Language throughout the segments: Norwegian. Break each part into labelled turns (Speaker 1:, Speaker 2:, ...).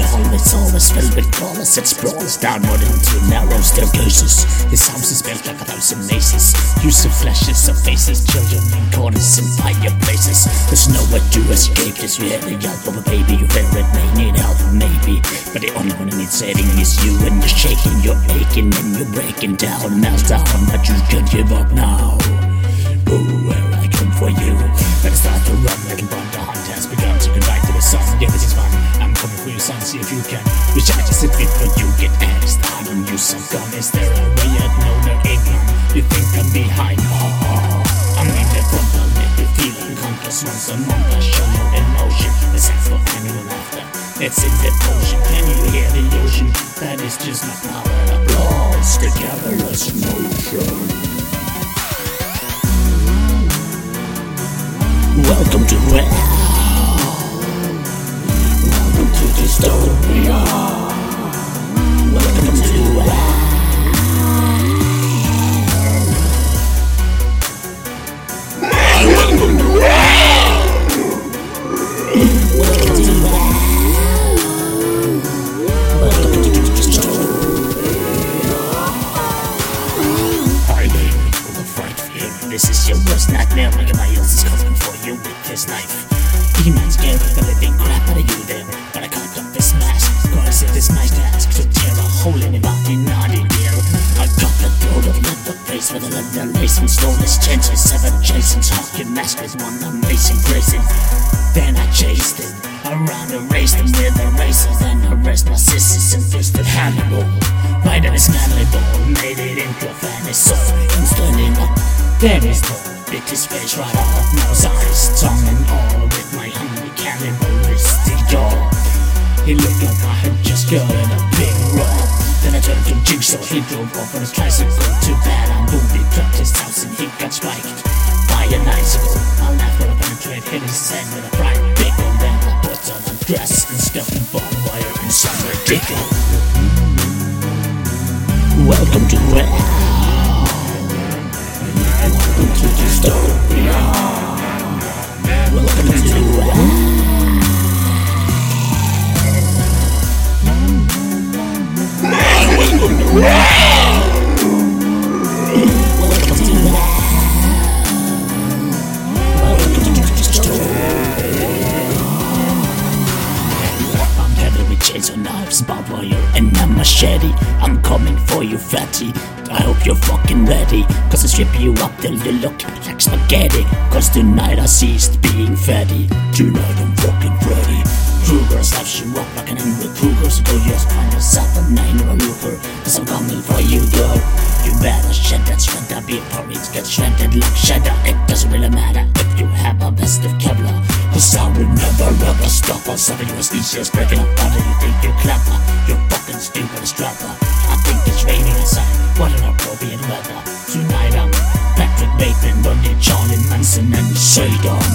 Speaker 1: of screams. It seems endless, your always filled with crawlers. It sprawls downward into narrow staircases. This house is built like a thousand mazes. Use of flashes of faces, children in corners and fireplaces. There's nowhere to escape this. You hear the yelp of a baby, you fear it may need help, maybe. But the only one who needs saving is you, and you're shaking, you're aching, and you're breaking down, meltdown. But you can't give up now. Oh, where I come for you. Better start to run. The hunt has begun. So you ride to the sun. Yeah, this is fun. I'm coming for you, son. See if you can. Recharge as it before you get angst. I don't use some gun. Is there a way out? No, there ain't none. You think I'm behind? Oh, oh. I'm in the front. I'll make you feel unconscious once a month. I show no emotion. Sense for animal laughter. It's in the ocean. Can you hear the ocean? That is just my power. Applause together as motion. Welcome to hell. There, full of fright fear. This is your worst nightmare. Everybody else is coming for you with his knife. Demons scaring the living crap out of you there. Tear a hole in in here. I cut the throat of leather face with a leather lacing. Slowness changes, seven chasing. Talking mask is one amazing grazing. Then I chased it around and raced him with the razor. Then arrest my sisters and fisted Hannibal. Right on his cannibal, made it into a fanny soul. Instant enough, there is no bit his face right off. Nose, eyes, tongue, and all with my hungry cannibalistic jaw. He looked like I had just gotten a big rock. Then I turned to Jigsaw, he drove off on his tricycle. Too bad I'm booby, trapped his house and he got spiked by an icicle. I laughed when I penetrate, hit his head with a bright pickle. Then I put on a dress and stuffed the barbed wire in some ridiculous. Welcome to hell. Welcome to dystopia. Welcome to hell. And knives, barbed wire, and a machete. I'm coming for you, fatty. I hope you're fucking ready. Cause I strip you up till you look like spaghetti. Cause tonight I ceased being fatty. Tonight I'm fucking Freddy. Krueger slaps you up like an angry Krueger. So go just find yourself a nine or a looper. Cause I'm coming for you, girl. You better shed that shredder before it gets shredded like cheddar. It doesn't really matter if you have a vest of Kevlar. Cause I will never ever stop on something you was easiest breaking up under you think you're clever. You're fucking stupid as strapper. I think it's raining outside. What an appropriate weather. Tonight I'm Patrick Bateman, Bundy, Charlie Manson, and Shadon.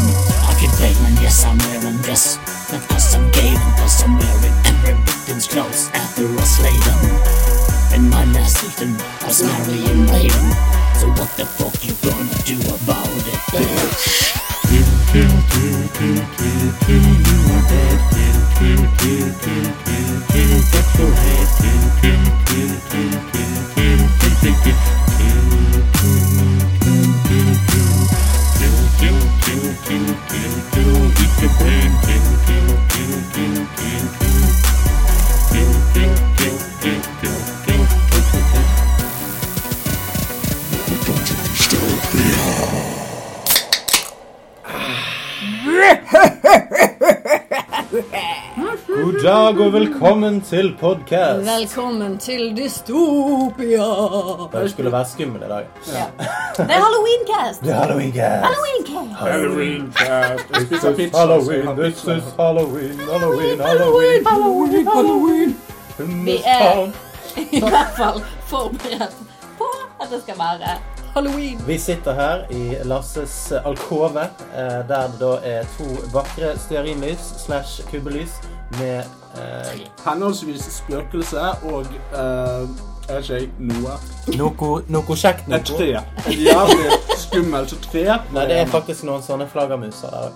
Speaker 1: I can fake man, yes I'm wearing this. Not cause I'm gay, but cause I'm wearing every victim's clothes after I slay them. And my last victim was Marion Raven. So what the fuck you gonna do about it, bitch?
Speaker 2: God dag og velkommen til podcast.
Speaker 3: Velkommen til Dystopia.
Speaker 2: Det skulle være skummel i dag.
Speaker 3: Ja. Det er Halloweencast.
Speaker 2: Det er halloweencast.
Speaker 3: Halloweencast.
Speaker 4: Halloween cast. Jeg spiser
Speaker 2: This is. Halloween, this is Halloween, Halloween, Halloween.
Speaker 3: Halloween, Halloween.
Speaker 2: In
Speaker 3: Vi er i hvert fall forberedt på at det skal være Halloween.
Speaker 2: Vi sitter her i Lasses alkove, eh, der det da er to vakre stearinlys slash kubbelys med eh,
Speaker 4: Henholdsvis spøkelse og eh, er ikke jeg noe.
Speaker 2: noe, noe kjekt
Speaker 4: Et tre. Et jævlig skummelt tre.
Speaker 2: Nei, det er faktisk noen sånne flaggermuser der.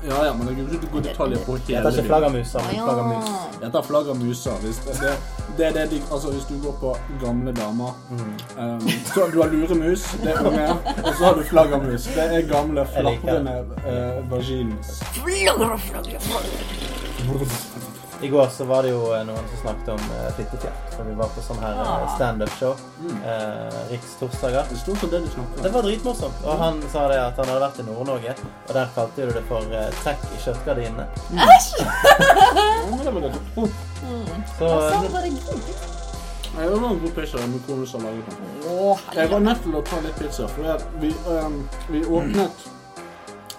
Speaker 4: Ja, ja, men jeg gidder ikke gå i detaljer på
Speaker 2: Det
Speaker 4: hele
Speaker 2: heter ikke
Speaker 3: flaggermuser,
Speaker 2: men flaggermus.
Speaker 4: Jeg tar flaggermuser. Hvis det, det, det det de, altså hvis du går på gamle damer um, så Du har luremus, det er unge, og så har du flaggermus. Det er gamle, flatrende uh, vaginas.
Speaker 3: Flagger flagger flagger.
Speaker 2: I går så var det jo eh, noen som snakket om uh, fittefjert. For vi var på sånn her uh,
Speaker 3: Ah.
Speaker 2: standup-show.
Speaker 4: Mm.
Speaker 2: Uh, Riks torsdager.
Speaker 4: Det det
Speaker 2: var dritmorsomt. Og han sa det at han hadde vært i Nord-Norge, og der kalte du det for uh, trekk i kjøttgardinene.
Speaker 4: Æsj! det. Oh,
Speaker 2: Så eh,
Speaker 3: du? Var det god?
Speaker 4: Nei, Det var en god pizza med kone som laget Jeg var nødt til å ta litt pizza, for vi, um, vi åpnet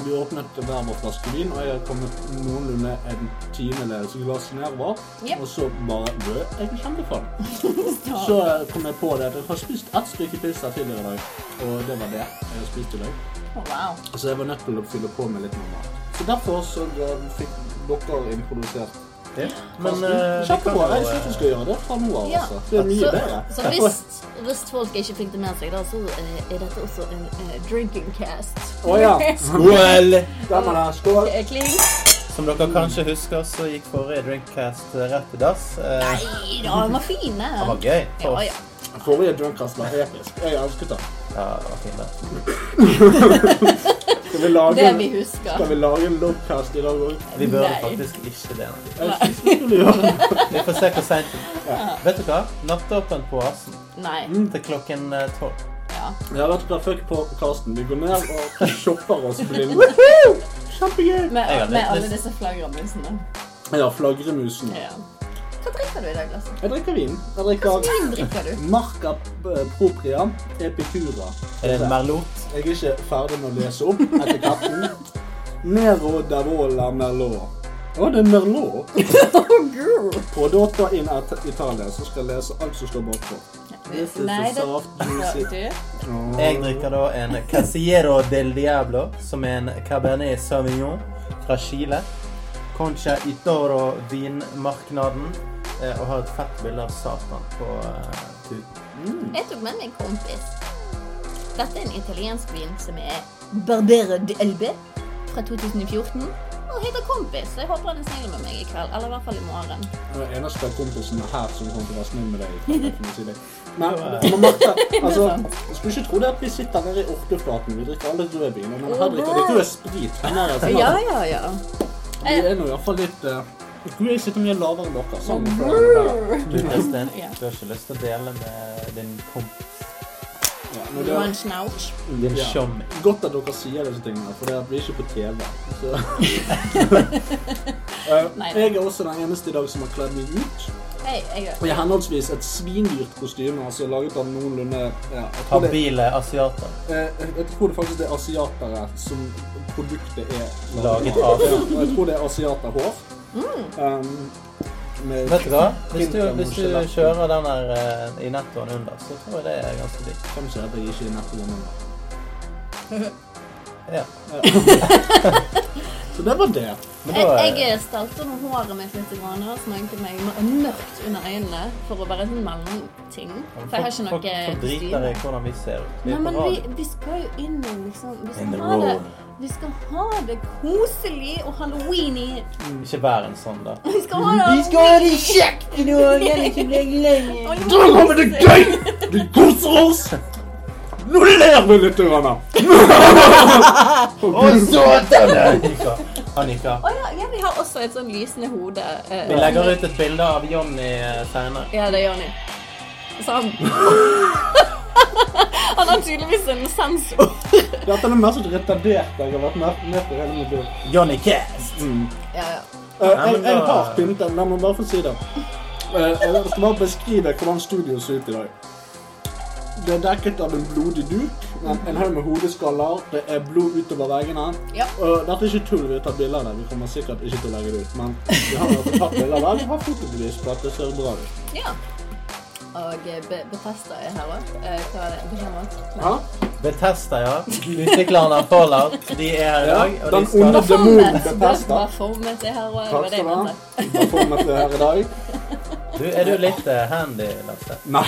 Speaker 4: vi åpnet hver vår flaske vin, og jeg har kommet noenlunde en tiendedels glass nedover.
Speaker 3: Yep.
Speaker 4: Og så bare Død, jeg kjempefan. Så eh, kom jeg på det at jeg har spist ett stykke pizza tidligere i dag, og det var det jeg har spist i dag.
Speaker 3: Oh, wow.
Speaker 4: Så jeg var nødt til å fylle på med litt mer mat. Så derfor så fikk dere introdusert
Speaker 2: ja. Men eh, vi.
Speaker 4: Jeg
Speaker 2: jo
Speaker 4: syns du skal gjøre det fra nå av.
Speaker 3: Ja.
Speaker 4: Altså. Det er mye
Speaker 3: Så,
Speaker 4: bedre.
Speaker 3: så hvis, hvis folk ikke fikk det med seg, da, så eh, er dette også en uh, drinking cast.
Speaker 4: Å ja.
Speaker 2: Skål!
Speaker 4: Skål.
Speaker 3: Kling.
Speaker 2: Som dere kanskje husker, så gikk forrige Drinkcast rett i dass.
Speaker 3: Nei da, den var fin,
Speaker 2: Det
Speaker 3: den.
Speaker 2: var gøy for
Speaker 3: Ja, ja.
Speaker 4: Forrige drunkcast var episk. Jeg elsket den.
Speaker 2: Ja, det var fin, det.
Speaker 4: Skal vi lage,
Speaker 3: Det vi
Speaker 4: skal vi lage en logcast i dag òg?
Speaker 2: Vi burde
Speaker 3: Nei.
Speaker 2: faktisk ikke det.
Speaker 4: Vi
Speaker 2: får se hvor seint Vet du hva? Nattåpent på Oasen
Speaker 3: Nei.
Speaker 2: til klokken eh, tolv.
Speaker 3: Ja.
Speaker 4: Ja, vet du hva, fuck på Karsten. Vi går ned og shopper oss blinde. Kjempegøy!
Speaker 3: Med, med alle disse flaggermusene.
Speaker 4: Ja, flagremusen.
Speaker 3: Ja. Hva drikker du i dag, Lasse?
Speaker 4: Jeg drikker vin. Jeg
Speaker 3: Hva
Speaker 4: drikker
Speaker 3: slags vin drikker du?
Speaker 4: Marca eh, Propria Epicura.
Speaker 2: Er det Merlot?
Speaker 4: Jeg er ikke ferdig med å lese opp etiketten. Nero d'Avola Merlot. Å, det er Merlot. Prodotto in Italia, så skal jeg lese alt som står bakpå. This is
Speaker 3: Nei, det
Speaker 4: soft, juicy
Speaker 2: Jeg drikker da en Casiero del Diablo, som er en Cabernet Sauvignon fra Chile. Concha Itoro vinmarknaden. Eh, Og har et fett bilde av Satan på uh, tuten.
Speaker 3: Jeg tok med meg en kompis. Dette er en italiensk vin som er Barbera d'Elbe fra 2014. Og heter Kompis. Så jeg håper han er snill med meg i kveld. Eller i hvert fall i morgen.
Speaker 4: Den eneste kompisen her som kommer til å være snill med deg. si det. Men Martha, merker, altså, jeg skulle ikke tro det at vi sitter nede i Orkeflaten. Vi drikker alle rødvin. Men her drikker vi rød sprit.
Speaker 3: Ja, ja, ja.
Speaker 4: Vi er nå i hvert fall litt uh, Jeg tror jeg sitter mye lavere enn dere. Sånn.
Speaker 2: Du, Kristin, du har ikke lyst til å dele med din kompis?
Speaker 4: ja, men det
Speaker 3: har
Speaker 4: er.
Speaker 2: Din
Speaker 4: Ja. godt at dere sier disse tingene, for det er at vi er ikke på TV. Så. Eh, jeg er også den eneste i dag som har kledd meg ut.
Speaker 3: Hey, jeg
Speaker 4: Og i henholdsvis et svindyrt kostyme, altså laget av noenlunde ja, jeg, det,
Speaker 2: Habile asiater.
Speaker 4: eh, jeg tror det faktisk er asiatere som produktet er
Speaker 2: Laget av.
Speaker 4: Ja, og jeg tror det er asiaterhår. Um,
Speaker 2: Vet du hva? Hvis du, hvis du kjører den der eh, i nettoen under, så tror jeg det er ganske digg.
Speaker 4: Kanskje at jeg ikke er nettopp under?
Speaker 2: Ja.
Speaker 4: Så det var det.
Speaker 2: Men da
Speaker 3: Jeg,
Speaker 2: eh,
Speaker 3: jeg stalter med håret mitt litt grann, og sminket meg m- mørkt under øynene for å være en mellomting. For jeg har ikke noe
Speaker 2: Folk, folk driter i
Speaker 3: kostyme.
Speaker 2: hvordan vi ser ut. Vi
Speaker 3: Nei,
Speaker 2: er
Speaker 3: men
Speaker 2: på
Speaker 3: vi,
Speaker 2: radio.
Speaker 3: vi skal jo inn i liksom Vi skal, ha det. Vi skal ha det koselig og halloweeny.
Speaker 2: Ikke vær en sånn, da.
Speaker 3: Vi skal ha det
Speaker 2: ha det kjekt i lenge.
Speaker 4: Da har vi det gøy! Vi koser oss! Nå ler vi litt.
Speaker 2: Og så Annika. Annika.
Speaker 3: Å ja, ja, vi har også et sånn lysende hode. eh,
Speaker 2: Vi legger ut et bilde av Jonny senere.
Speaker 3: Ja, det er han. Så han Han har tydeligvis en sensor.
Speaker 4: Dette er det mest retarderte jeg har vært med, med på hele mitt liv.
Speaker 2: Johnny Cast.
Speaker 4: Mm.
Speaker 3: Ja, ja.
Speaker 2: Uh,
Speaker 4: jeg, jeg har pyntet, la meg bare få si det. Uh, jeg skal bare beskrive hvordan studioet ser ut i dag. Det er dekket av en blodig duk, en, en haug med hodeskaller, det er blod utover veggene.
Speaker 3: Ja.
Speaker 4: Og dette er ikke tull, vi tar bilder av det. Vi kommer sikkert ikke til å legge det ut, men vi har altså tatt bilder av det. Vi har fotobevis på at det ser bra ut.
Speaker 3: ja. Og eh, Be Bethesda er her òg. Hva er det?
Speaker 4: Ja?
Speaker 2: Betesta, ja. Utviklerne av Fallout. De er her i dag. Og
Speaker 4: den onde demonen! Bethesda.
Speaker 3: Baformet er her òg. Hva
Speaker 4: Takk skal du ha. det her i dag.
Speaker 2: Du, er du litt uh, handy, Lasse?
Speaker 4: Nei.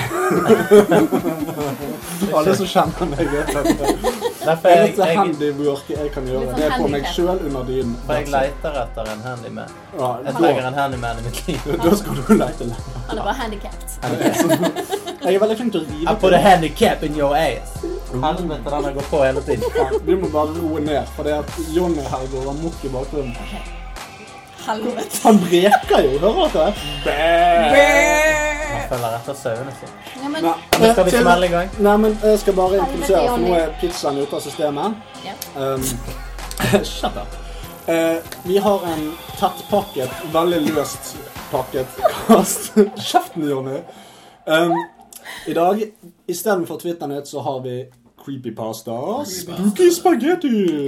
Speaker 4: Alle som kjenner meg, vet at det er litt
Speaker 2: jeg,
Speaker 4: handywork jeg kan gjøre. Det er på meg sjøl under dynen.
Speaker 2: for jeg leter etter en handyman.
Speaker 4: Ja,
Speaker 2: Jeg trenger en handyman i mitt liv.
Speaker 4: da skal du lete lenge.
Speaker 3: Han er bare handikapped.
Speaker 4: Jeg er veldig flink til å
Speaker 2: I put a handicap in your ass. Helvete, den har gått på hele tiden.
Speaker 4: Du må bare roe ned, for det at Jonny her går amok i bakgrunnen.
Speaker 3: Helvete.
Speaker 4: Han breker jo, hører dere?
Speaker 2: Han følger etter sauene sine.
Speaker 3: Ja, men,
Speaker 4: Nei,
Speaker 2: Nå skal vi smelle i gang.
Speaker 4: Nei, men jeg skal bare introdusere, for nå er pizzaen ute av systemet.
Speaker 3: ja.
Speaker 4: Um, shut up. Eh, vi har en tettpakket, veldig løst pakket kast. Kjeften, Jonny! Um, I dag, istedenfor Twitter-nytt, så har vi creepypasta, spooky spagetti,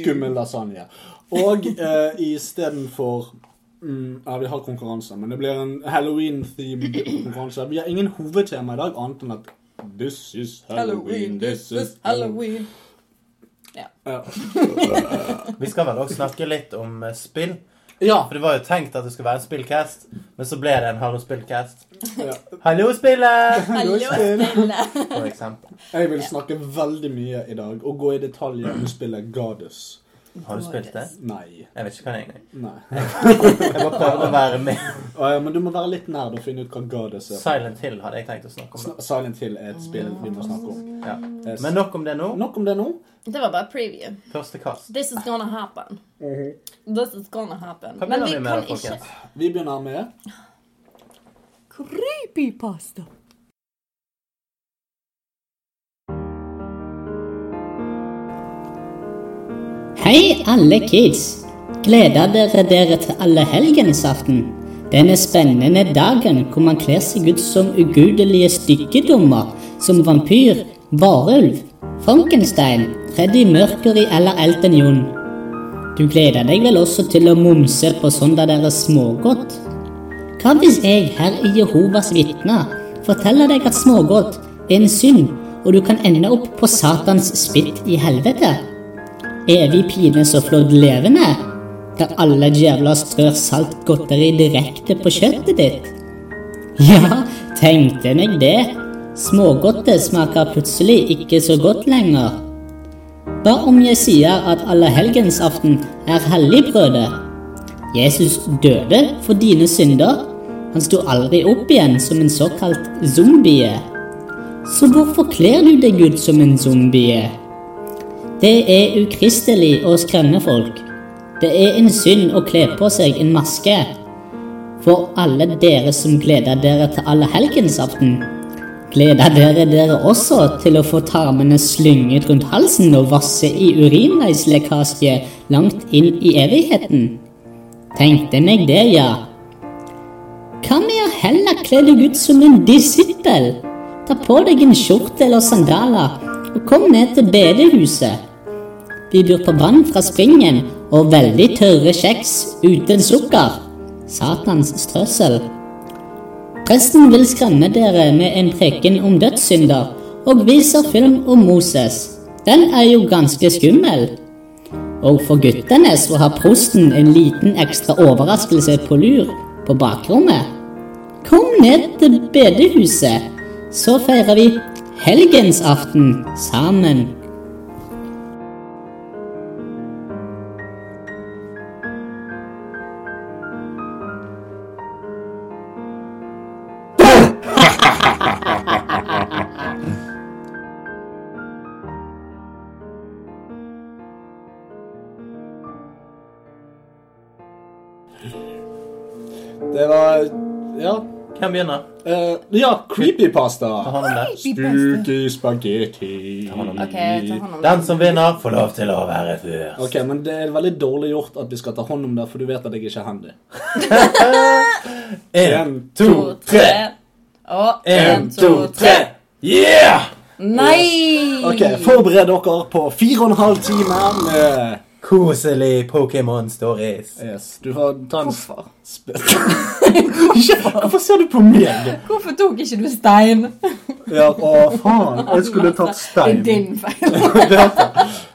Speaker 4: skummel lasagne. Og eh, istedenfor mm, Ja, vi har konkurranse, men det blir en halloween-themed konkurranse. Vi har ingen hovedtema i dag, annet enn at This is Halloween, this is Halloween. Ja.
Speaker 2: Vi skal vel også snakke litt om eh, spill.
Speaker 4: ja.
Speaker 2: For det var jo tenkt at det skulle være en spillcast, men så ble det en Hallo spillcast.
Speaker 4: ja.
Speaker 2: Hallo, spillet!
Speaker 3: Hallo, spillet!
Speaker 2: For eksempel.
Speaker 4: Jeg vil snakke veldig mye i dag og gå i detaljer om spillet Goddess.
Speaker 2: Har du spilt det?
Speaker 4: Nei.
Speaker 2: Jeg vet ikke hva det er engang.
Speaker 4: Nei.
Speaker 2: Jeg bare prøve å være med.
Speaker 4: Å, ja, men du må være litt nær og finne ut hva Goddess er.
Speaker 2: Silent Hill hadde jeg tenkt å snakke om.
Speaker 4: Sn- Silent Hill er et spill vi må snakke om.
Speaker 2: Ja. Men nok om det nå.
Speaker 4: Nok om det nå.
Speaker 3: Det var bare preview.
Speaker 2: Første kast.
Speaker 3: This is gonna happen. This is gonna happen.
Speaker 2: Hva
Speaker 3: Men
Speaker 2: begynner
Speaker 3: vi
Speaker 2: vi med,
Speaker 3: kan ikke?
Speaker 4: Vi begynner med
Speaker 3: Creepypasta.
Speaker 5: Hei, alle kids! Gleder dere dere til allehelgensaften? Denne spennende dagen hvor man kler seg ut som ugudelige stykkedommer, som vampyr, varulv, Frankenstein, Freddy Mercury eller Elton John. Du gleder deg vel også til å mumse på søndag deres dere smågodt? Hva hvis jeg her i Jehovas vitner forteller deg at smågodt er en synd, og du kan ende opp på Satans spytt i helvete? Evig pine så flådd levende, der alle djevler strør salt godteri direkte på kjøttet ditt. Ja, tenkte meg det. Smågodtet smaker plutselig ikke så godt lenger. Hva om jeg sier at allehelgensaften er helligbrødet? Jesus døde for dine synder. Han sto aldri opp igjen som en såkalt zombie. Så hvorfor kler du deg ut som en zombie? Det er ukristelig å skremme folk. Det er en synd å kle på seg en maske. For alle dere som gleder dere til allehelgensaften, gleder dere dere også til å få tarmene slynget rundt halsen og vasse i urinveislekkasje langt inn i evigheten? Tenkte meg det, ja. Hva med å heller kle deg ut som en disippel? Ta på deg en skjorte eller sandaler og kom ned til bedehuset. Vi byr på vann fra springen og veldig tørre kjeks uten sukker. Satans strøssel. Presten vil skremme dere med en preken om dødssynder og viser film om Moses. Den er jo ganske skummel. Og for guttene så har prosten en liten ekstra overraskelse på lur på bakrommet. Kom ned til bedehuset, så feirer vi helgensaften sammen.
Speaker 2: Hvem begynner?
Speaker 4: Uh, ja, creepypasta. Spooky spaghetti.
Speaker 2: hånd om det.
Speaker 3: Ok, ta hånd om
Speaker 2: Den som vinner, får lov til å være først.
Speaker 4: Ok, men det er veldig dårlig gjort at vi skal ta hånd om det, for du vet at jeg ikke er handy.
Speaker 2: En, to, tre.
Speaker 3: Og
Speaker 2: En, to, tre. Yeah!
Speaker 3: Nei!
Speaker 4: Ok, Forbered dere på fire og en halv time med
Speaker 2: Koselig Pokémon stories.
Speaker 4: Yes, du får ta en
Speaker 3: Hvorfor?
Speaker 4: Hvorfor ser du på meg?
Speaker 3: Hvorfor tok ikke du stein?
Speaker 4: Ja, å faen. Jeg skulle tatt stein.
Speaker 3: Det er din feil.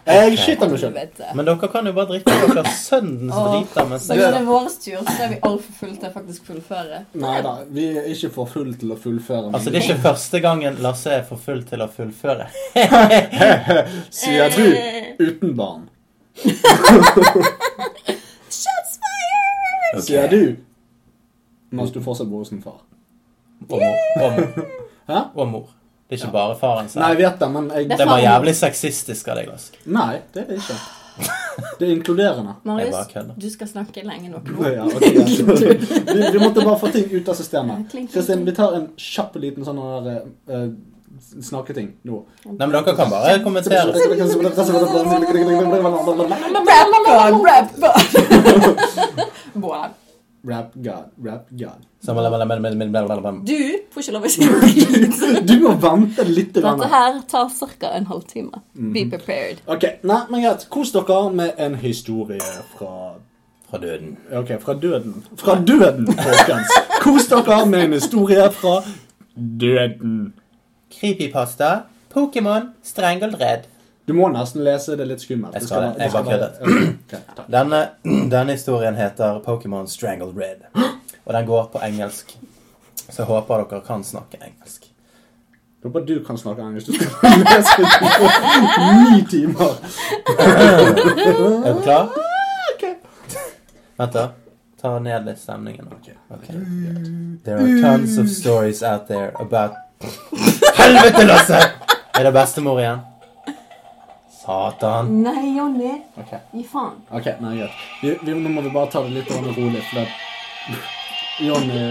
Speaker 4: Jeg skyter meg sjøl.
Speaker 2: Men dere kan jo bare drikke dere søndens drita. mens
Speaker 3: Så når det er vår tur, så er vi altfor fulle til å faktisk fullføre.
Speaker 4: Nei da, vi er ikke for full til å fullføre.
Speaker 2: Altså, det er ikke første gangen Lasse er for full til å fullføre.
Speaker 4: Sier du uten barn.
Speaker 3: Shots fired!
Speaker 4: Sier du mens du fortsatt bor hos en far.
Speaker 2: Og mor. Og mor.
Speaker 4: Hæ?
Speaker 2: Og mor. Det er ikke bare faren
Speaker 4: Nei, jeg vet det, men jeg
Speaker 3: Det
Speaker 2: var jævlig sexistisk av deg, Lasse.
Speaker 4: Nei, det er det ikke. Det er inkluderende.
Speaker 3: Marius, du skal snakke lenge nok nå.
Speaker 4: Ja, okay, ja. vi, vi måtte bare få ting ut av systemet. Kristin, vi tar en kjapp liten sånn her eh, snakketing nå.
Speaker 2: Nei, men dere kan bare kommentere.
Speaker 3: Rap god, rap god!
Speaker 4: Rap God,
Speaker 3: Du får ikke lov å si drit.
Speaker 4: Du må vente litt.
Speaker 3: Dette her tar ca. en halvtime. Be prepared.
Speaker 4: Ok, nei, men greit. Kos dere med en historie fra
Speaker 2: Fra døden.
Speaker 4: Ok, fra døden. Fra døden, folkens. Kos dere med en historie fra døden.
Speaker 2: Creepypasta. Pokémon. Strangled Red.
Speaker 4: Du må nesten lese det litt skummelt.
Speaker 2: Jeg skal det. Jeg bare
Speaker 4: være-
Speaker 2: Denne, denne historien heter Pokémon Strangled Red. Og den går på engelsk. Så jeg håper dere kan snakke engelsk.
Speaker 4: Jeg håper du kan snakke engelsk. Du skal lese det ni timer.
Speaker 2: Er du klar? Vent, da. Ta ned litt stemningen.
Speaker 4: Ok.
Speaker 2: Okay. There are tons of stories out there about Helvete, Lasse! Er det bestemor igjen? Satan.
Speaker 3: Nei, Jonny.
Speaker 4: Ok,
Speaker 3: Gi faen.
Speaker 4: ok, nei, greit. Vi, vi, nå må vi bare ta det litt grann rolig, for det Jonny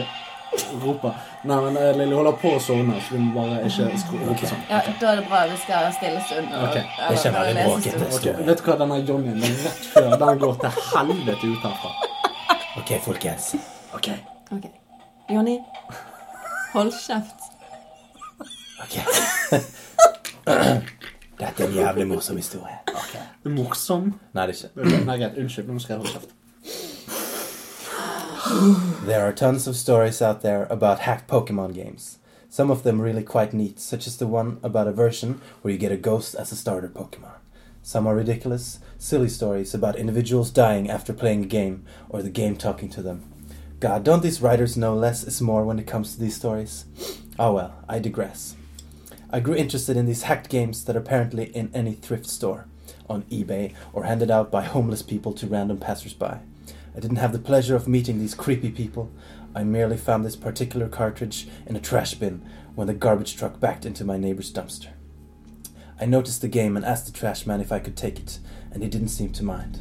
Speaker 4: roper. Nei, men eh, Lille holder på å sovne, så vi må bare ikke skru rope sånn.
Speaker 3: Ja, Da er det bra vi skal stille stund. og-
Speaker 4: Ok.
Speaker 3: eller-
Speaker 2: Det er ikke
Speaker 3: eller
Speaker 2: veldig
Speaker 3: lese
Speaker 2: bråkete.
Speaker 3: stund.
Speaker 4: Ok, Vet du hva, denne Jonny den rett før, den går til helvete ut herfra.
Speaker 2: OK, folkens.
Speaker 4: Ok.
Speaker 3: Ok. Jonny, hold kjeft.
Speaker 2: Ok. Dette er en jævlig morsom historie.
Speaker 4: Morsom.
Speaker 2: Nei, det er ikke.
Speaker 4: Nei, greit. Unnskyld, nå skal jeg holde kjeft.
Speaker 2: There are tons of stories out there about hacked Pokemon games. Some of them really quite neat, such as the one about a version where you get a ghost as a starter Pokemon. Some are ridiculous, silly stories about individuals dying after playing a game or the game talking to them. God, don't these writers know less is more when it comes to these stories? Oh well, I digress. I grew interested in these hacked games that are apparently in any thrift store, on eBay, or handed out by homeless people to random passersby. I didn't have the pleasure of meeting these creepy people. I merely found this particular cartridge in a trash bin when the garbage truck backed into my neighbor's dumpster. I noticed the game and asked the trash man if I could take it, and he didn't seem to mind.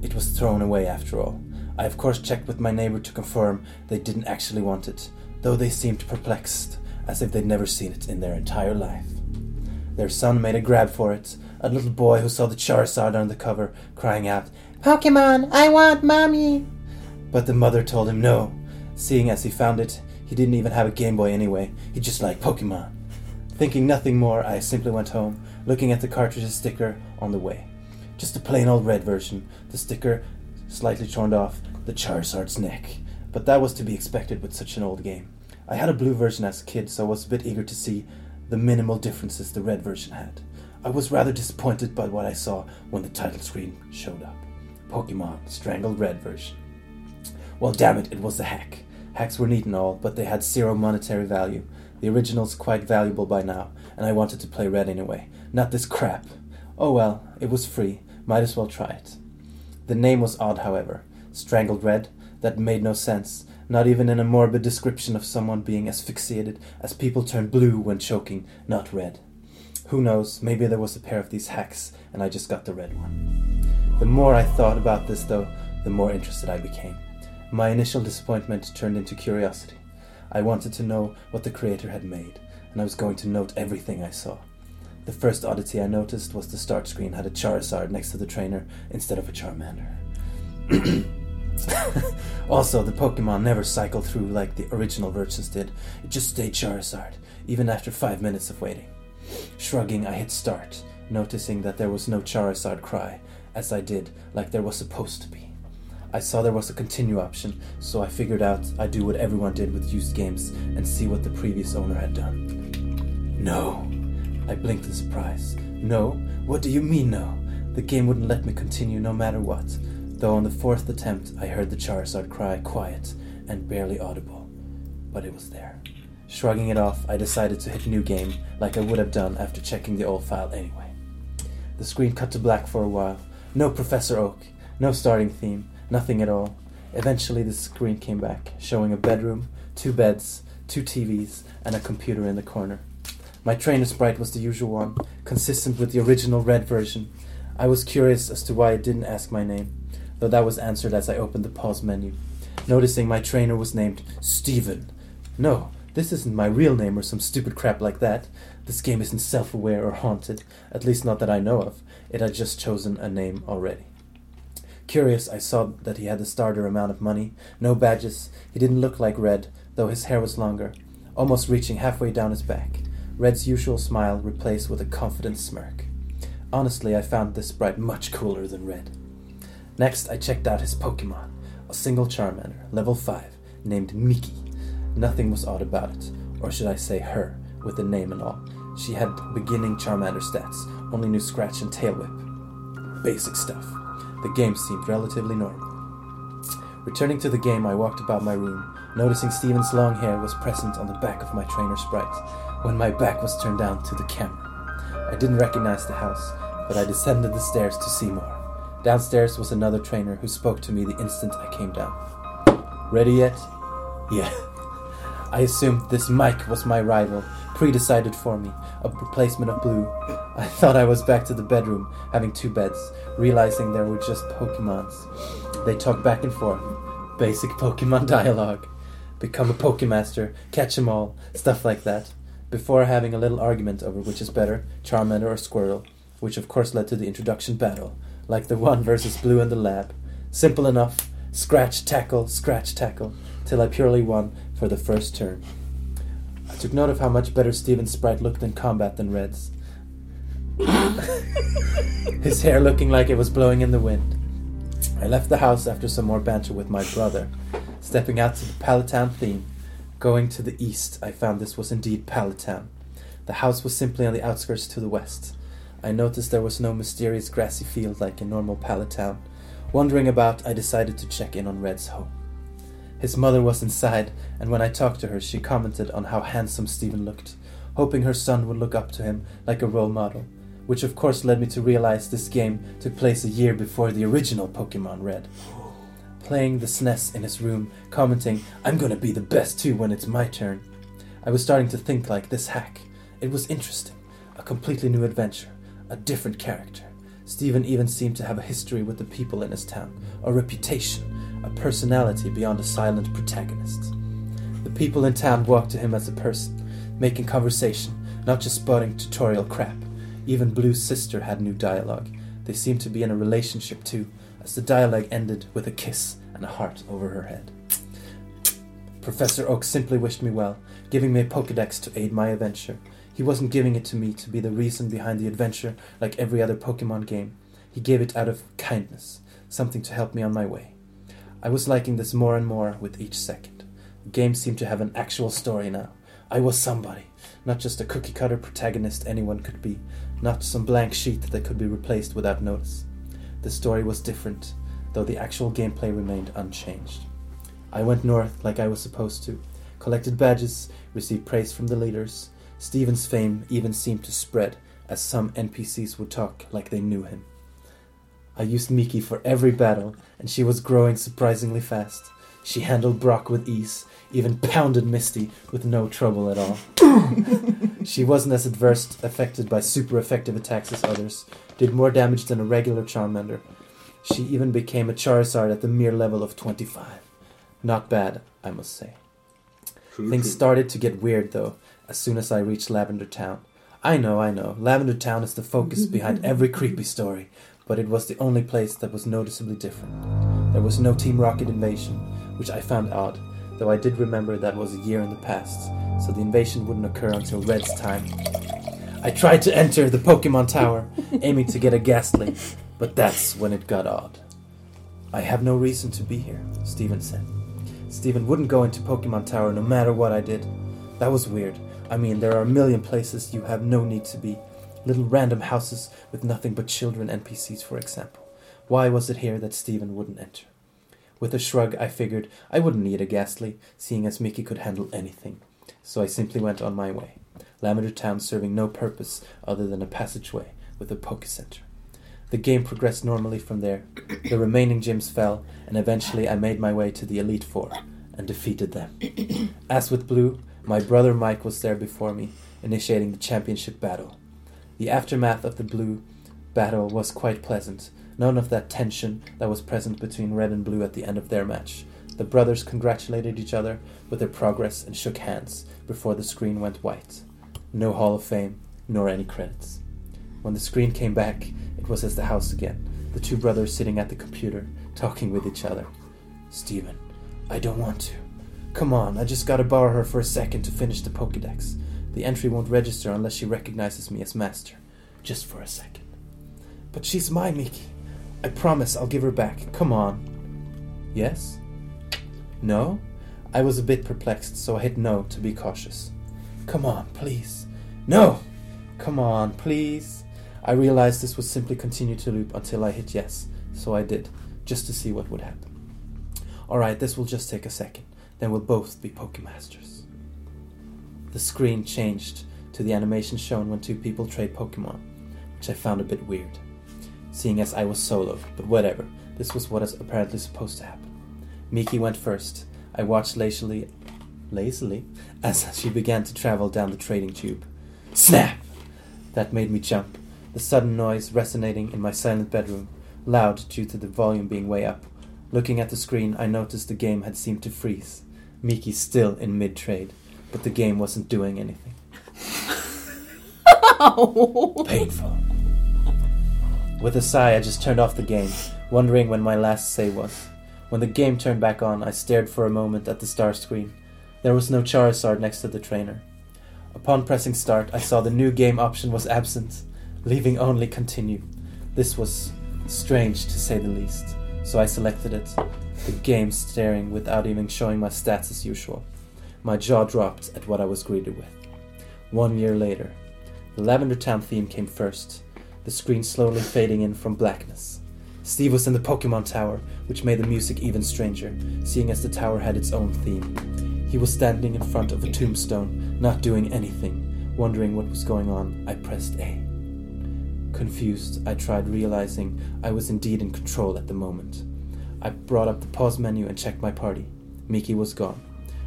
Speaker 2: It was thrown away after all. I of course checked with my neighbor to confirm they didn't actually want it, though they seemed perplexed, as if they'd never seen it in their entire life. Their son made a grab for it, a little boy who saw the Charizard on the cover, crying out, Pokemon, I want mommy! But the mother told him no, seeing as he found it, he didn't even have a Game Boy anyway, he just liked Pokemon. Thinking nothing more, I simply went home, looking at the cartridge's sticker on the way. Just a plain old red version, the sticker slightly torn off the Charizard's neck. But that was to be expected with such an old game. I had a blue version as a kid, so I was a bit eager to see the minimal differences the red version had. I was rather disappointed by what I saw when the title screen showed up. Pokemon Strangled Red version. Well, damn it, it was a hack. Hacks were neat and all, but they had zero monetary value. The original's quite valuable by now, and I wanted to play Red anyway. Not this crap. Oh well, it was free. Might as well try it. The name was odd, however. Strangled Red? That made no sense. Not even in a morbid description of someone being asphyxiated as people turn blue when choking, not red. Who knows, maybe there was a pair of these hacks and I just got the red one. The more I thought about this, though, the more interested I became. My initial disappointment turned into curiosity. I wanted to know what the creator had made, and I was going to note everything I saw. The first oddity I noticed was the start screen had a Charizard next to the trainer instead of a Charmander. also, the Pokemon never cycled through like the original versions did. It just stayed Charizard, even after five minutes of waiting. Shrugging, I hit start, noticing that there was no Charizard cry, as I did, like there was supposed to be. I saw there was a continue option, so I figured out I'd do what everyone did with used games and see what the previous owner had done. No. I blinked in surprise. No? What do you mean, no? The game wouldn't let me continue no matter what, though on the fourth attempt I heard the Charizard cry quiet and barely audible. But it was there. Shrugging it off, I decided to hit new game like I would have done after checking the old file anyway. The screen cut to black for a while. No Professor Oak, no starting theme, nothing at all. Eventually, the screen came back, showing a bedroom, two beds, two TVs, and a computer in the corner. My trainer sprite was the usual one, consistent with the original red version. I was curious as to why it didn't ask my name, though that was answered as I opened the pause menu, noticing my trainer was named Steven. No, this isn't my real name or some stupid crap like that. This game isn't self aware or haunted, at least not that I know of. It had just chosen a name already. Curious, I saw that he had the starter amount of money, no badges. He didn't look like Red, though his hair was longer, almost reaching halfway down his back. Red's usual smile replaced with a confident smirk. Honestly, I found this sprite much cooler than Red. Next, I checked out his Pokemon, a single Charmander, level 5, named Miki. Nothing was odd about it, or should I say her, with the name and all. She had beginning Charmander stats, only knew Scratch and Tail Whip. Basic stuff. The game seemed relatively normal. Returning to the game, I walked about my room, noticing Steven's long hair was present on the back of my trainer sprite, when my back was turned down to the camera. I didn't recognize the house, but I descended the stairs to see more. Downstairs was another trainer who spoke to me the instant I came down. Ready yet? Yeah. I assumed this Mike was my rival, pre-decided for me, a replacement of Blue. I thought I was back to the bedroom, having two beds, realizing there were just Pokemons. They talked back and forth. Basic Pokemon dialogue. Become a Pokemaster, catch 'em all, stuff like that. Before having a little argument over which is better, Charmander or Squirtle, which of course led to the introduction battle, like the one versus Blue in the lab. Simple enough. Scratch, tackle, scratch, tackle, till I purely won for the first turn. I took note of how much better Steven's sprite looked in combat than Red's. His hair looking like it was blowing in the wind. I left the house after some more banter with my brother, stepping out to the Palatown theme. Going to the east, I found this was indeed Palatown. The house was simply on the outskirts to the west. I noticed there was no mysterious grassy field like in normal Palatown. Wandering about, I decided to check in on Red's home. His mother was inside, and when I talked to her, she commented on how handsome Stephen looked, hoping her son would look up to him like a role model, which of course led me to realize this game took place a year before the original Pokemon Red. Playing the SNES in his room, commenting, I'm gonna be the best too when it's my turn. I was starting to think like this hack. It was interesting, a completely new adventure, a different character. Stephen even seemed to have a history with the people in his town, a reputation, a personality beyond a silent protagonist. The people in town walked to him as a person, making conversation, not just spouting tutorial crap. Even Blue's sister had new dialogue. They seemed to be in a relationship too, as the dialogue ended with a kiss and a heart over her head. Professor Oak simply wished me well, giving me a Pokedex to aid my adventure. He wasn't giving it to me to be the reason behind the adventure like every other Pokemon game. He gave it out of kindness, something to help me on my way. I was liking this more and more with each second. The game seemed to have an actual story now. I was somebody, not just a cookie cutter protagonist anyone could be, not some blank sheet that could be replaced without notice. The story was different, though the actual gameplay remained unchanged. I went north like I was supposed to, collected badges, received praise from the leaders. Stephen's fame even seemed to spread, as some NPCs would talk like they knew him. I used Miki for every battle, and she was growing surprisingly fast. She handled Brock with ease, even pounded Misty with no trouble at all. she wasn't as adverse affected by super effective attacks as others, did more damage than a regular Charmander. She even became a Charizard at the mere level of 25. Not bad, I must say.
Speaker 4: True,
Speaker 2: Things
Speaker 4: true.
Speaker 2: started to get weird though, as soon as I reached Lavender Town. I know, I know, Lavender Town is the focus behind every creepy story, but it was the only place that was noticeably different. There was no Team Rocket invasion, which I found odd, though I did remember that was a year in the past, so the invasion wouldn't occur until Red's time. I tried to enter the Pokemon Tower, aiming to get a Ghastly, but that's when it got odd. I have no reason to be here, Steven said. Steven wouldn't go into Pokemon Tower no matter what I did. That was weird. I mean, there are a million places you have no need to be. Little random houses with nothing but children NPCs, for example. Why was it here that Stephen wouldn't enter? With a shrug, I figured I wouldn't need a ghastly, seeing as Mickey could handle anything. So I simply went on my way. Lavender Town serving no purpose other than a passageway with a Poke Center. The game progressed normally from there. The remaining gyms fell, and eventually I made my way to the Elite Four and defeated them. As with Blue, my brother Mike was there before me, initiating the championship battle. The aftermath of the Blue battle was quite pleasant. None of that tension that was present between Red and Blue at the end of their match. The brothers congratulated each other with their progress and shook hands before the screen went white. No Hall of Fame, nor any credits. When the screen came back, it was as the house again, the two brothers sitting at the computer, talking with each other. Steven, I don't want to. Come on, I just gotta borrow her for a second to finish the Pokedex. The entry won't register unless she recognizes me as master. Just for a second. But she's my Mickey. I promise I'll give her back. Come on. Yes? No? I was a bit perplexed, so I hit no to be cautious. Come on, please. No! Come on, please. I realized this would simply continue to loop until I hit yes, so I did, just to see what would happen. Alright, this will just take a second, then we'll both be Pokemasters. The screen changed to the animation shown when two people trade Pokemon, which I found a bit weird, seeing as I was solo, but whatever, this was what is apparently supposed to happen. Miki went first. I watched lazily, lazily as she began to travel down the trading tube. Snap! That made me jump. The sudden noise resonating in my silent bedroom, loud due to the volume being way up. Looking at the screen, I noticed the game had seemed to freeze. Miki still in mid trade, but the game wasn't doing anything. Painful. With a sigh, I just turned off the game, wondering when my last save was. When the game turned back on, I stared for a moment at the star screen. There was no Charizard next to the trainer. Upon pressing start, I saw the new game option was absent, leaving only continue. This was strange to say the least, so I selected it. The game staring without even showing my stats as usual. My jaw dropped at what I was greeted with. One year later, the Lavender Town theme came first, the screen slowly fading in from blackness. Steve was in the Pokemon Tower, which made the music even stranger, seeing as the tower had its own theme. He was standing in front of a tombstone, not doing anything. Wondering what was going on, I pressed A. Confused, I tried realizing I was indeed in control at the moment. I brought up the pause menu and checked my party. Miki was gone.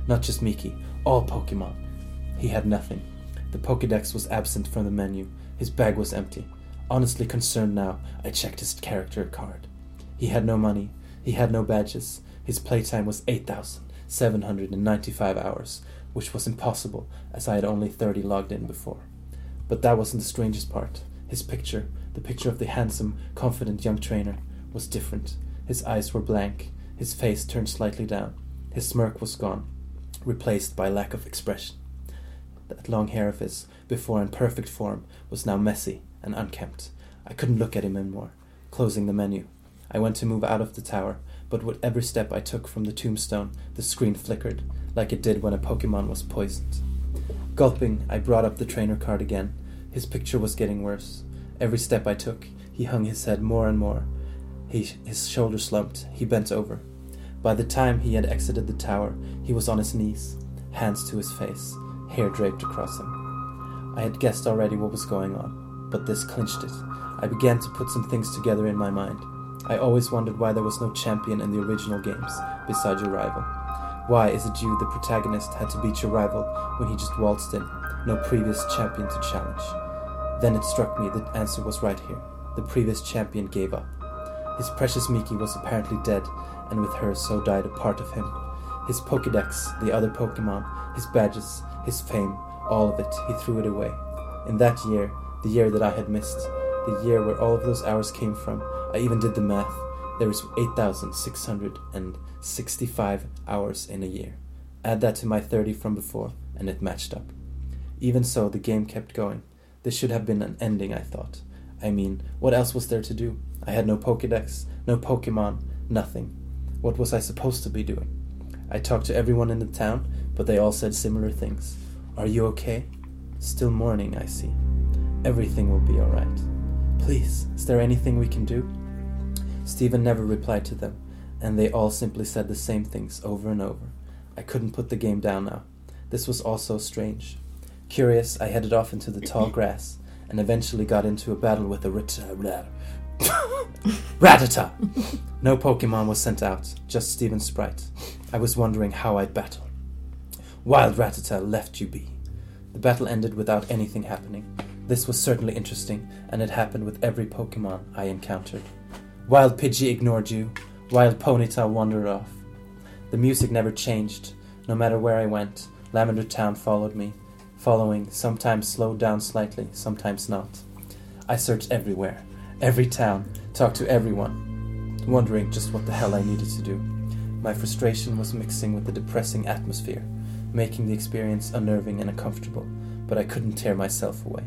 Speaker 2: Not just Miki, all Pokemon. He had nothing. The Pokedex was absent from the menu. His bag was empty. Honestly concerned now, I checked his character card. He had no money. He had no badges. His playtime was 8,795 hours, which was impossible as I had only 30 logged in before. But that wasn't the strangest part. His picture, the picture of the handsome, confident young trainer, was different. His eyes were blank, his face turned slightly down. His smirk was gone, replaced by lack of expression. That long hair of his, before in perfect form, was now messy and unkempt. I couldn't look at him anymore. Closing the menu. I went to move out of the tower, but with every step I took from the tombstone, the screen flickered, like it did when a Pokemon was poisoned. Gulping, I brought up the trainer card again. His picture was getting worse. Every step I took, he hung his head more and more. He, his shoulders slumped. He bent over. By the time he had exited the tower, he was on his knees, hands to his face, hair draped across him. I had guessed already what was going on, but this clinched it. I began to put some things together in my mind. I always wondered why there was no champion in the original games, besides your rival. Why is it you, the protagonist, had to beat your rival when he just waltzed in? No previous champion to challenge. Then it struck me the answer was right here. The previous champion gave up. His precious Miki was apparently dead, and with her so died a part of him. His Pokedex, the other Pokemon, his badges, his fame, all of it, he threw it away. In that year, the year that I had missed, the year where all of those hours came from, I even did the math. There is 8,665 hours in a year. Add that to my 30 from before, and it matched up. Even so, the game kept going. This should have been an ending, I thought. I mean, what else was there to do? I had no Pokedex, no Pokemon, nothing. What was I supposed to be doing? I talked to everyone in the town, but they all said similar things. Are you okay? Still mourning, I see. Everything will be alright. Please, is there anything we can do? Stephen never replied to them, and they all simply said the same things over and over. I couldn't put the game down now. This was all so strange. Curious, I headed off into the tall grass and eventually got into a battle with a rit- Ratata! No Pokemon was sent out, just Steven's sprite. I was wondering how I'd battle. Wild Ratata left you be. The battle ended without anything happening. This was certainly interesting, and it happened with every Pokemon I encountered. Wild Pidgey ignored you. Wild Ponyta wandered off. The music never changed. No matter where I went, Lavender Town followed me, following, sometimes slowed down slightly, sometimes not. I searched everywhere, every town, talked to everyone, wondering just what the hell I needed to do. My frustration was mixing with the depressing atmosphere, making the experience unnerving and uncomfortable, but I couldn't tear myself away.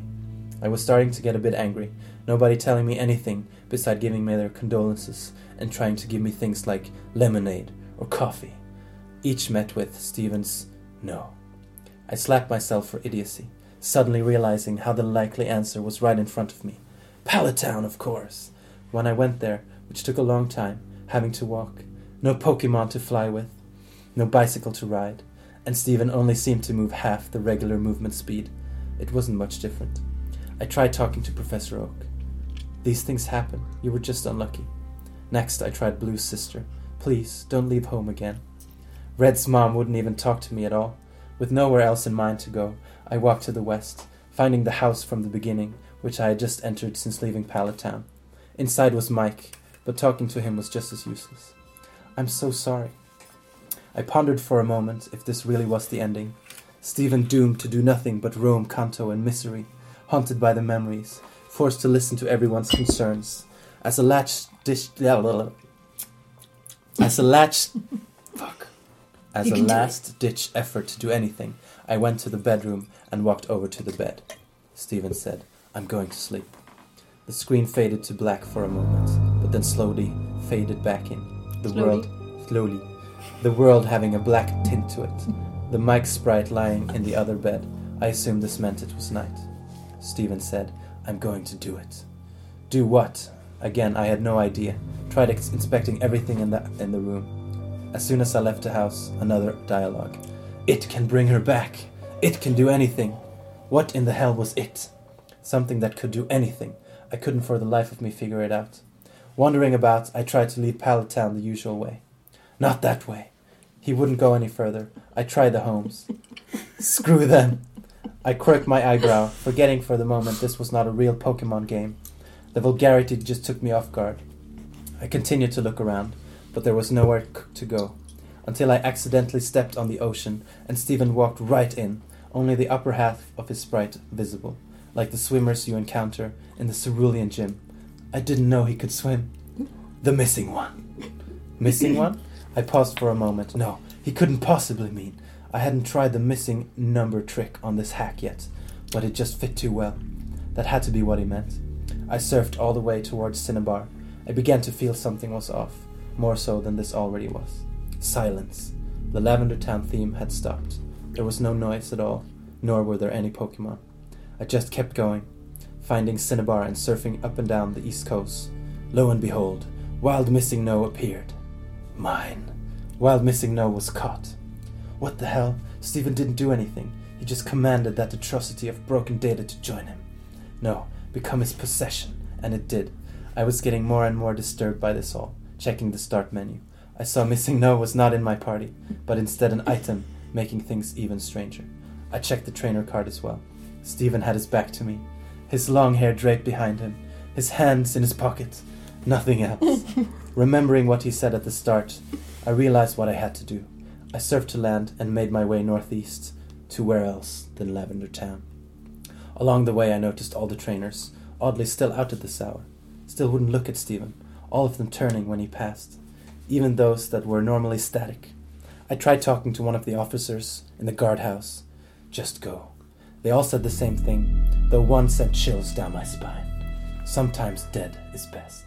Speaker 2: I was starting to get a bit angry, nobody telling me anything beside giving me their condolences and trying to give me things like lemonade or coffee. Each met with Stephen's no. I slapped myself for idiocy, suddenly realizing how the likely answer was right in front of me. Pallet Town, of course. When I went there, which took a long time, having to walk, no Pokemon to fly with, no bicycle to ride, and Stephen only seemed to move half the regular movement speed. It wasn't much different. I tried talking to Professor Oak. These things happen. You were just unlucky. Next, I tried Blue's sister. Please, don't leave home again. Red's mom wouldn't even talk to me at all. With nowhere else in mind to go, I walked to the west, finding the house from the beginning, which I had just entered since leaving Pallet Town. Inside was Mike, but talking to him was just as useless. I'm so sorry. I pondered for a moment if this really was the ending. Stephen doomed to do nothing but roam Kanto in misery, haunted by the memories, forced to listen to everyone's concerns. As a latch dish, as a latch, fuck. As a
Speaker 3: can do it.
Speaker 2: last ditch effort to do anything, I went to the bedroom and walked over to the bed. Stephen said, I'm going to sleep. The screen faded to black for a moment, but then slowly faded back in. The
Speaker 3: Slowly?
Speaker 2: world, slowly. The world having a black tint to it. The Mike sprite lying in the other bed. I assumed this meant it was night. Stephen said, I'm going to do it. Do what? Again, I had no idea. Tried ex- inspecting everything in the, in the room. As soon as I left the house, another dialogue. It can bring her back. It can do anything. What in the hell was it? Something that could do anything. I couldn't for the life of me figure it out. Wandering about, I tried to leave Pallet Town the usual way. Not that way. He wouldn't go any further. I tried the homes. Screw them. I quirked my eyebrow, forgetting for the moment this was not a real Pokemon game. The vulgarity just took me off guard. I continued to look around, but there was nowhere to go. Until I accidentally stepped on the ocean, and Stephen walked right in, only the upper half of his sprite visible, like the swimmers you encounter in the Cerulean gym. I didn't know he could swim. The missing one. Missing one? I paused for a moment. No, he couldn't possibly mean. I hadn't tried the missing number trick on this hack yet, but it just fit too well. That had to be what he meant. I surfed all the way towards Cinnabar. I began to feel something was off, more so than this already was. Silence. The Lavender Town theme had stopped. There was no noise at all, nor were there any Pokemon. I just kept going, finding Cinnabar and surfing up and down the east coast. Lo and behold, Wild Missing No appeared. Mine. Wild Missing No was caught. What the hell? Stephen didn't do anything. He just commanded that atrocity of broken data to join him. No, become his possession. And it did. I was getting more and more disturbed by this all, checking the start menu. I saw Missing No was not in my party, but instead an item, making things even stranger. I checked the trainer card as well. Stephen had his back to me, his long hair draped behind him, his hands in his pockets, nothing else. Remembering what he said at the start, I realized what I had to do. I surfed to land and made my way northeast to where else than Lavender Town. Along the way, I noticed all the trainers, oddly still out at this hour, still wouldn't look at Stephen, all of them turning when he passed, even those that were normally static. I tried talking to one of the officers in the guardhouse. Just go. They all said the same thing, though one sent chills down my spine. Sometimes dead is best.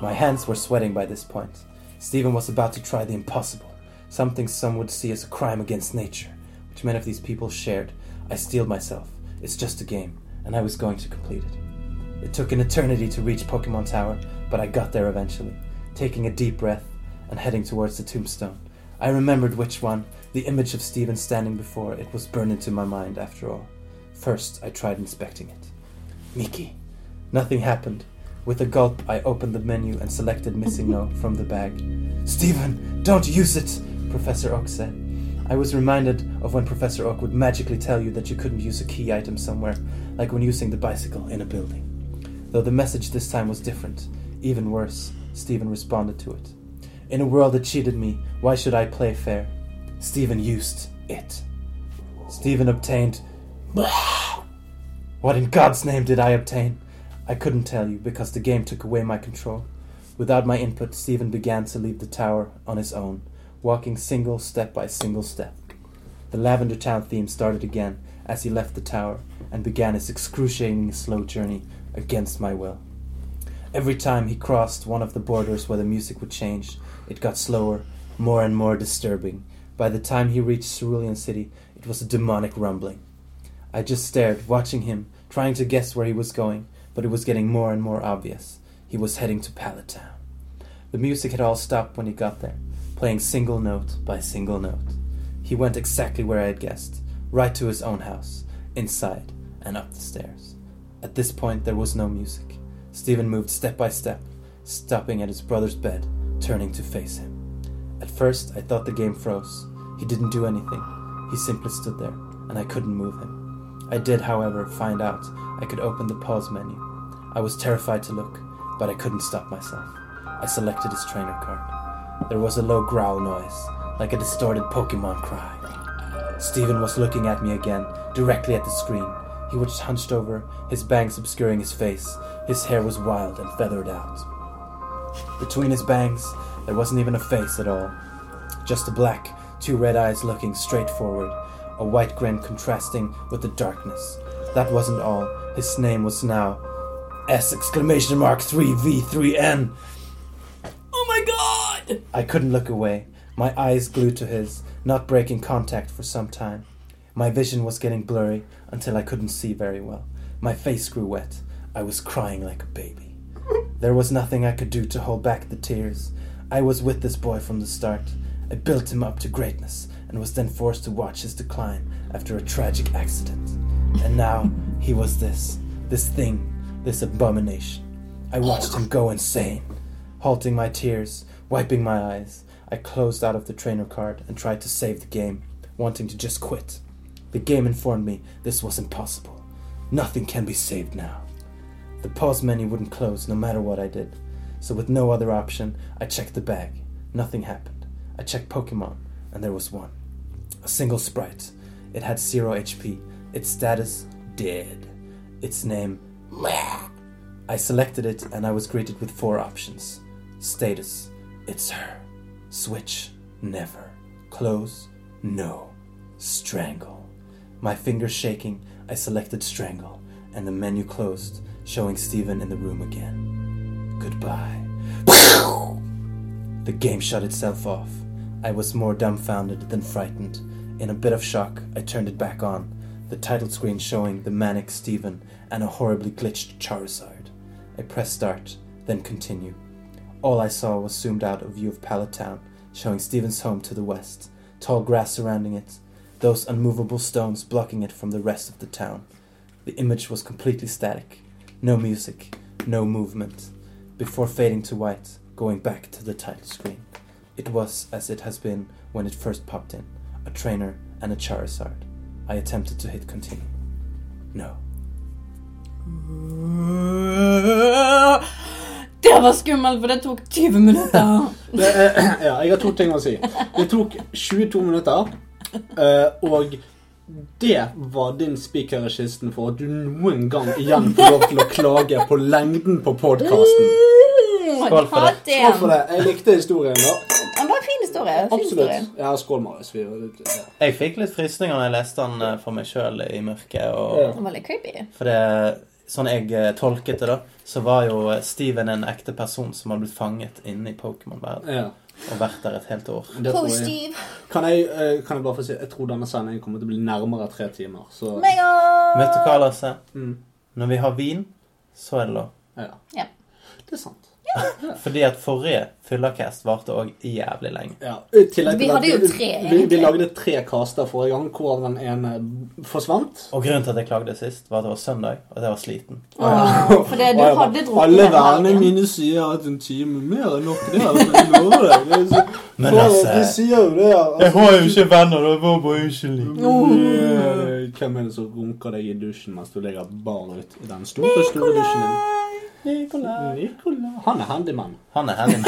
Speaker 2: My hands were sweating by this point. Stephen was about to try the impossible, something some would see as a crime against nature, which many of these people shared. I steeled myself. It's just a game, and I was going to complete it. It took an eternity to reach Pokemon Tower, but I got there eventually, taking a deep breath and heading towards the tombstone. I remembered which one, the image of Stephen standing before it was burned into my mind after all. First, I tried inspecting it. Mickey. Nothing happened. With a gulp, I opened the menu and selected Missing No from the bag. Stephen, don't use it, Professor Oak said. I was reminded of when Professor Oak would magically tell you that you couldn't use a key item somewhere, like when using the bicycle in a building. Though the message this time was different. Even worse, Stephen responded to it. In a world that cheated me, why should I play fair? Stephen used it. Stephen obtained. What in God's name did I obtain? I couldn't tell you because the game took away my control. Without my input, Stephen began to leave the tower on his own, walking single step by single step. The Lavender Town theme started again as he left the tower and began his excruciating slow journey against my will. Every time he crossed one of the borders where the music would change, it got slower, more and more disturbing. By the time he reached Cerulean City, it was a demonic rumbling. I just stared, watching him, trying to guess where he was going, but it was getting more and more obvious. He was heading to Pallet Town. The music had all stopped when he got there, playing single note by single note. He went exactly where I had guessed, right to his own house, inside and up the stairs. At this point, there was no music. Stephen moved step by step, stopping at his brother's bed, turning to face him. At first, I thought the game froze. He didn't do anything. He simply stood there, and I couldn't move him. I did, however, find out I could open the pause menu. I was terrified to look, but I couldn't stop myself. I selected his trainer card. There was a low growl noise, like a distorted Pokemon cry. Stephen was looking at me again, directly at the screen. He was hunched over, his bangs obscuring his face. His hair was wild and feathered out. Between his bangs, there wasn't even a face at all. Just a black, two red eyes looking straight forward, a white grin contrasting with the darkness. That wasn't all. His name was now S exclamation mark 3V3N.
Speaker 1: Oh my god!
Speaker 2: I couldn't look away, my eyes glued to his, not breaking contact for some time. My vision was getting blurry until I couldn't see very well. My face grew wet. I was crying like a baby. There was nothing I could do to hold back the tears. I was with this boy from the start. I built him up to greatness and was then forced to watch his decline after a tragic accident. And now he was this, this thing, this abomination. I watched him go insane. Halting my tears, wiping my eyes, I closed out of the trainer card and tried to save the game, wanting to just quit. The game informed me this was impossible. Nothing can be saved now. The pause menu wouldn't close no matter what I did. So, with no other option, I checked the bag. Nothing happened. I checked Pokemon, and there was one. A single sprite. It had zero HP. Its status, dead. Its name, Meh. I selected it, and I was greeted with four options. Status, it's her. Switch, never. Close, no. Strangle. My fingers shaking, I selected Strangle, and the menu closed, showing Steven in the room again. Goodbye. The game shut itself off. I was more dumbfounded than frightened. In a bit of shock, I turned it back on, the title screen showing the manic Steven and a horribly glitched Charizard. I pressed start, then continue. All I saw was zoomed out a view of Pallet Town, showing Steven's home to the west, tall grass surrounding it, those unmovable stones blocking it from the rest of the town. The image was completely static. No music, no movement. Before fading to white, going back to the title screen. It was as it has been when it first popped in a trainer and a Charizard. I attempted to hit continue. No.
Speaker 3: Det var skummelt, for det tok 20 minutter.
Speaker 4: Det, er- ja, jeg har to ting å si. Det tok 22 minutter, eh, og det var din spiker i kisten for at du noen gang igjen får lov til å klage på lengden på podkasten.
Speaker 2: Skål for det.
Speaker 4: Skål for det. Jeg likte historien, da.
Speaker 3: Den var en fin historie. Fin historie.
Speaker 4: Absolutt. Ja, skål, Marius. Vi, ja.
Speaker 2: Jeg fikk litt frysninger når jeg leste den eh, for meg sjøl i mørket. Og,
Speaker 3: Den var litt creepy.
Speaker 2: For det, sånn jeg eh, tolket det, da, så var jo Steven en ekte person som hadde blitt fanget inne i Pokémon-verden.
Speaker 4: Ja.
Speaker 2: og vært der et helt år.
Speaker 4: Det tror jeg. Kan jeg, eh, kan jeg bare få si Jeg tror denne sendingen kommer til å bli nærmere tre timer. Så
Speaker 3: Mega!
Speaker 2: Vet du hva, Lasse?
Speaker 4: mm,
Speaker 2: Når vi har vin, så er det lov.
Speaker 4: ja.
Speaker 3: Ja.
Speaker 4: Det er sant.
Speaker 2: Fordi at forrige Fyllercast varte òg jævlig lenge.
Speaker 4: Ja.
Speaker 3: Vi hadde jo tre,
Speaker 4: Vi, vi lagde tre caster forrige gang, hvor den ene forsvant.
Speaker 2: Og grunnen til at jeg klagde sist, var at det var søndag, og at jeg var sliten.
Speaker 3: Åh, for det, du hadde drukket
Speaker 4: Alle vennene mine sier at en time mer er nok det. Altså, jeg lover deg. Det er så,
Speaker 2: Men Lasse,
Speaker 4: De sier jo det. Altså,
Speaker 2: ikke venner, det var bare uskyldig.
Speaker 4: Hvem er det som runker deg i dusjen mens du ligger bar ut i den store, store dusjen din? Nicolai. Han er handyman.
Speaker 2: Han er handyman.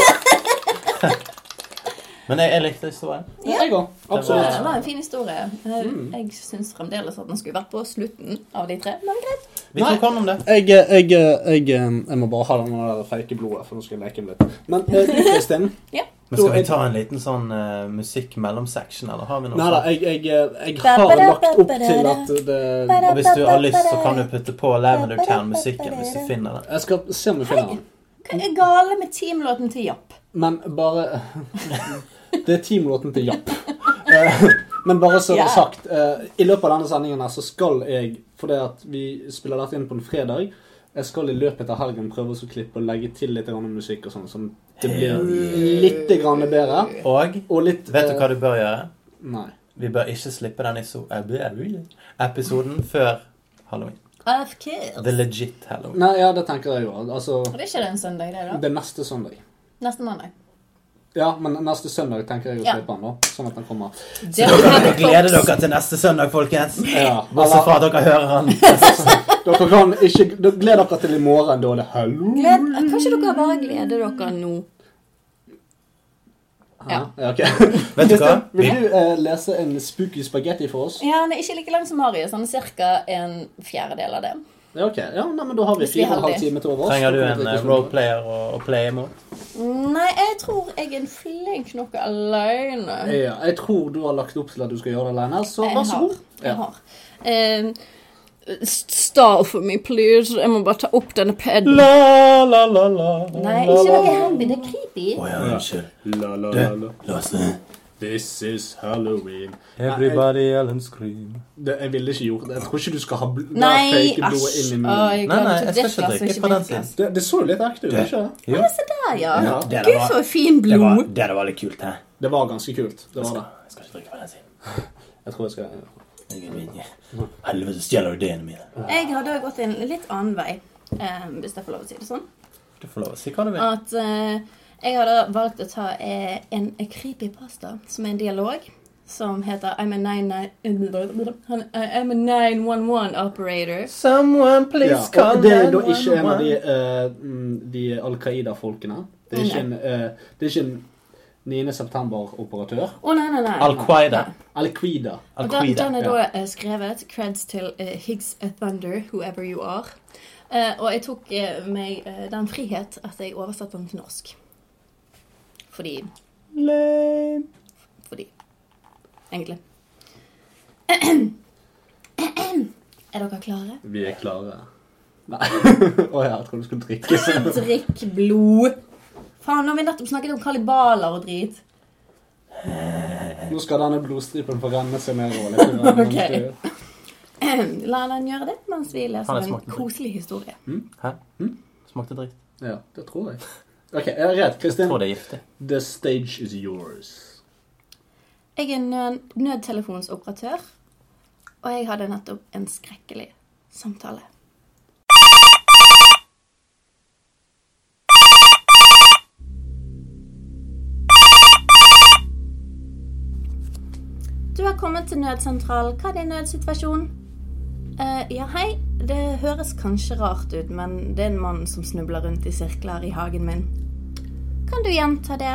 Speaker 2: Men jeg, jeg likte historien.
Speaker 3: Ja.
Speaker 4: Jeg òg.
Speaker 3: Det
Speaker 4: Absolutt.
Speaker 3: var en fin historie. Eh,
Speaker 4: Mm.
Speaker 3: Jeg syns fremdeles at den skulle vært på slutten av de tre. Men greit.
Speaker 2: Vi tok hånd om det.
Speaker 4: Jeg, jeg, jeg, jeg må bare ha den fake blodet, for nå skal jeg leke med litt. Men eh, du, Kristin
Speaker 2: Men skal vi ta en liten sånn uh, musikk-mellomsection, eller har vi noe
Speaker 4: Nei da, jeg, jeg, jeg har lagt opp til at det
Speaker 2: Og hvis du har lyst, så kan du putte på Lavender Town-musikken hvis du finner den.
Speaker 4: Jeg skal se om vi finner den.
Speaker 3: Hva er gale med teamlåten til Japp?
Speaker 4: Men bare Det er teamlåten til Japp. Eh, Men bare så yeah. Sagt, eh, i løpet av denne sendingen her så skal jeg, fordi at vi spiller dette inn på en fredag, jeg skal i løpet av helgen prøve å klippe og legge til litt musikk og sånn, som det blir litt grann bedre.
Speaker 2: Og
Speaker 4: Og litt
Speaker 2: vet du
Speaker 4: eh,
Speaker 2: hva du bør gjøre?
Speaker 4: Nei.
Speaker 2: Vi bør ikke slippe den i eh, episoden før halloween.
Speaker 3: Of course.
Speaker 2: The legit halloween.
Speaker 4: Nei, ja, det tenker jeg jo. Altså,
Speaker 3: det er ikke det en søndag, det, da?
Speaker 4: det er neste søndag.
Speaker 3: Neste mandag.
Speaker 4: Ja, men neste søndag tenker jeg å
Speaker 3: Ja.
Speaker 4: slippe den, da. Sånn at den kommer.
Speaker 3: Så
Speaker 2: Dere gleder dere til neste søndag, folkens.
Speaker 4: Ja,
Speaker 2: Bortsett fra at dere hører han.
Speaker 4: Dere kan ikke Gled dere til i morgen, da er det halloween.
Speaker 3: Kanskje dere bare gleder dere nå? Ja.
Speaker 4: Ja, ok.
Speaker 2: Vet du hva?
Speaker 4: Vil du eh, lese en spooky spagetti for oss?
Speaker 3: Ja, Han er ikke like lang som Marius. Han er ca. en fjerdedel av det.
Speaker 4: Ja, ok. Ja, nei, men Da har vi fire og en halv time til overs.
Speaker 2: Trenger du en
Speaker 4: til
Speaker 2: eh, roleplayer å, å playe mot?
Speaker 3: Nei, jeg tror jeg er flink nok alene.
Speaker 4: Ja, jeg tror du har lagt opp til at du skal gjøre det alene, så vær så god.
Speaker 3: Jeg har.
Speaker 4: Ja.
Speaker 3: har. Um, Stall for me, please. Jeg må bare ta opp denne paden.
Speaker 2: La, la, la, la.
Speaker 3: Nei, ikke noe happy. Det er creepy.
Speaker 2: Å ja, unnskyld.
Speaker 4: La, la, la, la.
Speaker 2: Lasse.
Speaker 4: This is Halloween.
Speaker 2: Everybody Ellen scream.
Speaker 4: Det, jeg ville ikke gjort det. Jeg tror ikke du skal ha bl
Speaker 3: Nei,
Speaker 4: fake blodet inn i munnen.
Speaker 3: Å, jeg
Speaker 2: Nei, nei, jeg skal ikke drikke
Speaker 3: ikke
Speaker 2: på den siden.
Speaker 4: Det, det så jo litt ekte ut, ikke sant?
Speaker 2: Ja, se
Speaker 3: Der, ja.
Speaker 4: Ja,
Speaker 2: det
Speaker 3: Gud,
Speaker 2: var-
Speaker 3: så fin
Speaker 2: det var,
Speaker 3: blod.
Speaker 2: det var litt kult, hæ?
Speaker 4: Det var ganske kult. Det var det.
Speaker 2: Jeg skal ikke drikke på den siden.
Speaker 4: Jeg tror jeg skal
Speaker 2: Jeg er min- Helvete, stjeler ideene mine.
Speaker 3: Jeg hadde også gått en litt annen vei, eh, hvis jeg får lov å si det sånn.
Speaker 2: Du får lov å si hva du vil.
Speaker 3: At eh, jeg hadde valgt å ta eh, en creepypasta som er en dialog. Som heter I'm a 99 I'm a 911 operator.
Speaker 2: Someone
Speaker 4: ja, come Det er da ikke en av de, eh, mm, de Al Qaida-folkene. Det er ikke en, uh, det er ikke en 9. september-operatør.
Speaker 3: Å, nei, nei, nei.
Speaker 2: Al-Qaida.
Speaker 4: Al-Qaida.
Speaker 3: Al den,
Speaker 2: Al-Qaida.
Speaker 3: den er da ja. skrevet creds til uh, Higgs Thunder, whoever you are. Uh, og jeg tok uh, meg eh, den frihet at jeg oversatte den til norsk. Fordi
Speaker 2: Lame.
Speaker 3: Fordi Egentlig. Er dere klare?
Speaker 4: Vi er klare. Nei. Å ja, jeg trodde du skulle drikke.
Speaker 3: Drikk blod. Faen, nå har vi nettopp snakket om kalibaler og drit.
Speaker 4: Nå skal denne blodstripen få renne seg nedover litt. grann,
Speaker 3: Ok.
Speaker 4: mens du-
Speaker 3: La den gjøre det mens vi leser en koselig historie.
Speaker 2: Hæ? Smakte dritt.
Speaker 4: Ja, det tror jeg. Ok, jeg er redd. Kristin,
Speaker 2: tror det er giftig.
Speaker 4: the stage is yours.
Speaker 3: Jeg er nød nødtelefonsoperatør, og jeg hadde nettopp en skrekkelig samtale. Du har kommet til nødsentralen. Hva er din nødsituasjon? Uh, ja, hei. Det høres kanskje rart ut, men det er en mann som snubler rundt i sirkler i hagen min. Kan du gjenta det?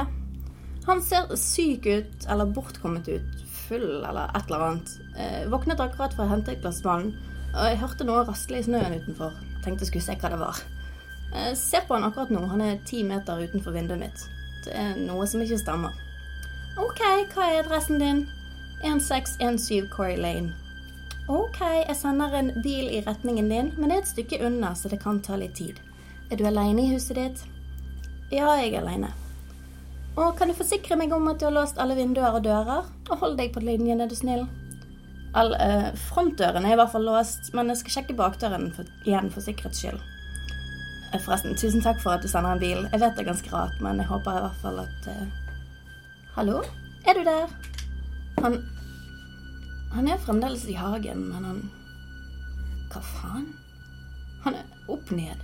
Speaker 3: Han ser syk ut, eller bortkommet ut, full eller et eller annet. Uh, våknet akkurat for å hente et glass vann, og jeg hørte noe rasle i snøen utenfor. Tenkte skulle se hva det var. Uh, se på han akkurat nå, han er ti meter utenfor vinduet mitt. Det er noe som ikke stemmer. Ok, hva er adressen din? 1617 Corey Lane. Ok, jeg sender en bil i retningen din, men det er et stykke unna, så det kan ta litt tid. Er du aleine i huset ditt? Ja, jeg er aleine. Og kan du forsikre meg om at du har låst alle vinduer og dører? Og hold deg på linjen, er du snill. All, eh, frontdøren er i hvert fall låst, men jeg skal sjekke bakdøren for, igjen for sikkerhets skyld. Eh, Forresten, tusen takk for at du sender en bil. Jeg vet det er ganske rart, men jeg håper i hvert fall at eh, Hallo? Er du der? Han Han er fremdeles i hagen, men han Hva faen? Han er opp ned.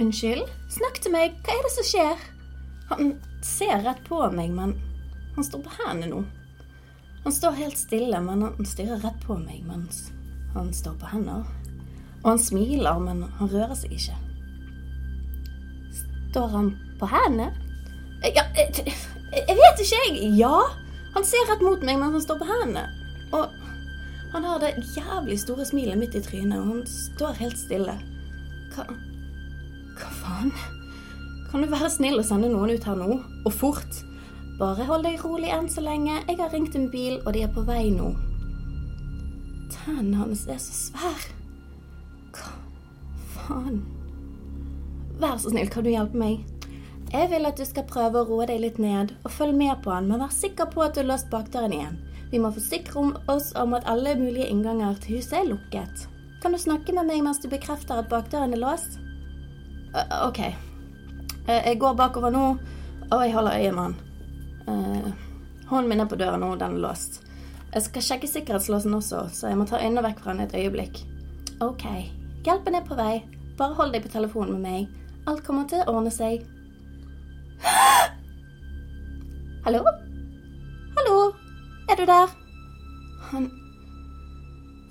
Speaker 3: Unnskyld? Snakk til meg. Hva er det som skjer? Han ser rett på meg, men han står på hendene nå. Han står helt stille, men han stirrer rett på meg mens han står på hender. Og han smiler, men han rører seg ikke. Står han på hendene? Ja, jeg, vet ikke, jeg. Ja. Han ser rett mot meg mens han står på hendene. Og han har det jævlig store smilet midt i trynet, og han står helt stille. Hva Hva faen? Kan du være snill og sende noen ut her nå? Og fort. Bare hold deg rolig enn så lenge. Jeg har ringt en bil, og de er på vei nå. Tennene hans er så svære. Hva faen? Vær så snill, kan du hjelpe meg? Jeg vil at du skal prøve å roe deg litt ned, og følge med på han, men vær sikker på at du har låst bakdøren igjen. Vi må forsikre oss om at alle mulige innganger til huset er lukket. Kan du snakke med meg mens du bekrefter at bakdøren er låst? Uh, ok. Uh, jeg går bakover nå, og jeg holder øye med han. Uh, hånden min er på døra nå, den er låst. Jeg skal sjekke sikkerhetslåsen også, så jeg må ta øynene vekk fra han et øyeblikk. Ok. Hjelpen er på vei. Bare hold deg på telefonen med meg. Alt kommer til å ordne seg. Hallo? Hallo? Er du der? Han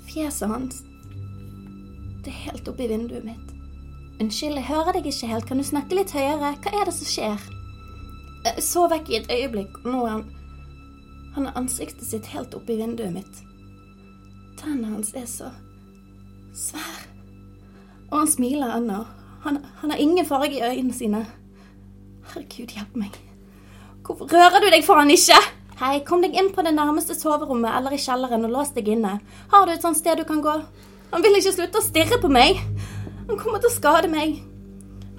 Speaker 3: Fjeset hans Det er helt oppi vinduet mitt. Unnskyld, jeg hører deg ikke helt. Kan du snakke litt høyere? Hva er det som skjer? Jeg så vekk i et øyeblikk, og nå er han Han har ansiktet sitt helt oppi vinduet mitt. Tennene hans er så svære. Og han smiler ennå. Han, han har ingen farge i øynene sine. Herregud, hjelp meg. Hvorfor rører du deg faen ikke? Hei, kom deg inn på det nærmeste soverommet eller i kjelleren og lås deg inne. Har du et sånt sted du kan gå? Han vil ikke slutte å stirre på meg. Han kommer til å skade meg.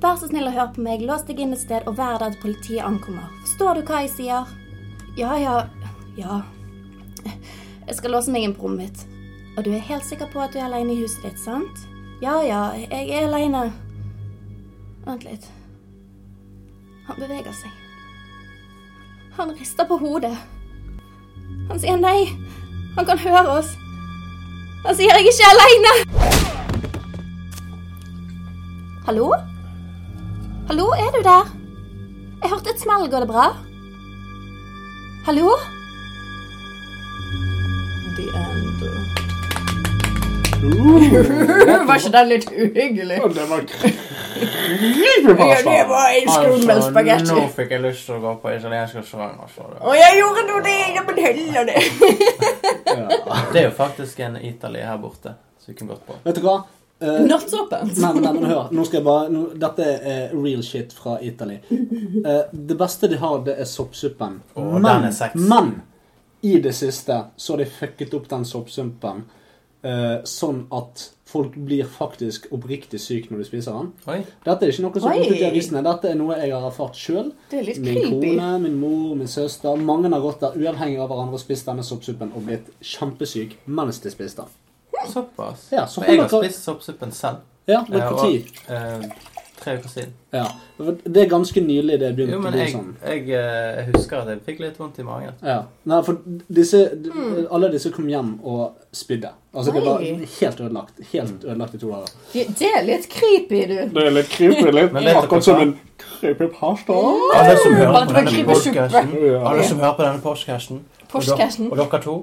Speaker 3: Vær så snill og hør på meg. Lås deg inn et sted og vær der politiet ankommer. Forstår du hva jeg sier? Ja, ja, ja. Jeg skal låse meg inn på rommet mitt. Og du er helt sikker på at du er alene i huset ditt, sant? Ja, ja, jeg er alene. Vent litt. Han beveger seg. Han rister på hodet. Han sier nei. Han kan høre oss. Han sier jeg er ikke aleine. Hallo? Hallo, er du der? Jeg hørte et smell. Går det bra? Hallo? The end. Var ikke den litt uhyggelig?
Speaker 4: Ja, det var
Speaker 3: Ja,
Speaker 4: creepypasta.
Speaker 3: det var en skummel spagetti.
Speaker 2: nå fikk jeg lyst til å gå på italiensk restaurant. Altså.
Speaker 3: Og jeg gjorde nå det! Ja, men heller det.
Speaker 2: Det er jo faktisk en Italy her borte, så vi kunne gått på.
Speaker 4: Vet du hva? Uh,
Speaker 3: Nattåpent.
Speaker 4: Nei, men, nei, men hør. Nå skal jeg bare, nå, dette er real shit fra Italy. Uh, det beste de har, det er soppsuppen.
Speaker 2: Oh,
Speaker 4: men,
Speaker 2: den er sex.
Speaker 4: men i det siste så har de fucket opp den soppsuppen eh, sånn at folk blir faktisk oppriktig syke når de spiser den.
Speaker 2: Oi.
Speaker 4: Dette er ikke noe som er ute i avisene. Dette er noe jeg har erfart sjøl.
Speaker 3: Er
Speaker 4: Min
Speaker 3: creepy.
Speaker 4: kone, min mor, min søster. Mange har gått der uavhengig av hverandre og spist denne soppsuppen og blitt kjempesyk mens de spiste den.
Speaker 2: Såpass.
Speaker 4: Ja, så
Speaker 2: jeg har spist soppsuppen selv.
Speaker 4: Ja, men
Speaker 2: Eh,
Speaker 4: når?
Speaker 2: eh, tre uker siden.
Speaker 4: Ja. Det er ganske nylig det begynte
Speaker 2: Jo,
Speaker 4: å
Speaker 2: men
Speaker 4: bli
Speaker 2: jeg,
Speaker 4: sånn.
Speaker 2: jeg, eh, jeg husker at jeg fikk litt vondt i magen.
Speaker 4: Ja. Nei, for disse, alle disse kom hjem og spydde. Altså, det var helt ødelagt. Helt ødelagt i to dager.
Speaker 3: Det er litt creepy, du.
Speaker 4: Det er litt creepy. Litt akkurat som en creepy pasta.
Speaker 2: Alle som hører på denne podcasten, alle som hører på denne podcasten, og, dere- og dere to,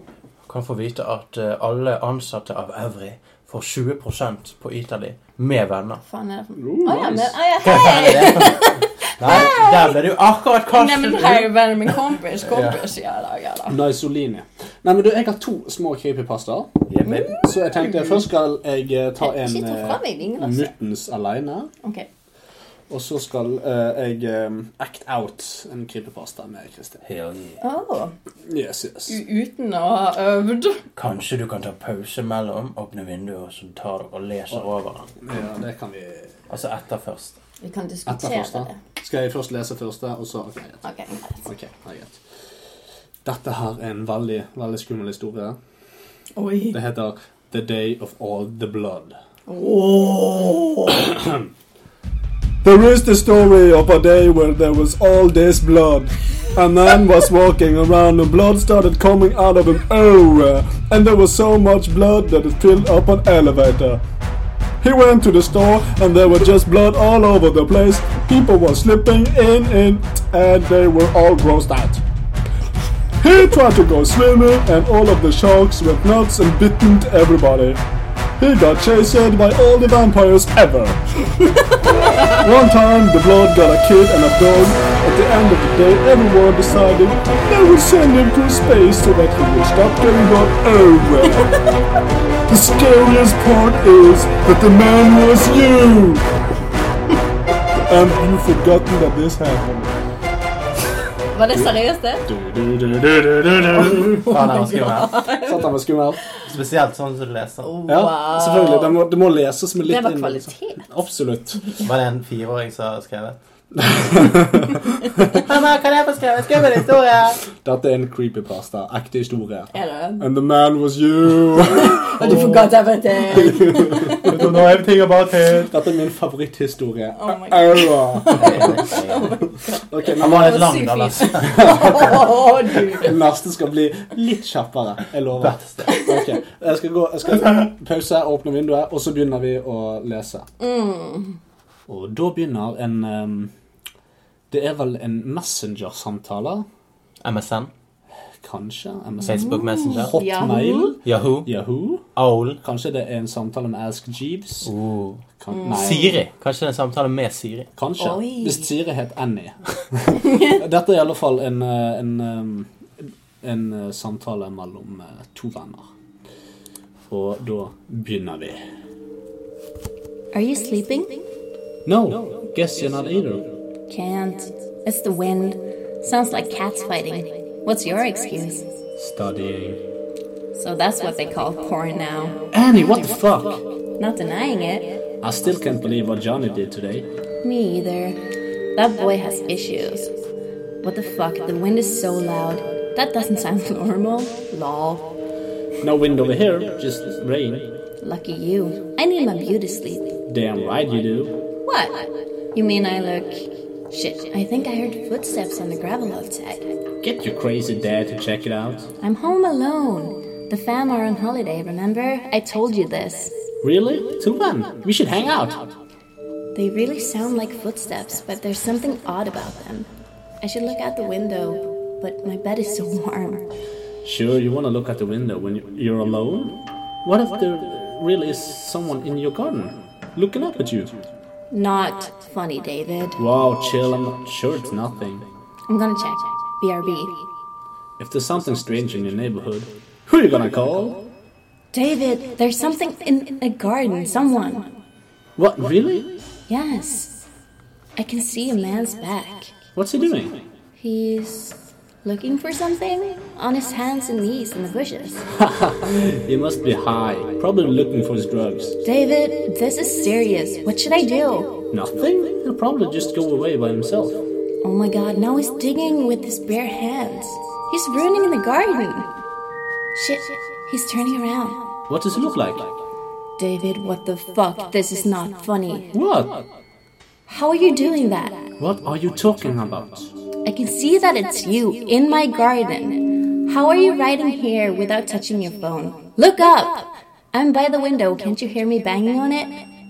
Speaker 2: kan få vite at eh, alle ansatte av Evry får 20% på Italy med venner.
Speaker 3: faen er det for
Speaker 4: Oh,
Speaker 3: ja, men
Speaker 4: nice.
Speaker 3: ja, hei!
Speaker 2: det for Nei, der ble du akkurat kastet
Speaker 3: Nei, men
Speaker 2: her
Speaker 3: er
Speaker 2: jo
Speaker 3: vennen min, kompis, kompis. Ja da, ja da.
Speaker 4: Naisolini. Nei, men du, jeg har to små creepypastaer.
Speaker 2: Yeah.
Speaker 4: Så jeg tenkte først skal jeg eh, ta en
Speaker 3: Ikke ta
Speaker 4: eh, muttens aleine.
Speaker 3: Ok.
Speaker 4: Og så skal uh, jeg um, act out en creepypasta med Kristin.
Speaker 1: Hell yeah.
Speaker 3: Å,
Speaker 4: Yes, yes.
Speaker 3: uten å ha øvd.
Speaker 1: Kanskje du kan ta pause mellom, åpne vinduet, og så tar og leser over den.
Speaker 4: Ja, det kan vi
Speaker 1: Altså etter først.
Speaker 3: Vi kan diskutere det.
Speaker 4: Skal jeg først lese første, og så Ok, greit.
Speaker 3: Okay, greit.
Speaker 4: Ok, det greit. Dette her er en veldig, veldig skummel historie.
Speaker 3: Oi.
Speaker 4: Det heter The Day of All the Blood. There is the story of a day where there was all this blood. A man was walking around and blood started coming out of him everywhere. And there was so much blood that it filled up an elevator. He went to the store and there was just blood all over the place. People were slipping in it and they were all grossed out. He tried to go swimming and all of the sharks went nuts and bitten everybody. He got chased by all the vampires ever. One time the blood got a kid and a dog. At the end of the day everyone decided they would send him to space so that he would stop getting blood oh, everywhere. the scariest part is that the man was you. and you've forgotten that this happened.
Speaker 3: Var det seriøst, det?
Speaker 2: Faen, det var skummel.
Speaker 4: Satt han var skummel?
Speaker 2: Spesielt sånn som du leser.
Speaker 4: Ja, selvfølgelig. Det må, det må leses med litt
Speaker 3: Det var
Speaker 4: inn-
Speaker 3: kvalitet.
Speaker 4: Absolutt.
Speaker 2: Var det en fireåring som har skrevet? Mamma, kan jeg få skrevet? Skriv en historie!
Speaker 4: Dette er en creepypasta. Ekte historie.
Speaker 3: Er det?
Speaker 4: And the man was you.
Speaker 3: Og du forgot everything.
Speaker 2: Nå er nå everything about it.
Speaker 4: Dette er min favoritthistorie.
Speaker 3: Oh my
Speaker 4: God. Ok,
Speaker 2: Han var litt lang, da.
Speaker 3: du.
Speaker 4: neste skal bli litt kjappere. Jeg lover. Ok, Jeg skal gå, jeg skal pause, åpne vinduet, og så begynner vi å lese. Og da begynner en ehm, Det er vel en messenger-samtale?
Speaker 2: MSN.
Speaker 4: Kanskje? MSN?
Speaker 2: Facebook Messenger.
Speaker 4: Hotmail?
Speaker 2: Yahoo.
Speaker 4: Yahoo?
Speaker 2: Owl.
Speaker 4: Kanskje det er en samtale med Ask Jeeves?
Speaker 2: Oh.
Speaker 4: Kan, nei,
Speaker 2: Siri. Kanskje det er en samtale med Siri.
Speaker 4: Kanskje.
Speaker 3: Oi.
Speaker 4: Hvis Siri het Annie. Dette er i alle fall en, eh, en, eh, en eh, samtale mellom to venner. Og da begynner vi.
Speaker 3: Are you sleeping?
Speaker 4: No, guess you're not either.
Speaker 3: Can't. It's the wind. Sounds like cats fighting. What's your excuse?
Speaker 4: Studying.
Speaker 3: So that's what they call porn now.
Speaker 4: Annie, what the fuck?
Speaker 3: Not denying it.
Speaker 4: I still can't believe what Johnny did today.
Speaker 3: Me either. That boy has issues. What the fuck? The wind is so loud. That doesn't sound normal. Lol.
Speaker 4: No wind over here, just rain.
Speaker 3: Lucky you. I need my beauty sleep.
Speaker 4: Damn right you do.
Speaker 3: What? You mean I look. Shit, I think I heard footsteps on the gravel outside.
Speaker 4: Get your crazy dad to check it out.
Speaker 3: I'm home alone. The fam are on holiday, remember? I told you this.
Speaker 4: Really? To when? We should hang out.
Speaker 3: They really sound like footsteps, but there's something odd about them. I should look out the window, but my bed is so warm.
Speaker 4: Sure, you want to look out the window when you're alone? What if there really is someone in your garden looking up at you?
Speaker 3: Not funny, David.
Speaker 4: Wow, chill, I'm not sure it's nothing.
Speaker 3: I'm gonna check. BRB.
Speaker 4: If there's something strange in your neighborhood, who are you gonna call?
Speaker 3: David, there's something in a garden. Someone.
Speaker 4: What, really?
Speaker 3: Yes. I can see a man's back.
Speaker 4: What's he doing?
Speaker 3: He's looking for something on his hands and knees in the bushes.
Speaker 4: He must be high, probably looking for his drugs.
Speaker 3: David, this is serious. What should I do?
Speaker 4: Nothing? He'll probably just go away by himself.
Speaker 3: Oh my god, now he's digging with his bare hands. He's ruining the garden. Shit, he's turning around.
Speaker 4: What does he look like?
Speaker 3: David, what the fuck? This is not funny.
Speaker 4: What?
Speaker 3: How are you doing that?
Speaker 4: What are you talking about?
Speaker 3: I can see that it's you in my garden. How are you writing here without touching your phone? Look up! I'm by the window. Can't you hear me banging on it?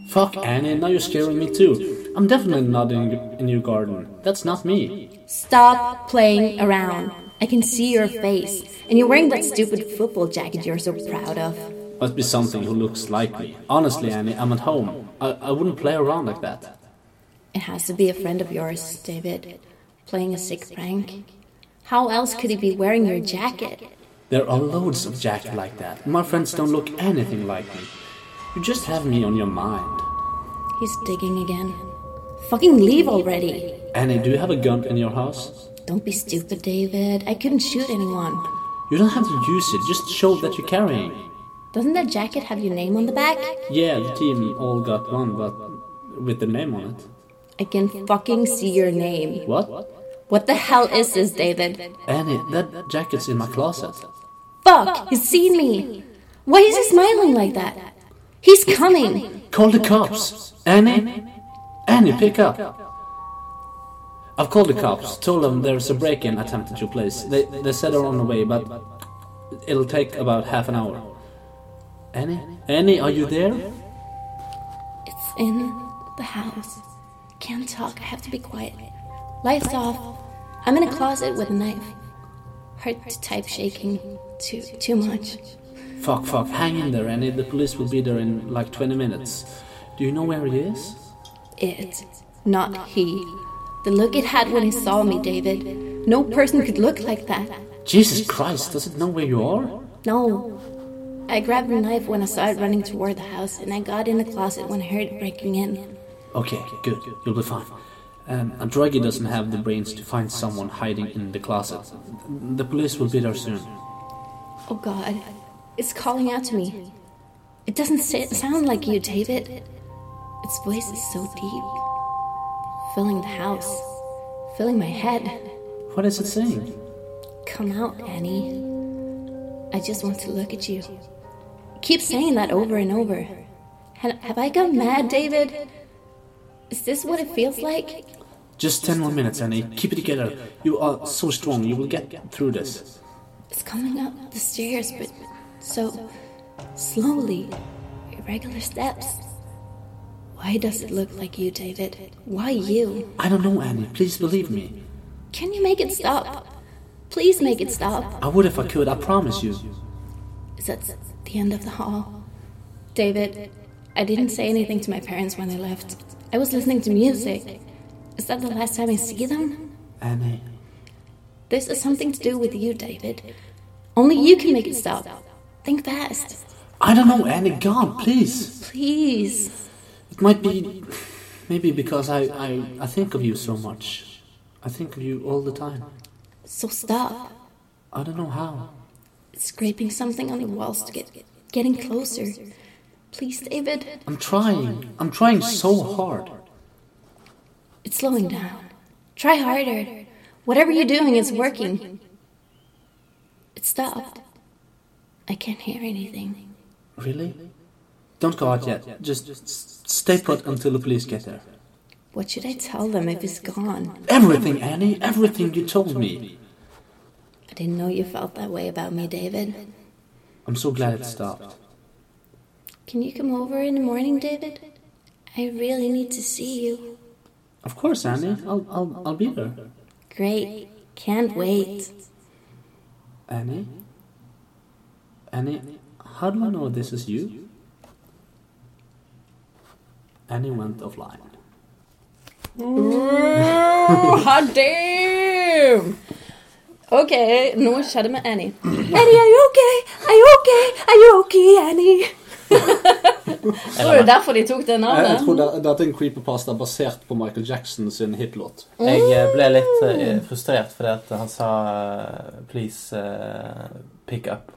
Speaker 4: Fuck, Annie, now you're scaring me too. I'm definitely not in, in your garden. That's not me.
Speaker 3: Stop playing around. I can see your face. And you're wearing that stupid football jacket you're so proud of.
Speaker 4: Must be something who looks like me. Honestly, Annie, I'm at home. I, I wouldn't play around like that.
Speaker 3: It has to be a friend of yours, David. Playing a sick prank. How else could he be wearing your jacket?
Speaker 4: There are loads of jackets like that. My friends don't look anything like me. You just have me on your mind.
Speaker 3: He's digging again. Fucking leave already.
Speaker 4: Annie, do you have a gun in your house?
Speaker 3: Don't be stupid, David. I couldn't shoot anyone.
Speaker 4: You don't have to use it, just show that you're carrying.
Speaker 3: Doesn't that jacket have your name on the back?
Speaker 4: Yeah, the team all got one, but with the name on it.
Speaker 3: I can fucking see your name.
Speaker 4: What?
Speaker 3: What the hell is this, David?
Speaker 4: Annie, that jacket's in my closet.
Speaker 3: Fuck! He's seen me! Why is he smiling like that? He's coming!
Speaker 4: Call the cops. Annie? Annie, pick up. I've called the cops, told them there's a break-in attempt at your place. They, they said they're on the way, but it'll take about half an hour. Annie? Annie, are you there?
Speaker 3: It's in the house. Can't talk, I have to be quiet. Lights off. I'm in a closet with a knife. Hard to type shaking. Too too much.
Speaker 4: Fuck, fuck, hang in there, Annie. The police will be there in like 20 minutes. Do you know where he is?
Speaker 3: It, not he. The look it had when it saw me, David. No person could look like that.
Speaker 4: Jesus Christ, does it know where you are?
Speaker 3: No. I grabbed a knife when I saw it running toward the house, and I got in the closet when I heard it breaking in.
Speaker 4: Okay, good. You'll be fine. Um, a druggie doesn't have the brains to find someone hiding in the closet. The police will be there soon.
Speaker 3: Oh God, it's calling out to me. It doesn't sound like you, David. Its voice is so deep, filling the house, filling my head.
Speaker 4: What is it saying?
Speaker 3: Come out, Annie. I just want to look at you. Keep saying that over and over. Have I gone mad, David? Is this what it feels like?
Speaker 4: Just 10 more minutes, Annie. Keep it together. You are so strong. You will get through this.
Speaker 3: It's coming up the stairs, but so slowly, irregular steps. Why does it look like you, David? Why you?
Speaker 4: I don't know, Annie. Please believe me.
Speaker 3: Can you make it stop? Please make it stop.
Speaker 4: I would if I could, I promise you.
Speaker 3: Is that the end of the hall? David, I didn't say anything to my parents when they left. I was listening to music. Is that the last time I see them?
Speaker 4: Annie.
Speaker 3: This is something to do with you, David. Only you can make it stop. Think fast.
Speaker 4: I don't know, Annie. God, please.
Speaker 3: Please.
Speaker 4: It might be. Maybe because I, I, I think of you so much. I think of you all the time.
Speaker 3: So stop.
Speaker 4: I don't know how.
Speaker 3: Scraping something on the walls to get getting closer. Please, David.
Speaker 4: I'm trying. I'm trying so hard.
Speaker 3: It's slowing down. Try harder. Whatever you're doing is working. It stopped. I can't hear anything.
Speaker 4: Really? Don't go out yet. Just stay put until the police get there.
Speaker 3: What should I tell them if it's gone?
Speaker 4: Everything, Annie. Everything you told me.
Speaker 3: I didn't know you felt that way about me, David.
Speaker 4: I'm so glad it stopped.
Speaker 3: Can you come over in the morning, David? I really need to see you.
Speaker 4: Of course, Annie. I'll, I'll, I'll be there.
Speaker 3: Great. Can't wait.
Speaker 4: Annie? Annie, how do I know this is you? Annie went offline.
Speaker 3: Hot damn! Ok, noe skjedde med Annie. Annie, are you okay? Are you okay? Are you okay, Annie? Tror du derfor de tok det
Speaker 4: Jeg, jeg
Speaker 3: navnet?
Speaker 4: tror det, dette er en creeperpasta basert på Michael Jackson sin hitlåt.
Speaker 2: Jeg eh, ble litt eh, frustrert fordi at han sa eh, 'please pick up'.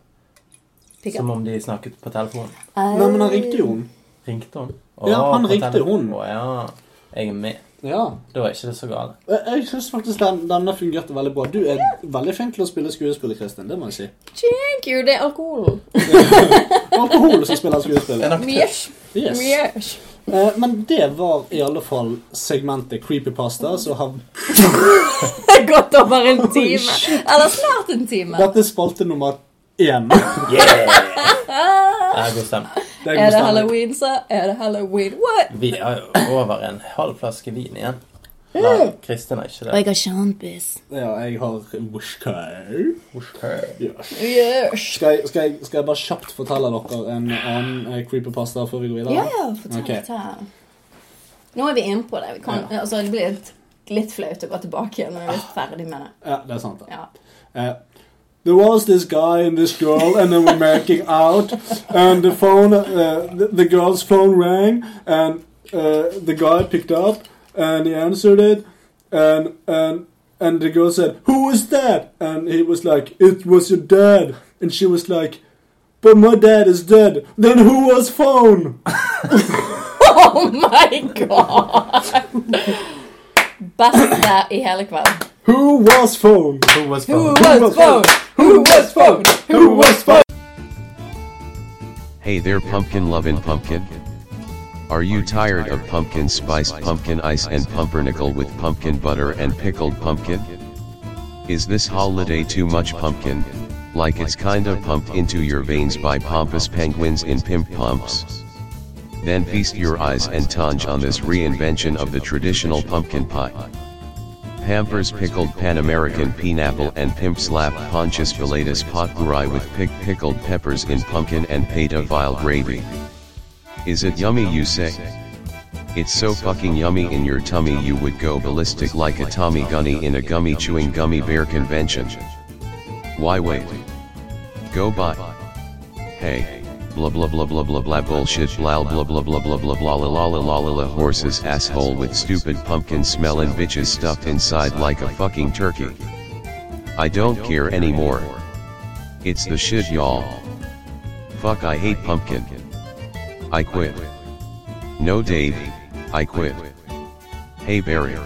Speaker 3: Pick up.
Speaker 2: Som om de snakket på telefonen.
Speaker 4: Nei, men han ringte jo hun.
Speaker 2: Ringte hun?
Speaker 4: Ja, han ringte hun.
Speaker 2: Å, ja. Jeg er med.
Speaker 4: Ja.
Speaker 2: Da er ikke det så galt.
Speaker 4: Jeg, jeg syns faktisk den, denne fungerte veldig bra. Du er veldig flink til å spille skuespill, Kristin. Det må jeg si.
Speaker 3: Thank you, det er alkohol.
Speaker 4: Alkohol som spiller skuespill.
Speaker 2: Det er nok
Speaker 3: Yes.
Speaker 4: Eh, men det var i alle fall segmentet Creepypasta. Så har
Speaker 3: gått over en time. Eller snart en time.
Speaker 4: Dette er spalte nummer én.
Speaker 2: Yeah! Det er god stemning.
Speaker 4: Det
Speaker 3: Er det halloween, så er det halloween. What?
Speaker 2: Vi har over en halv flaske vin igjen. Nei, Kristin er ikke det.
Speaker 3: jeg har sjampis.
Speaker 4: Ja, jeg har whisky. Yes.
Speaker 3: Yes.
Speaker 4: Skal, jeg, skal, jeg, skal jeg bare kjapt fortelle dere en annen eh, creeperpasta før vi går videre?
Speaker 3: Ja, ja, fortell.
Speaker 4: Ok.
Speaker 3: fortell. Nå er vi inne på det. Vi kan,
Speaker 4: Ja.
Speaker 3: altså, det blir litt, litt flaut å gå tilbake igjen når vi er ferdig med det.
Speaker 4: Ja, det er sant. det.
Speaker 3: Ja.
Speaker 4: Uh, there was this guy and this girl, and they were making out, and the phone, uh, the, the girl's phone rang, and uh, the guy picked up, and he answered it, and and and the girl said, "Who is that?" And he was like, "It was your dad," and she was like. But my dad is dead. Then who was phone?
Speaker 3: Oh my god! Beste i hele kvelden.
Speaker 4: Who was phone?
Speaker 2: Who was phone?
Speaker 3: Who was phone? Who was phone? Who was phone?
Speaker 6: Hey there pumpkin lovin' pumpkin. Are you tired of pumpkin spice pumpkin ice and pumpernickel with pumpkin butter and pickled pumpkin? Is this holiday too much pumpkin? Like it's kinda pumped into your veins by pompous penguins in pimp pumps? Then feast your eyes and tongue on this reinvention of the traditional pumpkin pie. Pampers pickled Pan American pineapple and pimp slap Pontius pilatus potpourri with pick pickled peppers in pumpkin and peta vile gravy. Is it yummy you say? It's so fucking yummy in your tummy you would go ballistic like a Tommy Gunny in a gummy chewing gummy bear convention. Why wait? Go buy. Hey, blah blah blah blah blah blah bullshit blah blah blah blah blah blah blah la la la la la la horse's asshole with stupid pumpkin smelling bitches stuffed inside like a fucking turkey. I don't care anymore. It's the shit y'all. Fuck I hate pumpkin. I quit. No Dave, I quit. Hey Barry.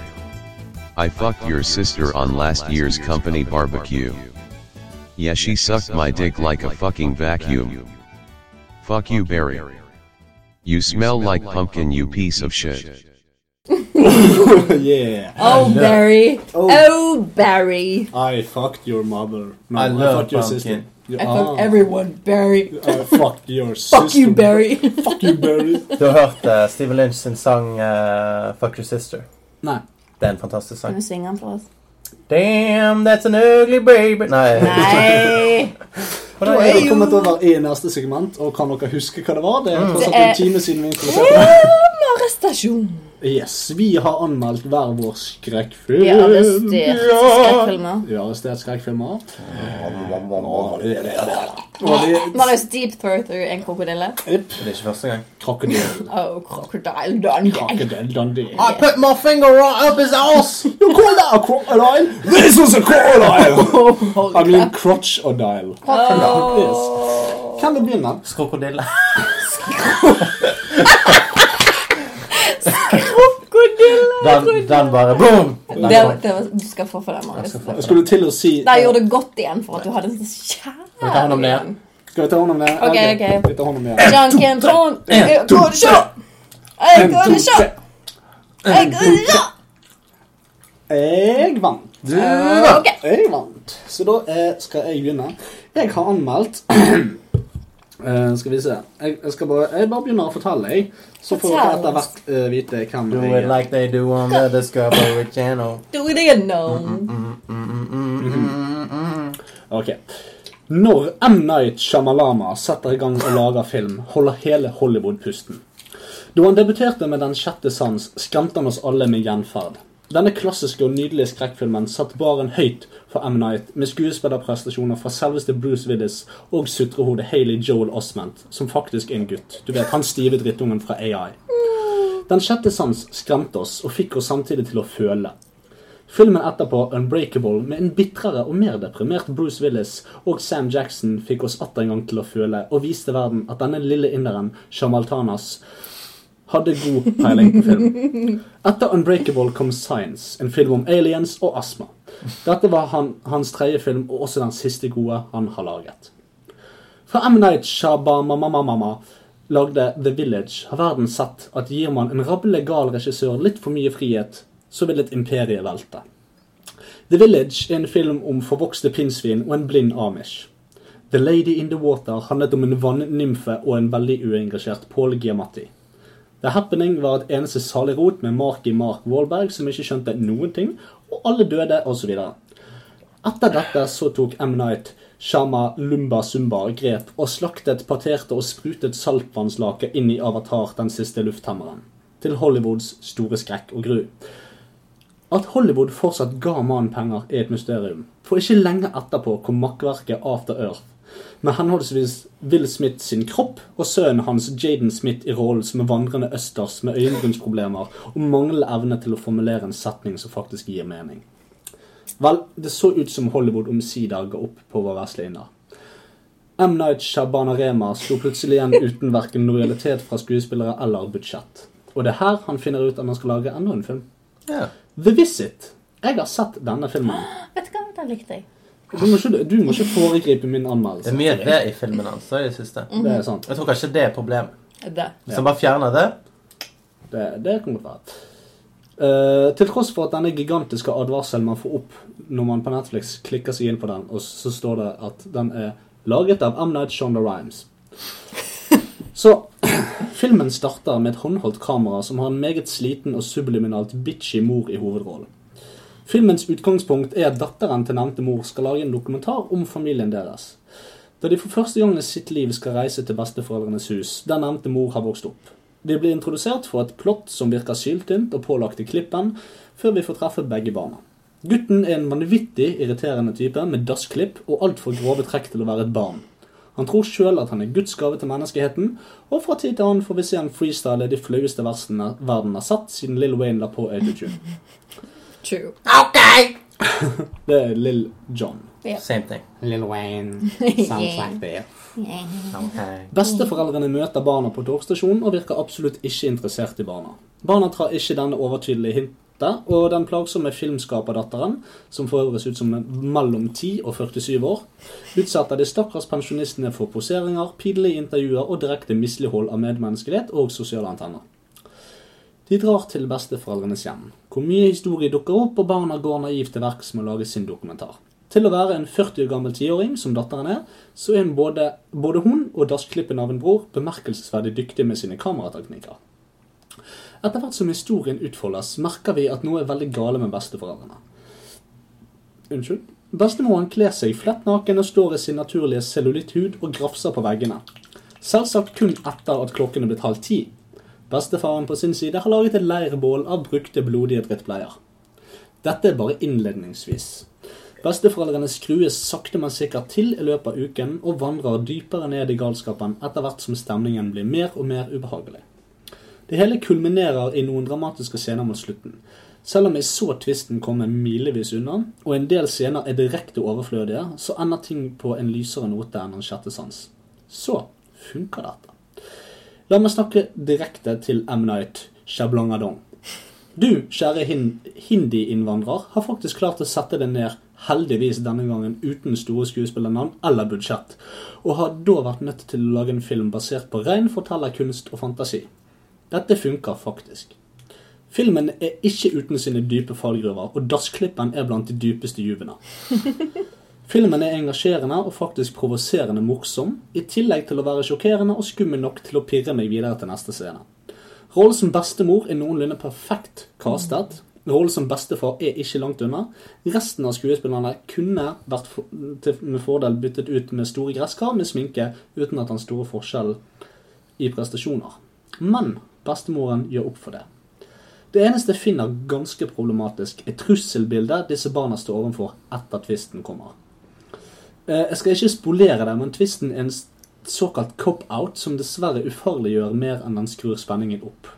Speaker 6: I fucked your sister on last year's company barbecue. Yeah she sucked my dick like a fucking vacuum. Fuck you Barry. You smell like pumpkin you piece of shit.
Speaker 4: yeah.
Speaker 3: Oh, Barry.
Speaker 4: Oh.
Speaker 3: Oh, Barry.
Speaker 4: I fucked your mother. No,
Speaker 2: I love
Speaker 4: fucked your
Speaker 2: pumpkin.
Speaker 4: sister.
Speaker 3: I fucked
Speaker 4: ah,
Speaker 3: everyone, Barry.
Speaker 4: I fucked your sister.
Speaker 3: Fuck you, Barry.
Speaker 4: Fuck you, Barry.
Speaker 2: Du har hørt uh, Steven Lynch sin sang uh, 'Fuck Your Sister'?
Speaker 4: Nei.
Speaker 2: Det er en fantastisk
Speaker 3: Kan
Speaker 2: sang.
Speaker 3: du synge den for oss?
Speaker 2: Damn, that's an ugly baby Nei.
Speaker 3: Nei.
Speaker 4: Da er vi kommet over i neste segment, og kan dere huske hva det var? Det er
Speaker 3: Det er-
Speaker 4: en time siden vi introduserte det.
Speaker 3: Arrestasjon.
Speaker 4: Yes, vi har anmeldt hver vår skrekkfilm.
Speaker 3: Vi har arrestert skrekkfilmer.
Speaker 4: Vi har arrestert skrekkfilmer.
Speaker 3: Marius deep throat en krokodille.
Speaker 4: Yep.
Speaker 2: Det er ikke første gang.
Speaker 4: Krokodille.
Speaker 3: Oh, crocodile Dundee.
Speaker 4: Krokodil Dundee.
Speaker 2: I put my finger right up his ass!
Speaker 4: You call that a crocodile? This is a crocodile!
Speaker 3: Oh,
Speaker 4: I mean crotch-odile. Yes. Hvem vil begynne?
Speaker 2: Krokodille.
Speaker 3: Krokodille.
Speaker 2: Den, den bare boom! Den
Speaker 3: Det, det var, du skal få for den, Marius.
Speaker 4: Jeg skulle til å si
Speaker 3: Der gjorde det godt igjen for at du hadde en så
Speaker 2: vi ta hånd om det?
Speaker 3: kjære
Speaker 4: Skal vi ta hånd om det?
Speaker 3: Ok, ok.
Speaker 4: Vi tar hånd om det.
Speaker 3: Junkin Tron.
Speaker 2: En,
Speaker 3: Gå og se! Jeg går se! Jeg går ikke!
Speaker 4: Jeg vant.
Speaker 2: Du vant.
Speaker 3: Ok.
Speaker 4: Jeg vant. Så da eh, skal jeg begynne. Jeg har anmeldt Eh, Skal vi se. Jeg, jeg skal bare Jeg bare begynner å fortelle, jeg. Så får dere etter hvert uh, vite hvem
Speaker 2: Do
Speaker 4: jeg
Speaker 2: it
Speaker 4: er.
Speaker 2: like they do on the Discovery Channel.
Speaker 3: Do it again.
Speaker 4: Ok. Når M. Night Shyamalama setter i gang og lager film, holder hele Hollywood pusten. Da han debuterte med Den sjette sans, skremte han oss alle med gjenferd. Denne klassiske og nydelige skrekkfilmen satte baren høyt for M. Night, med skuespillerprestasjoner fra selveste Bruce Willis og sutrehodet Hailey Joel Osment, som faktisk er en gutt. Du vet, han stive drittungen fra AI. Den sjette sans skremte oss og fikk oss samtidig til å føle. Filmen etterpå, Unbreakable, med en bitrere og mer deprimert Bruce Willis og Sam Jackson, fikk oss atter en gang til å føle, og viste verden at denne lille inderen, Shamaltanas, hadde god peiling på film. Etter Unbreakable kom Science, en film om aliens og astma. Dette var han, hans tredje film, og også den siste gode han har laget. Fra M. Night Shabamamamama lagde The Village, har verden sett at gir man en rablende gal regissør litt for mye frihet, så vil et imperie velte. The Village er en film om forvokste pinnsvin og en blind amish. The Lady in the Water handlet om en vannymfe og en veldig uengasjert Paul Giamatti. The Happening var et eneste salig rot med Marky Mark Wahlberg som ikke skjønte noen ting, og alle døde, osv. Etter dette så tok M. Night Shama Lumba Sumba grep og slaktet, parterte og sprutet saltvannslake inn i Avatar den siste lufthemmeren. Til Hollywoods store skrekk og gru. At Hollywood fortsatt ga mannen penger, er et mysterium. For ikke lenge etterpå kom makkverket After Earth, med henholdsvis Will Smith sin kropp og sønnen hans Jaden Smith i rollen som en vandrende østers med øyenbrynsproblemer og manglende evne til å formulere en setning som faktisk gir mening. Vel, det så ut som Hollywood omsider ga opp på vår vesle. M. Night Shyamalan sto plutselig igjen uten verken lojalitet fra skuespillere eller budsjett. Og det er her han finner ut at han skal lage enda en film.
Speaker 2: Ja.
Speaker 4: The Visit. Jeg har sett denne filmen.
Speaker 3: Vet du hva, den likte jeg.
Speaker 4: Du må ikke, du må ikke foregripe min
Speaker 2: Det er mye det i filmen hans i det siste.
Speaker 4: Det er sant.
Speaker 2: Jeg tror kanskje det er problemet.
Speaker 3: Det.
Speaker 2: Han bare fjerner det
Speaker 4: Det, det kan godt være. Eh, til tross for at denne gigantiske advarselen man får opp når man på Netflix klikker seg inn på den, og så står det at den er laget av M. Night Shonda Rhimes. Så filmen starter med et håndholdt kamera som har en meget sliten og subliminalt bitchy mor i hovedrollen. Filmens utgangspunkt er at datteren til nevnte mor skal lage en dokumentar om familien deres. Da de for første gang i sitt liv skal reise til besteforeldrenes hus, der nevnte mor har vokst opp. De blir introdusert for et plott som virker syltynt og pålagt i klippen, før vi får treffe begge barna. Gutten er en vanvittig irriterende type med dassklipp og altfor grove trekk til å være et barn. Han tror sjøl at han er Guds gave til menneskeheten, og fra tid til annen får vi se han freestyle de flaueste versene verden har sett siden Lill Wayne la på autotune.
Speaker 3: True.
Speaker 4: Det er Lill John.
Speaker 2: Same thing.
Speaker 4: Lill Wayne sounds like that.
Speaker 2: Okay.
Speaker 4: Besteforeldrene møter barna på togstasjonen og virker absolutt ikke interessert i barna. Barna tar ikke denne overtydelige hintet, og den plagsomme filmskaperdatteren, som for øvrig ser ut som mellom 10 og 47 år, utsetter de stakkars pensjonistene for poseringer, pinlige intervjuer og direkte mislighold av medmenneskelighet og sosiale antenner. De drar til besteforeldrenes hjem, hvor mye historie dukker opp, og barna går naivt til verks med å lage sin dokumentar. Til å være en 40 år gammel tiåring, som datteren er, så er både, både hun og dassklippen av en bror bemerkelsesverdig dyktig med sine kamerateknikker. Etter hvert som historien utfoldes, merker vi at noe er veldig gale med besteforeldrene. Unnskyld? Bestemoren kler seg flett naken og står i sin naturlige cellulitthud og grafser på veggene. Selvsagt kun etter at klokken er blitt halv ti. Bestefaren på sin side har laget et leirbål av brukte, blodige drittbleier. Dette er bare innledningsvis. Besteforeldrene skrues sakte, men sikkert til i løpet av uken og vandrer dypere ned i galskapen etter hvert som stemningen blir mer og mer ubehagelig. Det hele kulminerer i noen dramatiske scener mot slutten. Selv om jeg så tvisten komme milevis unna, og en del scener er direkte overflødige, så ender ting på en lysere note enn en sjette sans. Så funker dette. La meg snakke direkte til M. Night Shablangadong. Du, kjære hin hindi-innvandrer, har faktisk klart å sette deg ned, heldigvis denne gangen uten store skuespillernavn eller budsjett, og har da vært nødt til å lage en film basert på ren fortellerkunst og fantasi. Dette funker faktisk. Filmen er ikke uten sine dype fallgruver, og dassklippen er blant de dypeste juvene. Filmen er engasjerende og faktisk provoserende morsom, i tillegg til å være sjokkerende og skummel nok til å pirre meg videre til neste scene. Rollen som bestemor er noenlunde perfekt castet. Rollen som bestefar er ikke langt unna. Resten av skuespillerne kunne vært for, til, med fordel byttet ut med store gresskar med sminke, uten at den store forskjell i prestasjoner. Men bestemoren gjør opp for det. Det eneste jeg finner ganske problematisk, er trusselbildet disse barna står overfor etter tvisten kommer. Eh, Jeg skal ikke spolere det, men tvisten er en såkalt cop-out som dessverre ufarliggjør mer enn den skrur spenningen opp.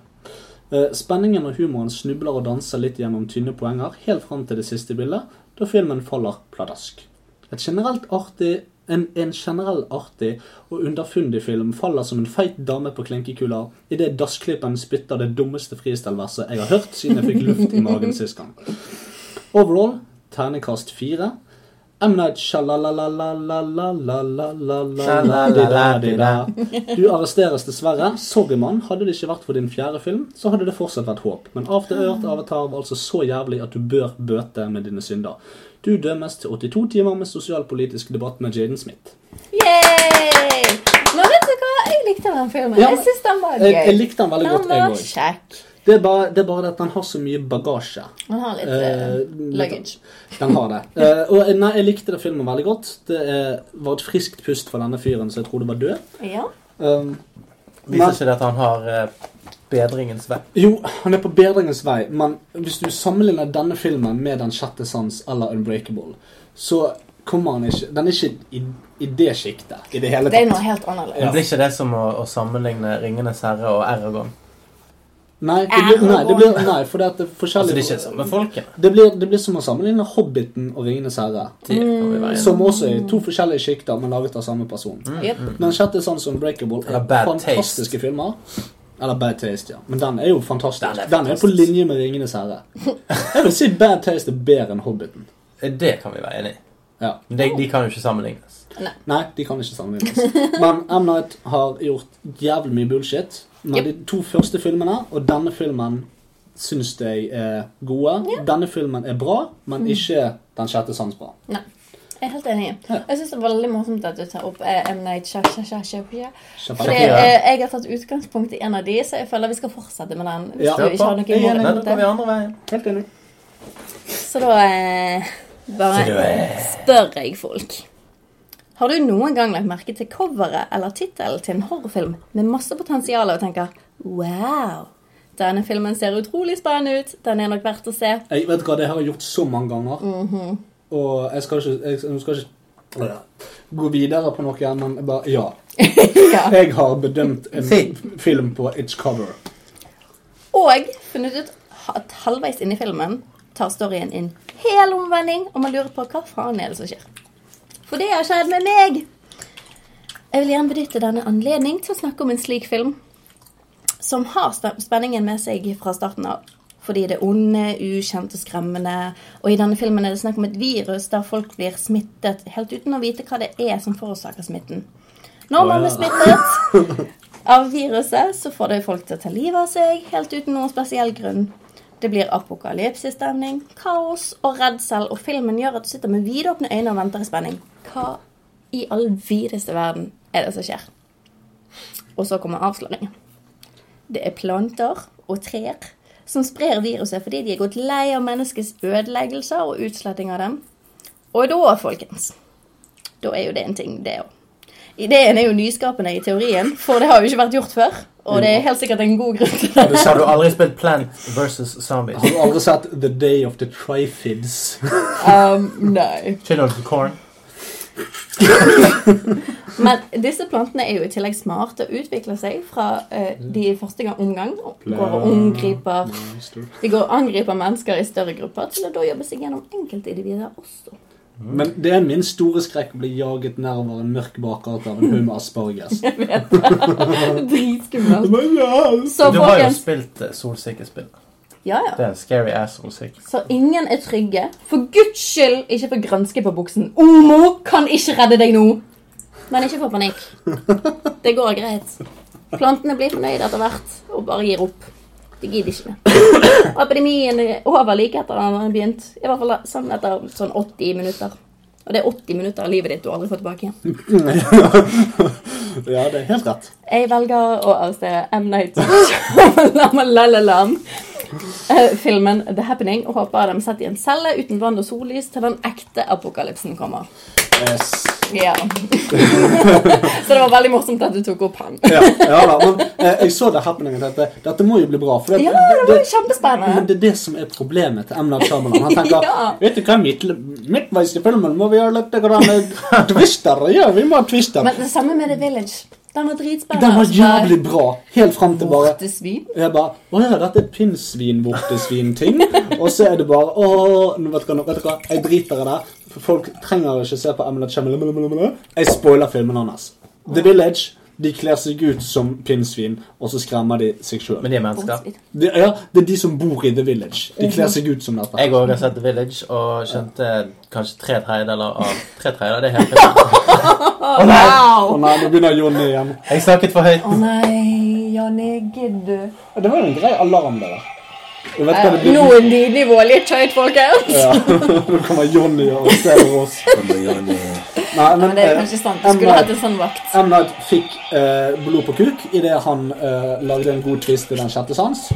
Speaker 4: Eh, Spenningen og humoren snubler og danser litt gjennom tynne poenger helt fram til det siste bildet, da filmen faller pladask. Et generelt artig, en, en generell artig og underfundig film faller som en feit dame på klinkekuler idet dassklippen spytter det dummeste freestyle-verset jeg har hørt siden jeg fikk luft i magen sist gang. Overall ternekast fire. M. Night Shalalalalalalalalalalala. Du arresteres dessverre. Sorry, mann. Hadde det ikke vært for din fjerde film, så hadde det fortsatt vært håp. Men After Earth Avatar var altså så jævlig at du bør bøte med dine synder. Du dømmes til 82 timer med sosialpolitisk debatt med Jaden Smith.
Speaker 3: Yay! Men vet du hva? Jeg likte den filmen.
Speaker 4: Ja,
Speaker 3: jeg syns den var gøy.
Speaker 4: Jeg, jeg likte den veldig godt,
Speaker 3: Den
Speaker 4: jeg
Speaker 3: var
Speaker 4: òg. Det, er bare- det er bare det at den har så mye bagasje.
Speaker 3: Han har litt
Speaker 4: Eh,
Speaker 3: eh, luggage.
Speaker 4: Den har det. Eh, og nei, jeg likte det filmen veldig godt. Det er, var et friskt pust for denne fyren, så jeg trodde var død.
Speaker 3: Ja.
Speaker 4: Um,
Speaker 2: Viser
Speaker 4: Men-
Speaker 2: ikke det at han har eh, bedringens vei?
Speaker 4: jo, han er på bedringens vei, men hvis du sammenligner denne filmen med Den sjette sans eller Unbreakable, så kommer han ikke Den er ikke i, i det sjiktet i det hele
Speaker 3: Det er noe helt annerledes.
Speaker 2: Men
Speaker 3: Det
Speaker 2: blir ikke det som å, å sammenligne Ringenes herre og Eragon?
Speaker 4: Nei, det blir, nei, det blir, nei for det, er det er
Speaker 2: Altså, det er ikke samme folkene.
Speaker 4: det blir, det blir som å sammenligne Hobbiten og Ringenes herre.
Speaker 2: Det.
Speaker 4: Som også er to forskjellige sjikter, men laget av samme person.
Speaker 3: Jep.
Speaker 4: Den sjette Sons Unbreakable er
Speaker 2: fantastiske
Speaker 4: fantastiske filmer. Eller Bad Taste, ja. Men den er jo fantastisk.
Speaker 2: Den er
Speaker 4: Den er på linje med Ringenes herre. Jeg vil si Bad Taste er bedre enn Hobbiten.
Speaker 2: Det kan vi være enig i.
Speaker 4: Ja.
Speaker 2: Men De, de kan jo ikke sammenlignes.
Speaker 4: Nei, de kan ikke sammenlignes. Men M. Night har gjort jævlig mye bullshit
Speaker 3: Yep.
Speaker 4: de to første filmene, og denne filmen syns jeg er gode. Denne filmen er bra, men ikke Den sjette sans bra.
Speaker 3: Nei. Jeg er helt enig. Jeg syns det er veldig morsomt at du tar opp eh, M. Night Shyamalan. Fordi eh, jeg har tatt utgangspunkt i en av de, så jeg føler vi skal fortsette med den. Hvis
Speaker 4: Ja.
Speaker 3: du ikke har noe imot
Speaker 2: Men da går vi andre veien.
Speaker 4: Helt enig.
Speaker 3: Så da eh, bare
Speaker 2: eh,
Speaker 3: spør jeg folk. Har du noen gang lagt merke til coveret eller tittelen til en horrorfilm med masse potensial og tenker Wow! Denne filmen ser utrolig spennende ut. Den er nok verdt å se.
Speaker 4: Jeg vet hva, Det har jeg gjort så mange ganger.
Speaker 3: Mhm.
Speaker 4: Og jeg skal ikke, jeg, jeg skal ikke gå videre på noe, men bare ja.
Speaker 3: Ja.
Speaker 4: Jeg har bedømt en film på its cover.
Speaker 3: Og funnet ut at halvveis inni filmen tar storyen en hel omvending, og man lurer på hva faen er det som skjer. For det har skjedd med meg! Jeg vil gjerne benytte denne anledning til å snakke om en slik film som har spenningen med seg fra starten av. Fordi det er onde, ukjent og skremmende. Og i denne filmen er det snakk om et virus der folk blir smittet helt uten å vite hva det er som forårsaker smitten. Når man blir smittet av viruset, så får det folk til å ta livet av seg helt uten noen spesiell grunn. Det blir apokalypsestemning, kaos og redsel, og filmen gjør at du sitter med vidåpne øyne og venter i spenning. Hva i all videste verden er det som skjer? Og så kommer avsløringen. Det er planter og trær som sprer viruset fordi de er gått lei av menneskets ødeleggelser og utsletting av dem. Og da, folkens, da er jo det en ting, det òg. Ideen er jo nyskapende i teorien, for det har jo ikke vært gjort før. Og det er helt sikkert en god grunn til det.
Speaker 2: Har du aldri spilt Plant versus Zombies?
Speaker 4: Har du aldri sett The Day of the Trifids?
Speaker 3: Um, nei.
Speaker 2: Children of the Corn?
Speaker 3: Men disse plantene er jo i tillegg smarte og utvikler seg fra uh, de i første gang omgang. Går og angriper, de går og angriper mennesker i større grupper til å da jobbe seg gjennom enkeltindivider også.
Speaker 4: Men det er min store skrekk å bli jaget nærmere en mørk bakgate av en haug med asparges.
Speaker 3: Dritskummelt. Så
Speaker 2: Du har jo spilt eh, solsikkespill.
Speaker 3: Ja, ja.
Speaker 2: Det er scary ass solsikke.
Speaker 3: Så ingen er trygge. For guds skyld, ikke få grønske på buksen. Omo kan ikke redde deg nå. Men ikke få panikk. Det går greit. Plantene blir fornøyde etter hvert og bare gir opp. De gidder ikke mer. Epidemien er over like etter at den har begynt. I hvert fall sånn etter sånn 80 minutter. Og det er 80 minutter av livet ditt du aldri får tilbake igjen.
Speaker 4: Ja, det er helt rett.
Speaker 3: Jeg velger å arrestere M. Night Shyamalan. Filmen The Happening og håper de setter i en celle uten vann og sollys til den ekte apokalypsen kommer.
Speaker 4: Yes.
Speaker 3: Ja. Så det var veldig morsomt at du tok opp han.
Speaker 4: Ja, ja da, men eh, jeg så det happeningen. Dette, dette må jo bli bra. For det,
Speaker 3: Ja, det var jo kjempespennende.
Speaker 4: Men det er det som er problemet til. Night Shyamalan. Han tenker
Speaker 3: Ja.
Speaker 4: Vet du hva, midt, midtveis i filmen må vi ha litt grann, twister. Ja, vi må ha twister.
Speaker 3: Men det samme med The Village. Den var dritspennende.
Speaker 4: Den var
Speaker 3: Altså,
Speaker 4: jævlig bra. Helt fram til bare
Speaker 3: Vortesvin.
Speaker 4: Jeg bare Å ja, dette er pinnsvin-vortesvin-ting. Og så er det bare Å, vet du hva? jeg driter i det. Folk trenger ikke se på Emilat Shyamalan. Jeg spoiler filmen hans. The Village. De kler seg ut som pinnsvin, og så skremmer de seg sjøl.
Speaker 2: Men de er mennesker.
Speaker 4: De, ja, det er de som bor i The Village. De kler seg ut som dette.
Speaker 2: Jeg òg har sett The Village og skjønte kanskje tre tredjedeler av Tre tredjedeler, det er helt. Å nei!
Speaker 4: Å nei, nå begynner Jonny igjen.
Speaker 2: Jeg snakket for høyt.
Speaker 3: Å nei, Jonny, gidder du?
Speaker 4: Det var jo en grei alarm, det der. Blir.
Speaker 3: Nå er lydnivået litt høyt, folkens.
Speaker 4: Ja, Nå kommer Johnny og ser oss. Nei,
Speaker 3: Men det er kanskje sant. Du skulle hatt en sånn vakt.
Speaker 4: M. Night fikk eh, blod på kuk idet han eh, lagde en god twist i Den sjette sans.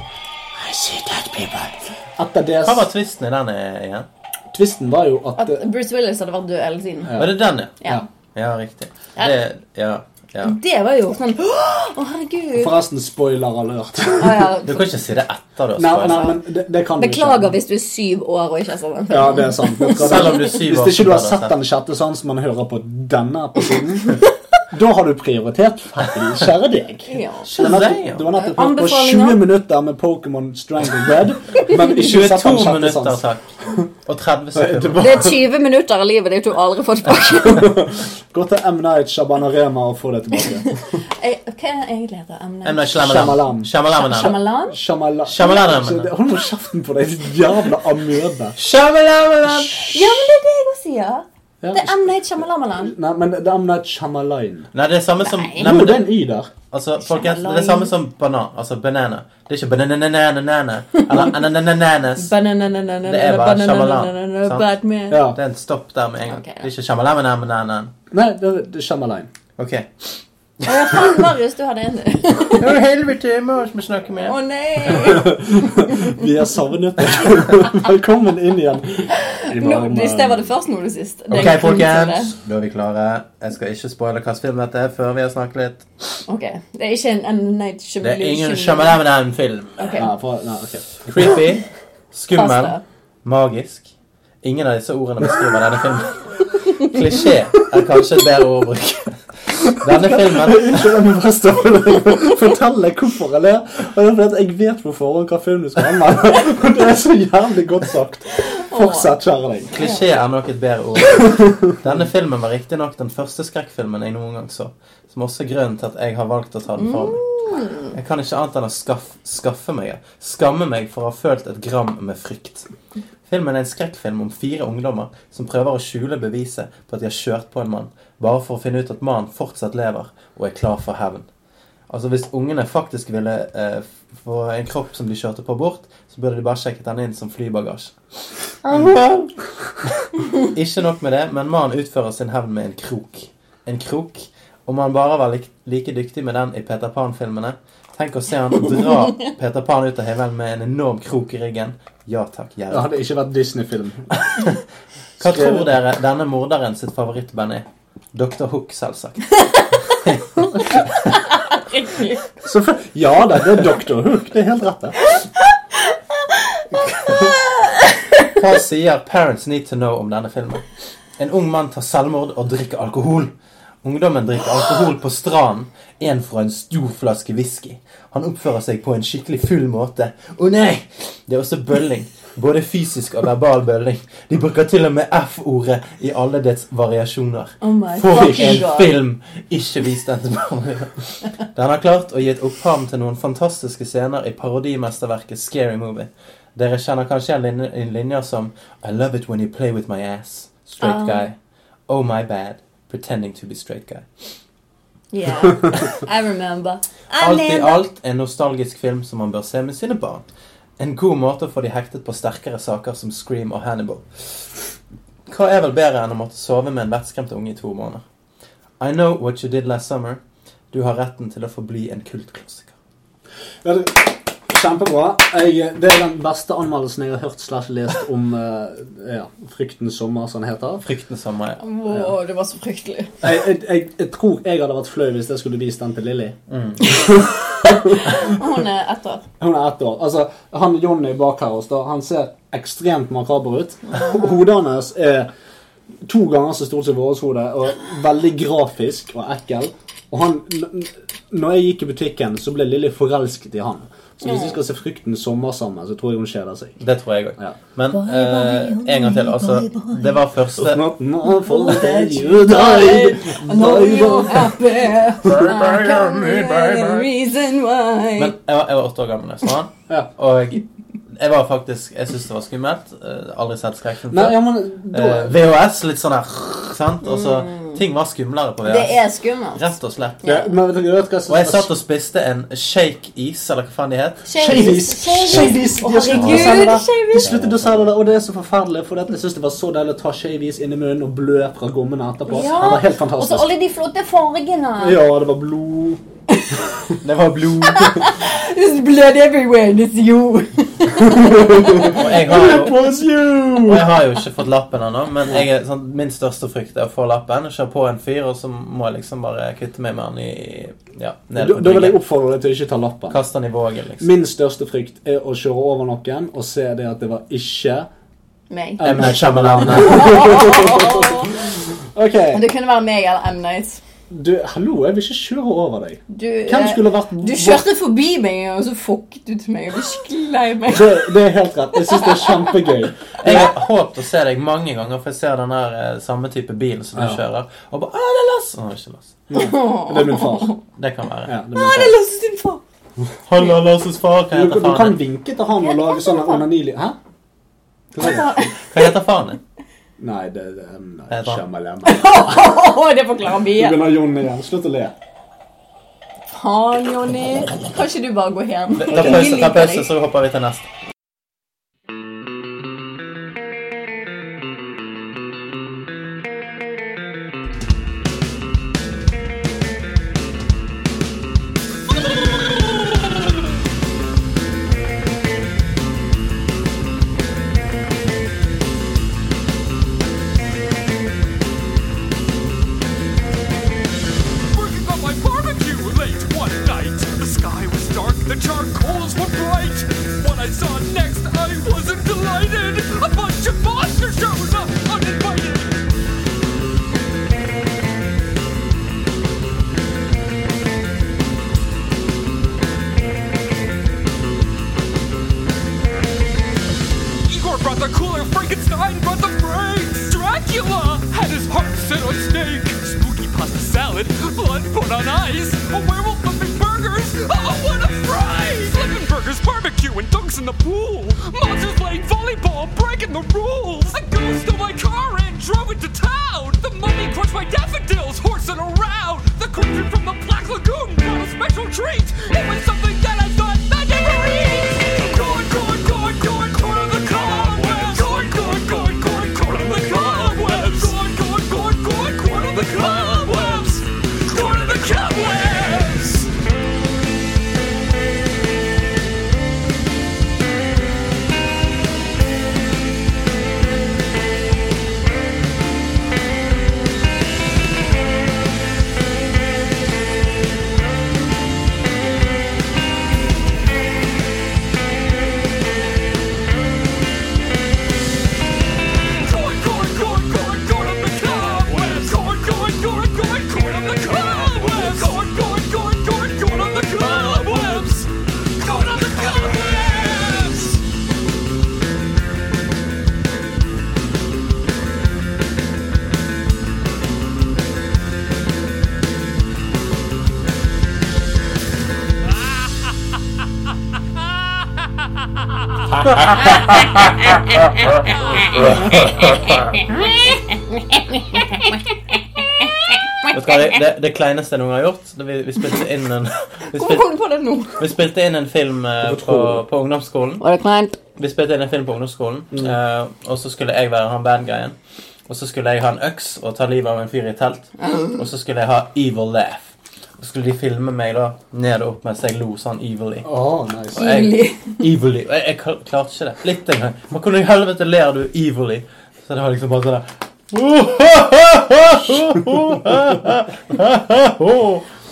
Speaker 4: I see dead people. Etter det
Speaker 2: Hva var twisten i den igjen?
Speaker 4: Twisten var jo at
Speaker 3: At
Speaker 4: eh,
Speaker 3: Bruce Willis hadde vært død hele tiden.
Speaker 4: Ja.
Speaker 2: Var det den, ja?
Speaker 3: Ja.
Speaker 2: Ja, riktig.
Speaker 3: Ja.
Speaker 2: Det, ja. Ja.
Speaker 3: Det var jo sånn Å, herregud.
Speaker 4: Forresten, spoiler alert.
Speaker 3: Ah, ja.
Speaker 2: Du kan ikke si det etter du
Speaker 4: Nei, nei, men det, det kan du
Speaker 3: Beklager
Speaker 4: ikke.
Speaker 3: hvis du er syv år og ikke har sett den.
Speaker 4: Ja, det er sant. Du
Speaker 2: Selv om du er syv
Speaker 4: Hvis ikke du har
Speaker 2: du
Speaker 4: sett Den sjette sans, men hører på denne episoden, da har du prioritert feil. Kjære deg.
Speaker 3: Ja.
Speaker 4: Du har nettopp- hørt på 20 minutter med Pokémon Strangled Red, men ikke
Speaker 2: 22 minutter,
Speaker 4: sans.
Speaker 2: takk. Og 30
Speaker 4: Det
Speaker 2: sekunder.
Speaker 3: Det er 20 minutter av livet ditt du aldri får tilbake.
Speaker 4: Gå til M. Night Shabanarema og få det tilbake.
Speaker 3: Hva er det egentlig heter
Speaker 2: M. Night Shyamalan.
Speaker 4: Shyamalan.
Speaker 2: Shyamalan.
Speaker 3: Shyamalan?
Speaker 4: Shamala...
Speaker 2: Shyamalan.
Speaker 4: Så Hold nå kjeften på deg, ditt jævla amøbe.
Speaker 2: Shyamalan.
Speaker 3: Ja, men det er det jeg også sier.
Speaker 4: Ja.
Speaker 3: Det er M. Night Shyamalan.
Speaker 4: Nei, men det er M. Night Shyamalan.
Speaker 2: Nei, det er samme som
Speaker 3: Nei.
Speaker 2: Men
Speaker 4: er det en Y der.
Speaker 2: altså, folkens, det er det samme som banan. Altså banana. Det er ikke bananananana. Eller ananananas. Det er bare Shyamalan, sant?
Speaker 4: Ja.
Speaker 2: Det er en stopp der med en gang. Det er ikke Shyamalan.
Speaker 4: Nei, det er, chamalain Shyamalan.
Speaker 2: Ok.
Speaker 3: Å ja, faen, Marius, du hadde en.
Speaker 2: Å, helvete, må ikke vi snakke
Speaker 3: Å
Speaker 2: mer.
Speaker 3: nei!
Speaker 4: Vi har savnet deg. Velkommen inn igjen.
Speaker 3: Hvis det var det først, nå du sist. Det
Speaker 2: Ok,
Speaker 3: en
Speaker 2: folkens. Da er vi klare. Jeg skal ikke spoile hvilken film dette er før vi har snakket litt.
Speaker 3: Ok, Det er ikke en M. Night
Speaker 2: Det er ingen Shyamalan-film.
Speaker 3: Okay.
Speaker 4: Ja, for, nei, ok.
Speaker 2: Creepy, skummel,
Speaker 3: Pasta.
Speaker 2: magisk. Ingen av disse ordene beskriver denne filmen. Klisjé er kanskje et bedre ord å bruke. Denne filmen
Speaker 4: Unnskyld, jeg må bare. Fortelle hvorfor jeg ler. Og er jeg vet på forhånd hva film du skal anmelde. Og det er så jævlig godt sagt. Fortsett, kjære deg.
Speaker 2: Klisjé er nok et bedre ord. Denne filmen var riktignok den første skrekkfilmen jeg noen gang så. Som også er grunnen til at jeg har valgt å ta den for meg. Jeg kan ikke annet enn å skaffe, skaffe meg Skamme meg for å ha følt et gram med frykt. Filmen er en skrekkfilm om fire ungdommer som prøver å skjule beviset på at de har kjørt på en mann, bare for å finne ut at mannen fortsatt lever og er klar for hevn. Altså Hvis ungene faktisk ville eh, få en kropp som de kjørte på bort, så burde de bare sjekket den inn som flybagasje. Ikke nok med det, men mannen utfører sin hevn med en krok. En krok. Om han bare var like, like dyktig med den i Peter Pan-filmene Tenk å se han dra Peter Pan ut av himmelen med en enorm krok i ryggen. Ja takk,
Speaker 4: Det hadde ikke vært Disney-film.
Speaker 2: Hva tror dere denne morderen sitt favorittband er? Dr. Hook, selvsagt.
Speaker 4: Så for, ja da, det er Dr. Hook. Det er helt rett, det.
Speaker 2: Hva sier Parents Need To Know om denne filmen? En ung mann tar selvmord og drikker alkohol. Ungdommen drikker alkohol på stranden, en fra en stor flaske whisky. Han oppfører seg på en skikkelig full måte. Å nei! Det er også bølling. Både fysisk og verbal bølling. De bruker til og med F-ordet i alle dets variasjoner.
Speaker 3: Oh
Speaker 2: Får
Speaker 3: vi
Speaker 2: en
Speaker 3: god.
Speaker 2: film! Ikke vis den til barna. Den har klart å gi et opphav til noen fantastiske scener i parodimesterverket Scary Movie. Dere kjenner kanskje en linje- som I love it when you play with my ass. Straight
Speaker 3: um.
Speaker 2: guy. Oh my bad. Pretending to be straight guy.
Speaker 3: Yeah, I remember. I
Speaker 2: Alt i alt en nostalgisk film som man bør se med sine barn. En god måte å få de hektet på sterkere saker som Scream og Hannibal. Hva er vel bedre enn å måtte sove med en vettskremt unge i to måneder? I know what you did last summer. Du har retten til å forbli en kultklassiker.
Speaker 4: Ja, det- Kjempebra. Jeg, det er den beste anmeldelsen jeg har hørt slash lest om uh, ja, Fryktens sommer, som den heter.
Speaker 2: Fryktens sommer, ja.
Speaker 3: Wow, det var så fryktelig.
Speaker 4: Jeg, jeg, jeg, jeg tror jeg hadde vært flau hvis jeg skulle vist den til Lilly.
Speaker 3: Hun er ett år.
Speaker 4: Hun er ett år. Altså, han Jonny bak her hos da, han ser ekstremt makaber ut. Hodet hans er to ganger så stort som vårt hode, og veldig grafisk og ekkel. Og han, når jeg gikk i butikken, så ble Lilly forelsket i han. Så hvis de skal se Frykten sommer sammen, så tror jeg hun kjeder seg.
Speaker 2: Det tror jeg òg.
Speaker 4: Ja.
Speaker 2: Men uh, en gang til. Altså, det var første
Speaker 4: Not more for that you died.
Speaker 3: You're happy.
Speaker 2: Men jeg var, jeg var åtte år gammel da jeg så han.
Speaker 4: Ja.
Speaker 2: Og jeg var faktisk Jeg syntes det var skummelt. Eh, aldri sett skrekkfilm
Speaker 4: Nei,
Speaker 2: før.
Speaker 4: ja, men da,
Speaker 2: Eh, VHS, litt sånn her Sant? Og så Ting var skumlere på
Speaker 3: det er skummelt.
Speaker 2: Rett og slett.
Speaker 4: ja, men vet du hva som
Speaker 2: Og jeg satt og spiste en shake-is, eller hva faen de het.
Speaker 4: Shake-is! Shavies. De sluttet å selge det, og det er så forferdelig. For jeg synes det var så deilig å ta shavies inn i munnen og blø fra gommene etterpå.
Speaker 3: Ja.
Speaker 4: Det var helt fantastisk.
Speaker 3: Og så alle de flotte fargene.
Speaker 4: Ja, det var blod.
Speaker 2: Det var blod.
Speaker 3: There's blood everywhere, and it's you.
Speaker 2: Og jeg har jo Og jeg har jo ikke fått lappen ennå, men jeg er, sånn, min største frykt er å få lappen, kjøre på en fyr, og så må jeg liksom bare kvitte meg med han i Ja, ned
Speaker 4: Da da vil jeg oppfordre deg til å ikke ta lappen.
Speaker 2: Kaste han i vågen, liksom.
Speaker 4: Min største frykt er å kjøre over noen og se det at det var ikke
Speaker 3: Meg.
Speaker 2: Night Shyamalan.
Speaker 4: OK.
Speaker 3: Det kunne være meg eller M. Night.
Speaker 4: Du, hallo, jeg vil ikke kjøre over deg.
Speaker 3: Du,
Speaker 4: Hvem
Speaker 3: eh,
Speaker 4: skulle vært
Speaker 3: du kjørte forbi meg, og så fucket du til meg. Jeg blir skikkelig lei meg.
Speaker 4: det, det er helt rett. Jeg syns det er kjempegøy.
Speaker 2: Jeg har håpet å se deg mange ganger, for jeg ser den der eh, samme type bil som du
Speaker 4: Ja.
Speaker 2: kjører, og bare Å, det er lass! Å, ikke lass.
Speaker 4: Det er min far.
Speaker 2: Det kan være.
Speaker 4: Ja, det er
Speaker 3: Å, det
Speaker 4: far.
Speaker 3: far.
Speaker 2: Halla, Lasses far. Hva
Speaker 4: Du,
Speaker 2: din?
Speaker 4: du kan vinke til han og lage sånn onanili... Hæ? Hva
Speaker 2: heter faren din?
Speaker 4: Nei, det det- nei.
Speaker 3: Å, det forklarer
Speaker 4: Du
Speaker 3: mye.
Speaker 4: begynner Jonny igjen. Slutt å le.
Speaker 3: Faen, Jonny. Kan ikke du bare gå hjem?
Speaker 2: Ta pause, ta pause, så hopper vi til neste. Det, det, det kleineste jeg noen gang har gjort vi, vi spilte inn en vi spilte, vi spilte inn en film eh, på, på ungdomsskolen. Vi spilte inn en film på ungdomsskolen, eh, og så skulle jeg være han bad guyen. Og så skulle jeg ha en øks og ta livet av en fyr i et telt. Og så skulle jeg ha evil laugh. Skulle de filme meg da ned og opp mens jeg lo sånn evilly.
Speaker 4: Oh, nice.
Speaker 2: Og jeg, evilly. Og jeg, jeg klarte ikke det. Litt engang. Men hvordan i helvete ler du evilly? Så det var liksom bare sånn der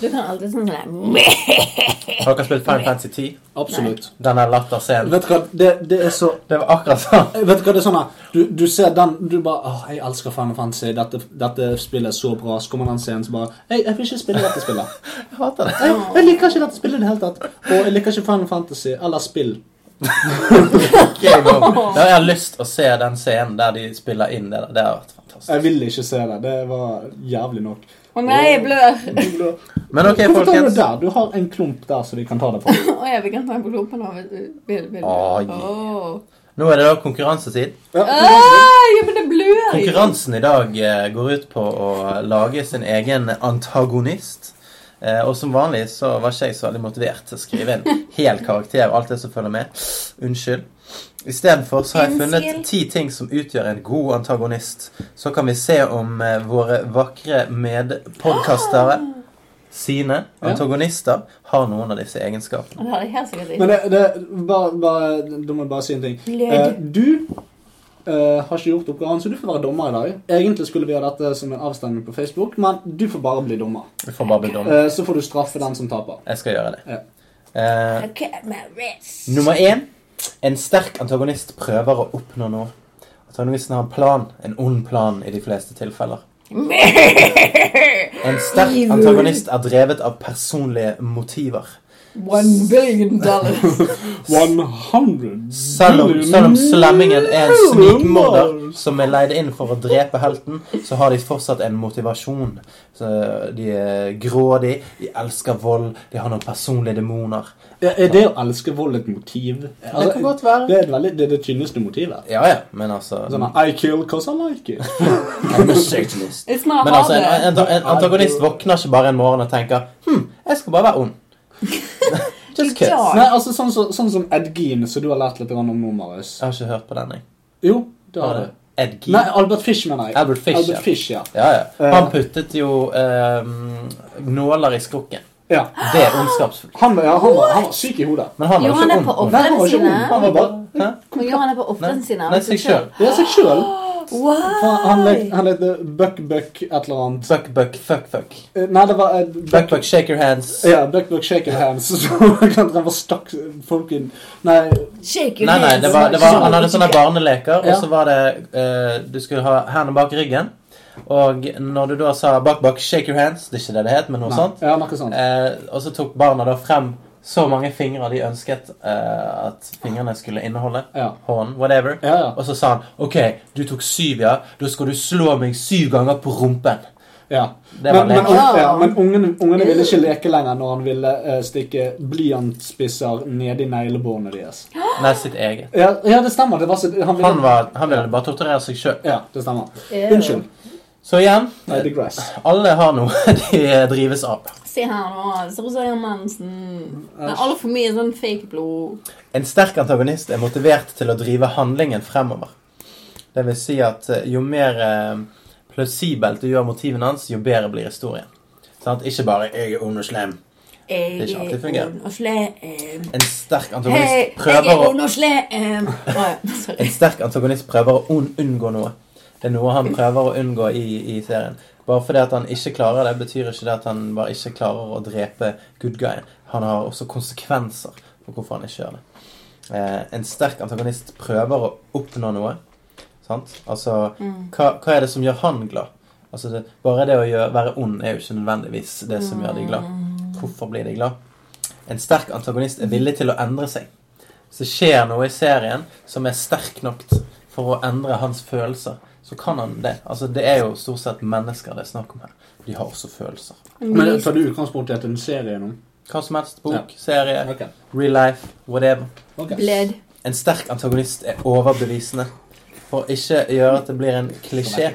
Speaker 3: Du kan alltid sånn
Speaker 2: Har dere spilt Final Fantasy 10?
Speaker 4: Absolutt.
Speaker 2: Den der latterscenen.
Speaker 4: Vet du hva, det, det er så
Speaker 2: Det var akkurat sånn.
Speaker 4: Vet du hva, det er sånn her Du, du ser den Du bare Åh, jeg elsker Final Fantasy. Dette, dette spillet er så bra. Så kommer den scenen som bare Hei, jeg vil ikke spille dette spillet.
Speaker 2: Jeg hater det.
Speaker 4: Jeg, jeg liker ikke dette spillet i det hele tatt. Og jeg liker ikke Final Fantasy eller spill.
Speaker 2: Game over. Da har jeg lyst å se den scenen der de spiller inn det der. Det har vært fantastisk.
Speaker 4: Jeg vil ikke se det. Det var jævlig nok.
Speaker 3: Å nei, jeg blør.
Speaker 2: Men ok,
Speaker 4: Hvorfor tar du der? Du har en klump der så vi kan ta det på.
Speaker 3: Å ja, vi kan ta den på klumpen nå. Vil, vil,
Speaker 2: yeah.
Speaker 3: Åh.
Speaker 2: Nå er det da konkurransetid.
Speaker 4: Ja,
Speaker 3: Ah, ja, men det blør.
Speaker 2: Konkurransen i dag eh, går ut på å lage sin egen antagonist. Eh, og som vanlig så var ikke jeg så veldig motivert til å skrive en hel karakter og alt det som følger med. Unnskyld. Istedenfor så har jeg funnet ti ting som utgjør en god antagonist. Så kan vi se om eh, våre vakre medpodkastere sine
Speaker 4: Ja.
Speaker 2: antagonister har noen av disse egenskapene.
Speaker 3: Det hadde jeg helt sikkert
Speaker 4: Men
Speaker 3: ikke.
Speaker 4: det, det bare, bare, Da må jeg bare si en ting. Eh, du eh, har ikke gjort oppgaven, så du får være dommer i dag. Egentlig skulle vi ha dette som en avstemning på Facebook, men du får bare bli dommer.
Speaker 2: Vi får bare bli dumme.
Speaker 4: Eh, så får du straffe den som taper.
Speaker 2: Jeg skal gjøre det.
Speaker 4: Ja.
Speaker 2: Eh,
Speaker 3: Okay, my wrist.
Speaker 2: nummer én. En sterk antagonist prøver å oppnå noe. Antagonisten har en plan, en ond plan i de fleste tilfeller. En sterk antagonist er drevet av personlige motiver.
Speaker 3: One billion dollars.
Speaker 4: 100
Speaker 2: Selv om, selv om slemmingen er en snikmorder som er leid inn for å drepe helten, så har de fortsatt en motivasjon. Så de er grådige, de elsker vold, de har noen personlige demoner.
Speaker 4: Er er det å elske vold et motiv? Altså,
Speaker 2: det kan godt være.
Speaker 4: Det er, veldig, det, er det tynneste motivet.
Speaker 2: Ja, ja, men altså
Speaker 4: Sånn I kill cause I like it.
Speaker 2: I'm a satanist. Men altså, en, en, en antagonist våkner ikke bare en morgen og tenker Hm, jeg skal bare være ond. Just
Speaker 3: kids.
Speaker 4: Nei, altså sånn, som- sånn som Ed Gein, som du har lært litt grann om nå, Marius.
Speaker 2: Jeg har ikke hørt på den, jeg.
Speaker 4: Jo, det har
Speaker 2: Har
Speaker 4: du.
Speaker 2: Ed Gein?
Speaker 4: Nei, Albert Fish, mener jeg.
Speaker 2: Albert Fish,
Speaker 4: Albert
Speaker 2: ja.
Speaker 4: Fish, ja.
Speaker 2: Ja, ja.
Speaker 4: Eh.
Speaker 2: Han puttet jo ehm, nåler i skrukken.
Speaker 4: ja.
Speaker 2: Det er ondskapsfullt.
Speaker 4: Han, ja, han, var, han var syk i hodet.
Speaker 2: Men han var jo
Speaker 3: han
Speaker 2: ikke
Speaker 3: på
Speaker 2: ond.
Speaker 4: Nei, han
Speaker 3: ofrene
Speaker 4: var ikke ond. Han var bare
Speaker 2: Hæ?
Speaker 3: Men gjorde han er på ofrene sine?
Speaker 2: nei, seg sjøl.
Speaker 4: Det er seg sjøl.
Speaker 3: Why?
Speaker 4: Han het han het Buck Buck et eller annet.
Speaker 2: Buck, buck, fuck, fuck.
Speaker 4: Eh, Nei, det var uh,
Speaker 2: Buck, buck, shake your hands.
Speaker 4: Ja, Buck Buck Shaker Hands. Han var stakk folk inn Nei,
Speaker 3: Shake your
Speaker 2: Nei, nei, det var, det var, han hadde sånne barneleker,
Speaker 4: Ja.
Speaker 2: og så var det uh, Du skulle ha hendene bak ryggen. Og når du da sa buck, buck, shake your hands Det er ikke det det het, men noe
Speaker 4: nei.
Speaker 2: sånt.
Speaker 4: Ja, noe sånt.
Speaker 2: Eh, og så tok barna da frem så mange fingre de ønsket uh, at fingrene skulle inneholde.
Speaker 4: Ja.
Speaker 2: Hånd, whatever.
Speaker 4: Ja, ja.
Speaker 2: Og så sa han OK, du tok syv, ja. Da skal du slå meg syv ganger på rumpen.
Speaker 4: ja.
Speaker 2: Det var
Speaker 4: Men, men.
Speaker 3: Ja.
Speaker 4: ja, men ungene, ungene ville ikke leke lenger når han ville uh, stikke blyantspisser ned i neglebåndet deres.
Speaker 2: Nei, sitt eget.
Speaker 4: Ja, ja, det stemmer. Det var sitt, han ville,
Speaker 2: Han, var, han ville bare torturere seg sjøl.
Speaker 4: Ja, det stemmer. Unnskyld.
Speaker 2: Så igjen alle har noe de drives av.
Speaker 3: Se her nå. Ser ut som mensen. Det er altfor mye sånn fake blod.
Speaker 2: En sterk antagonist er motivert til å drive handlingen fremover. Det vil si at eh, jo mer eh, plausibelt du gjør motivene hans, jo bedre blir historien. Sant? Ikke bare 'jeg er ond og slem'.
Speaker 3: Jeg
Speaker 2: Det er ikke alltid fungerer. En sterk antagonist prøver
Speaker 3: er
Speaker 2: å
Speaker 3: Sorry.
Speaker 2: En sterk antagonist prøver å unngå noe. Det er noe han prøver å unngå i, i serien. Bare fordi at han ikke klarer det, betyr ikke det at han bare ikke klarer å drepe good guyen. Han har også konsekvenser for hvorfor han ikke gjør det. Eh, en sterk antagonist prøver å oppnå noe. Sant? Altså, hva, hva er det som gjør han glad? Altså, det, bare det å gjøre, være ond er jo ikke nødvendigvis det som gjør de glad. Hvorfor blir de glad? En sterk antagonist er villig til å endre seg. Så skjer noe i serien som er sterk nok for å endre hans følelser, så kan han det. Altså, det er jo stort sett mennesker det er snakk om her. De har også følelser.
Speaker 4: Men tar du utgangspunkt i at en serie nå?
Speaker 2: Hva som helst. Bok,
Speaker 4: Ja.
Speaker 2: serie,
Speaker 4: okay.
Speaker 2: real life, whatever.
Speaker 4: Okay.
Speaker 3: Bled.
Speaker 2: En sterk antagonist er overbevisende. For ikke å gjøre at det blir en klisjé,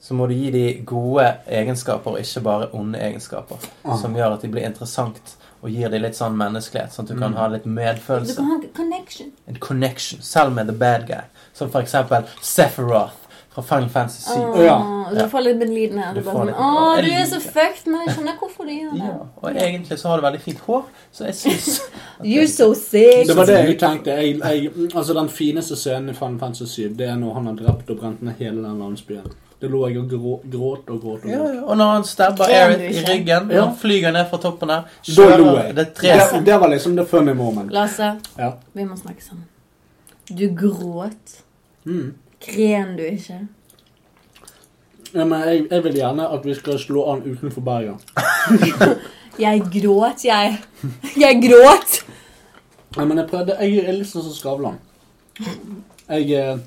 Speaker 2: så må du gi de gode egenskaper, og ikke bare onde egenskaper.
Speaker 4: Ah.
Speaker 2: Som gjør at de blir interessant, og gir de litt sånn menneskelighet. Sånn at du kan ha litt
Speaker 3: Du kan ha en connection.
Speaker 2: En connection, selv med the bad guy. Som for eksempel Sephiroth fra Final Fantasy 7.
Speaker 3: Åh,
Speaker 4: Ja.
Speaker 3: Du får litt medlidenhet.
Speaker 2: Du
Speaker 3: Du bare
Speaker 2: får
Speaker 3: sånn,
Speaker 2: oh,
Speaker 3: du er så fucked, men jeg skjønner hvorfor du gjør det.
Speaker 2: Ja, og egentlig så har du veldig fint hår, så jeg syns
Speaker 3: You're so sick.
Speaker 4: Det var det jeg tenkte. Jeg, jeg, altså Den fineste scenen i Final Fantasy 7 Det er når han har drept og brent ned hele den landsbyen. Det lå jeg og grå, gråt og gråt. og
Speaker 2: ja, ja. Og når han stabber Eric i ryggen,
Speaker 4: Ja.
Speaker 2: han flyger ned fra toppen der
Speaker 4: Da lo jeg.
Speaker 2: Det tre
Speaker 4: Det, det var liksom the funny moment.
Speaker 3: Lasse,
Speaker 4: Ja.
Speaker 3: vi må snakke sammen. Du gråt.
Speaker 4: Mm.
Speaker 3: Gren du ikke?
Speaker 4: Ja, men jeg, jeg vil gjerne at vi skal slå an utenfor Bergen.
Speaker 3: Jeg gråt, jeg. Jeg gråt!
Speaker 4: Ja, men jeg prøvde Jeg er litt sånn som Skavlan. Jeg eh,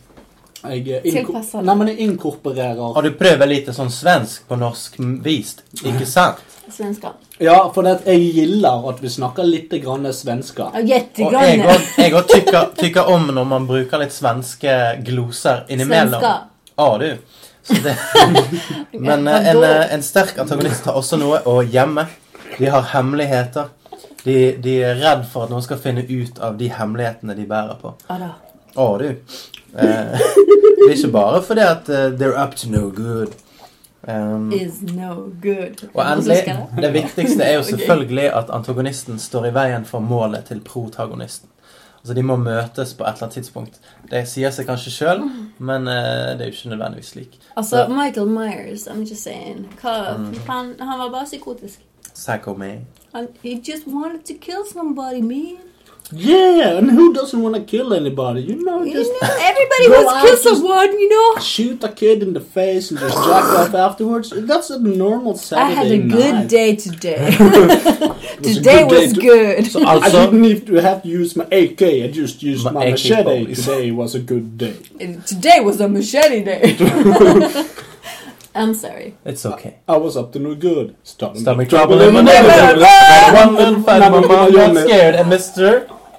Speaker 4: Jeg eh,
Speaker 3: Tilpasser deg.
Speaker 4: Nei, men jeg inkorporerer
Speaker 2: Har du prøvd litt sånn svensk på norsk vist? Ikke sant?
Speaker 3: Svenska.
Speaker 4: Ja, for det jeg gilder at vi snakker litt grann svenska.
Speaker 3: Jettegrann.
Speaker 2: Og jeg òg- tykker, om når man bruker litt svenske gloser innimellom.
Speaker 3: Svenska.
Speaker 2: Ah, du. Så det, men eh, en, eh, en sterk antagonist har også noe å gjemme. De har hemmeligheter. De, de er redd for at noen skal finne ut av de hemmelighetene de bærer på. Å, du. Eh, det er ikke bare fordi at uh, they're up to no good. Um,
Speaker 3: Is no good.
Speaker 2: og
Speaker 3: det
Speaker 2: endelig,
Speaker 3: det?
Speaker 2: viktigste er jo selvfølgelig at antagonisten står i veien for målet til protagonisten. Altså De må møtes på et eller annet tidspunkt. Det sier seg kanskje sjøl, men uh, det er jo ikke nødvendigvis slik.
Speaker 3: Altså, Michael Myers, I'm just saying. Hva,
Speaker 2: Mm.
Speaker 3: han, han var bare psykotisk.
Speaker 2: Psycho me.
Speaker 3: And he just wanted to kill somebody, man.
Speaker 4: Yeah, and who doesn't want to kill anybody? You know,
Speaker 3: You
Speaker 4: just
Speaker 3: know, everybody wants to kill
Speaker 4: just-
Speaker 3: someone, you know.
Speaker 4: shoot a kid in the face and just jack off afterwards. That's a normal Saturday
Speaker 3: I
Speaker 4: Saturday
Speaker 3: had a good day today.
Speaker 4: Was
Speaker 3: today
Speaker 4: good
Speaker 3: was
Speaker 4: to-
Speaker 3: good.
Speaker 2: Så
Speaker 4: I
Speaker 2: altså
Speaker 4: didn't need to have to use my AK. I just used
Speaker 2: My
Speaker 4: my, machete.
Speaker 2: police.
Speaker 4: Today was a good day.
Speaker 3: today was a machete day. I'm sorry.
Speaker 2: It's okay.
Speaker 4: I was up to no good. Stop
Speaker 2: Stomach
Speaker 4: trouble
Speaker 2: trouble in my neighborhood. One little fat
Speaker 4: Nei, men-
Speaker 2: mama
Speaker 4: men-
Speaker 2: scared, and Mr.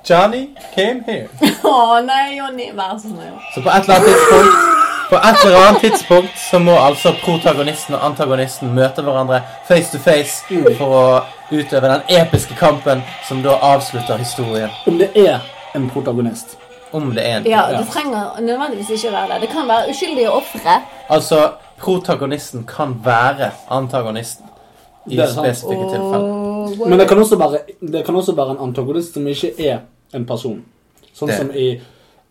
Speaker 2: Johnny came here.
Speaker 3: Å nei, Jonny, vær så snill.
Speaker 2: Så på et eller annet tidspunkt På et eller annet tidspunkt så må altså protagonisten og antagonisten møte hverandre face to face for å utøve den episke kampen som da avslutter historien.
Speaker 4: Om det er en protagonist.
Speaker 2: Om det er en.
Speaker 3: Ja, det trenger nødvendigvis ikke være det. Det kan være uskyldige ofre.
Speaker 2: Altså, protagonisten kan være antagonisten i spesifikke tilfeller.
Speaker 4: Men det kan, også være, det kan også være en antagonist som ikke er en person. Sånn
Speaker 2: Det.
Speaker 4: som i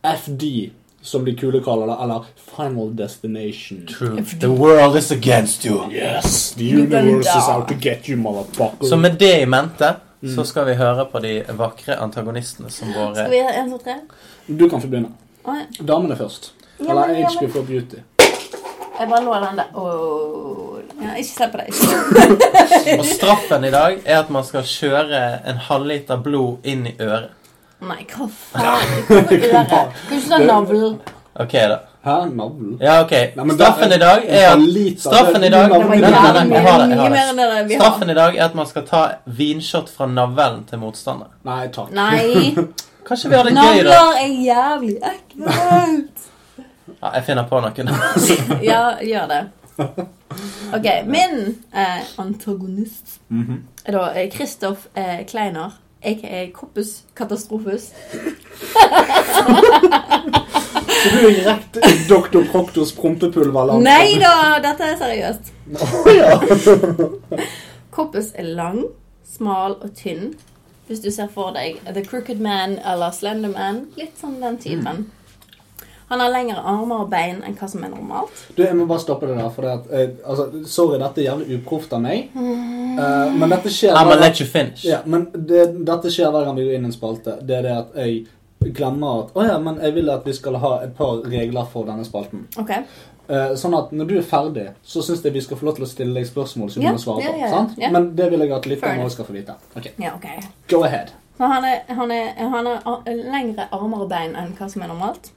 Speaker 4: FD, som de kule kaller det, eller Final Destination.
Speaker 2: True. The world is against you.
Speaker 4: Yes, the
Speaker 3: You're gonna
Speaker 4: universe is
Speaker 3: die.
Speaker 4: out to get you, motherfucker.
Speaker 2: Så med det i mente så skal vi høre på de vakre antagonistene som
Speaker 3: Skal
Speaker 2: våre
Speaker 3: vi ha en, to, tre?
Speaker 4: Du kan få begynne.
Speaker 3: Å, ja.
Speaker 4: Damene først.
Speaker 3: Ja,
Speaker 4: Eller
Speaker 3: men- ja,
Speaker 4: Age
Speaker 3: men-
Speaker 4: before beauty.
Speaker 3: Jeg bare lå den der. Åh. Ja, ikke se på deg.
Speaker 2: Og straffen i dag er at man skal kjøre en halvliter blod inn i øret.
Speaker 3: Nei, hva faen? Hvorfor øret? Kan ikke ta navlen?
Speaker 2: Ok, da.
Speaker 4: Hæ? Navlen?
Speaker 2: Ja, ok. Straffen i dag er at. Straffen i dag
Speaker 4: Det
Speaker 3: Det
Speaker 2: Nei, nei, nei, jeg har det, jeg har det.
Speaker 3: det.
Speaker 2: Straffen i dag er at man skal ta vinshot fra navlen til motstander.
Speaker 4: Nei, takk.
Speaker 3: Nei.
Speaker 2: Kanskje vi har det gøy, da?
Speaker 3: Navler er jævlig ekkelt.
Speaker 2: Ja, jeg finner på noe.
Speaker 3: Ja, gjør det. Ok, min eh, antagonist er da Kristoff eh, Kleiner, aka Koppus Katastrofus.
Speaker 4: Så du er rett i Dr. Proctors prompepulver?
Speaker 3: Nei da, dette er seriøst. Koppus er lang, smal og tynn. Hvis du ser for deg The Crooked Man eller Slender Man. Litt sånn den typen. Han har lengre armer og bein enn hva som er normalt.
Speaker 4: Du, jeg må bare stoppe det der. For det at, eh, altså, sorry, dette er jævlig uproft av meg. Uh, men dette skjer
Speaker 2: I'm gonna let you finish.
Speaker 4: Ja, men det, dette skjer hver gang vi går inn i en spalte. Det er det at jeg glemmer at Å ja, men jeg vil at vi skal ha et par regler for denne spalten.
Speaker 3: Ok,
Speaker 4: Uh, sånn at når du er ferdig, så syns jeg vi skal få lov til å stille deg spørsmål som
Speaker 3: yeah,
Speaker 4: du må svare på.
Speaker 3: Yeah,
Speaker 4: sant?
Speaker 3: ja.
Speaker 4: Men det vil jeg at
Speaker 3: litt
Speaker 4: lytterne
Speaker 3: enough.
Speaker 4: skal få vite. Ok,
Speaker 3: ja, ok.
Speaker 4: Go ahead.
Speaker 3: Så han, er, han, er, han har lengre armer og bein enn hva som er normalt.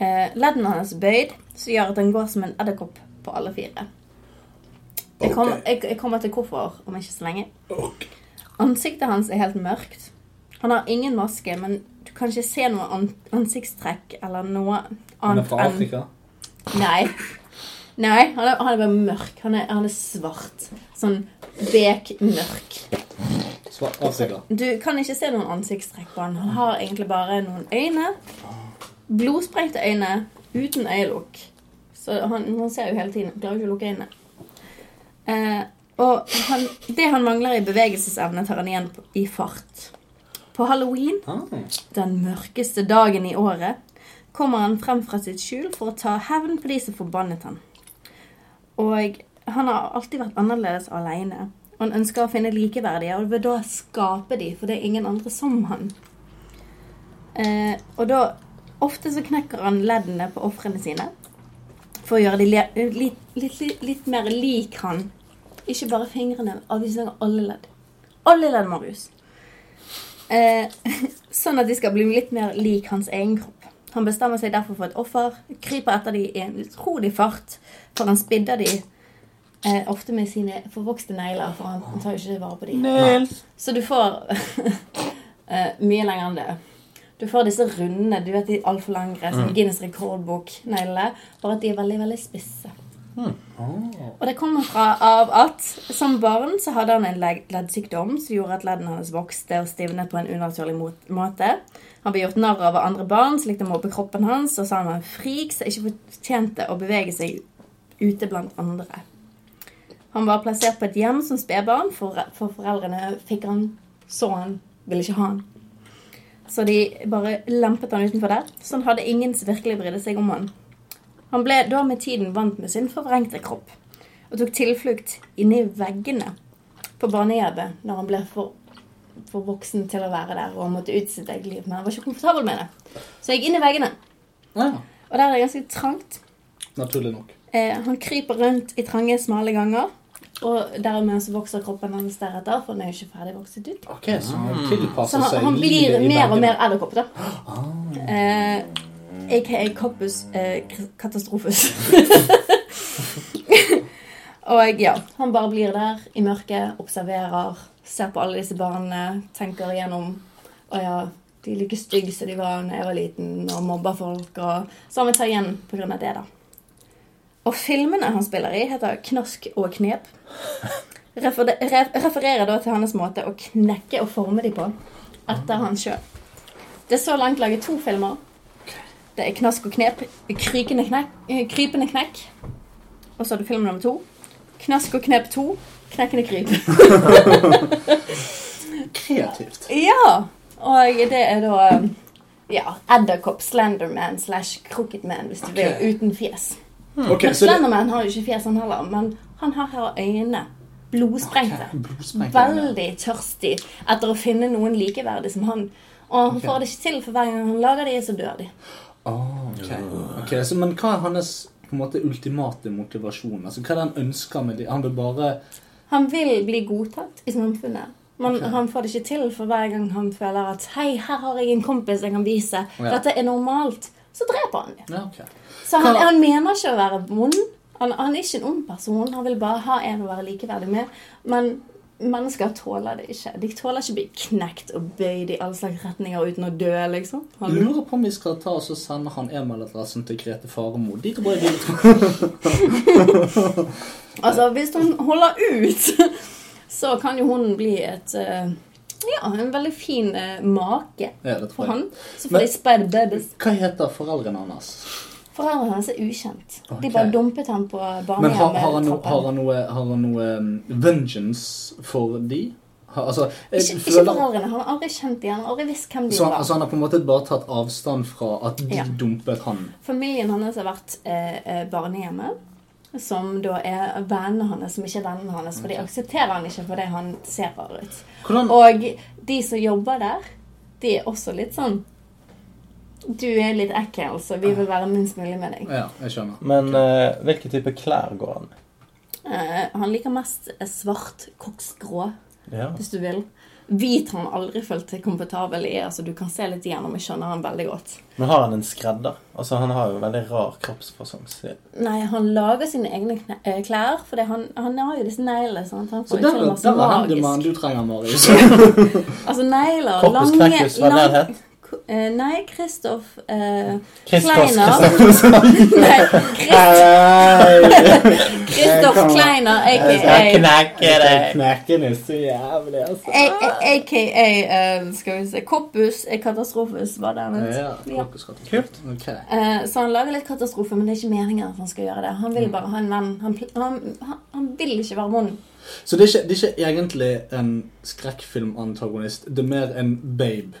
Speaker 3: Eh, leddene hans er bøyd, som gjør at han går som en edderkopp på alle fire. Jeg, kom, jeg, jeg kommer til hvorfor om ikke så lenge. Ansiktet hans er helt mørkt. Han har ingen maske, men du kan ikke se noe an ansiktstrekk eller noe annet
Speaker 4: Han er fra Afrika.
Speaker 3: Nei. Nei, han er, han er bare mørk. Han er, han er svart. Sånn bekmørk.
Speaker 4: Afrika.
Speaker 3: Du kan ikke se noen ansiktstrekk på han. Han har egentlig bare noen øyne. Blodsprengte øyne uten øyelukk. Så han, han ser jo hele tiden. Klarer ikke å lukke øynene. Eh, og han, det han mangler i bevegelsesevne, tar han igjen i fart. På halloween,
Speaker 4: Ah.
Speaker 3: den mørkeste dagen i året, kommer han frem fra sitt skjul for å ta hevn på de som forbannet han. Og han har alltid vært annerledes aleine. Han ønsker å finne likeverdige, og vil da skape de, for det er ingen andre som han. Eh, og da Ofte så knekker han leddene på ofrene sine for å gjøre de litt, litt, litt, litt mer lik han. Ikke bare fingrene, men vi alle ledd. Alle ledd, Marius. Eh, sånn at de skal bli litt mer lik hans egen kropp. Han bestemmer seg derfor for et offer, kryper etter dem i en utrolig fart, for han spidder de eh, ofte med sine forvokste negler, for han tar jo ikke vare på
Speaker 2: dem.
Speaker 3: Så du får eh, mye lenger enn det. Du får disse runde, du vet de altfor langre, som Guinness rekordbok-neglene, bare at de er veldig, veldig spisse. Og det kommer fra av at som barn så hadde han en leddsykdom som gjorde at leddene hans vokste og stivnet på en unaturlig måte. Han ble gjort narr av av andre barn som likte å mobbe kroppen hans, og sa han var en frik som ikke fortjente å bevege seg ute blant andre. Han var plassert på et hjem som spedbarn, for, for foreldrene fikk han, så han, ville ikke ha han. Så de bare lempet han utenfor der. Så han hadde ingen som virkelig brydde seg om han. Han ble da med tiden vant med sin forvrengte kropp, og tok tilflukt inni veggene på barnehjemmet når han ble for, for voksen til å være der og måtte ut sitt eget liv. Men han var ikke komfortabel med det. Så jeg gikk inn i veggene.
Speaker 4: Ja,
Speaker 3: Og der er det ganske trangt.
Speaker 4: naturlig nok.
Speaker 3: Eh, han kryper rundt i trange, smale ganger. Og dermed så vokser kroppen hans deretter, for den er jo ikke ferdig vokset ut.
Speaker 4: Ok, så han
Speaker 3: Så
Speaker 4: tilpasser
Speaker 3: han,
Speaker 4: seg
Speaker 3: han blir
Speaker 4: livet
Speaker 3: mer og mer edderkopp, da. Eh, AKA Koppus eh, katastrofus. og ja, han bare blir der i mørket, observerer, ser på alle disse barna, tenker igjennom Å ja, de er like stygge som de var da jeg var liten, og mobber folk, og Så han vil ta igjen på grunn av det, da. Og filmene han spiller i, heter Knask og knep. Refer re refererer da til hans måte å knekke og forme de på etter han sjøl. Det er så langt laget to filmer. Det er Knask og knep, knekk, eh, Krypende knekk. Og så er det film nummer to. Knask og knep 2, Knekkende kryp.
Speaker 4: Kreativt.
Speaker 3: Ja! Og det er da eh, ja, Edderkopp, Slenderman slash Crookedman, hvis du vil, uten fjes.
Speaker 4: Ok, Okay.
Speaker 3: Slenderman har jo ikke fjes, han heller, men han har her øyne. Blodsprengte.
Speaker 4: Blodsprengte.
Speaker 3: Veldig tørstig etter å finne noen likeverdig som han. Og han
Speaker 4: okay.
Speaker 3: får det ikke til, for hver gang han lager de, så dør de.
Speaker 4: Oh, okay. okay. så, Men hva er hans på en måte ultimate motivasjon? Altså, Hva er det han ønsker med de? Han vil bare
Speaker 3: Han vil bli godtatt i samfunnet. Men
Speaker 4: okay.
Speaker 3: han får det ikke til, for hver gang han føler at Hei, her har jeg en kompis jeg kan vise. Dette er normalt. Så dreper han dem.
Speaker 4: Ja, ok.
Speaker 3: Så han, han mener ikke å være vond. Han, han er ikke en ond person. Han vil bare ha en å være likeverdig med. Men mennesker tåler det ikke. De tåler ikke å bli knekt og bøyd i alle slags retninger uten å dø, liksom. Han,
Speaker 4: lurer på om vi skal ta oss og sende han e-mailadressen til Grete Faremo. De tror jeg vil
Speaker 3: altså, hvis hun holder ut, så kan jo hun bli et eh, Ja, en veldig fin uh, make
Speaker 4: Ja,
Speaker 3: for han. Så
Speaker 4: Men-
Speaker 3: får de spider babies.
Speaker 4: Hva heter foreldrene hans?
Speaker 3: Foreldrene hans er ukjent.
Speaker 4: Okay.
Speaker 3: De bare dumpet ham på
Speaker 4: Men har, har, han, no,
Speaker 3: barnehjemmet.
Speaker 4: har, han noe, har han noe um, vengeance for de? Har, altså, jeg
Speaker 3: Ikke, ikke foreldrene. Han har aldri kjent dem. Han har aldri visst hvem de
Speaker 4: så han,
Speaker 3: var.
Speaker 4: altså, han har på en måte bare tatt avstand fra at de
Speaker 3: Ja.
Speaker 4: dumpet han?
Speaker 3: Familien hans har vært eh, eh, barnehjemmet. Som da er vennene hans, som ikke er vennene hans. For de aksepterer han ikke for det han ser rar ut.
Speaker 4: Hvordan,
Speaker 3: Og de som jobber der, de er også litt sånn Du er litt ekkel, så vi vil være minst mulig med deg.
Speaker 4: ja, jeg skjønner.
Speaker 2: Men uh, hvilke type klær går han med?
Speaker 3: Uh, han liker mest eh, svart, koksgrå,
Speaker 2: Ja.
Speaker 3: hvis du vil. Hvit har han aldri følt seg komfortabel i. altså Du kan se litt igjennom, jeg skjønner han veldig godt.
Speaker 2: Men har han en skredder? Altså, Han har jo veldig rar kroppsfasong. så-
Speaker 3: Nei, han lager sine egne eh, klær, for han, han har jo disse neglene. sant? Han
Speaker 4: Så
Speaker 3: får jo
Speaker 4: der, der er handymannen
Speaker 3: magisk.
Speaker 4: du trenger, Marius.
Speaker 3: Altså negler lange,
Speaker 2: Cactus,
Speaker 3: eh, Nei, Kristoff eh, Kleiner. Nei, Kristoff Kleiner,
Speaker 2: Jeg skal
Speaker 3: aka
Speaker 2: knekke deg.
Speaker 4: Knekken er så jævlig, altså.
Speaker 3: A- A- AKA eh, skal vi se Koppus er katastrofus, var det han het.
Speaker 4: Ja,
Speaker 3: Ja.
Speaker 4: Kult. Ok.
Speaker 3: Eh, Så han lager litt katastrofe, men det er ikke meningen at han skal gjøre det. Han vil bare ha en venn. Han, han, han, han vil ikke være vond.
Speaker 4: Så det er, ikke, det er ikke egentlig en skrekkfilmantagonist. Det er mer en babe.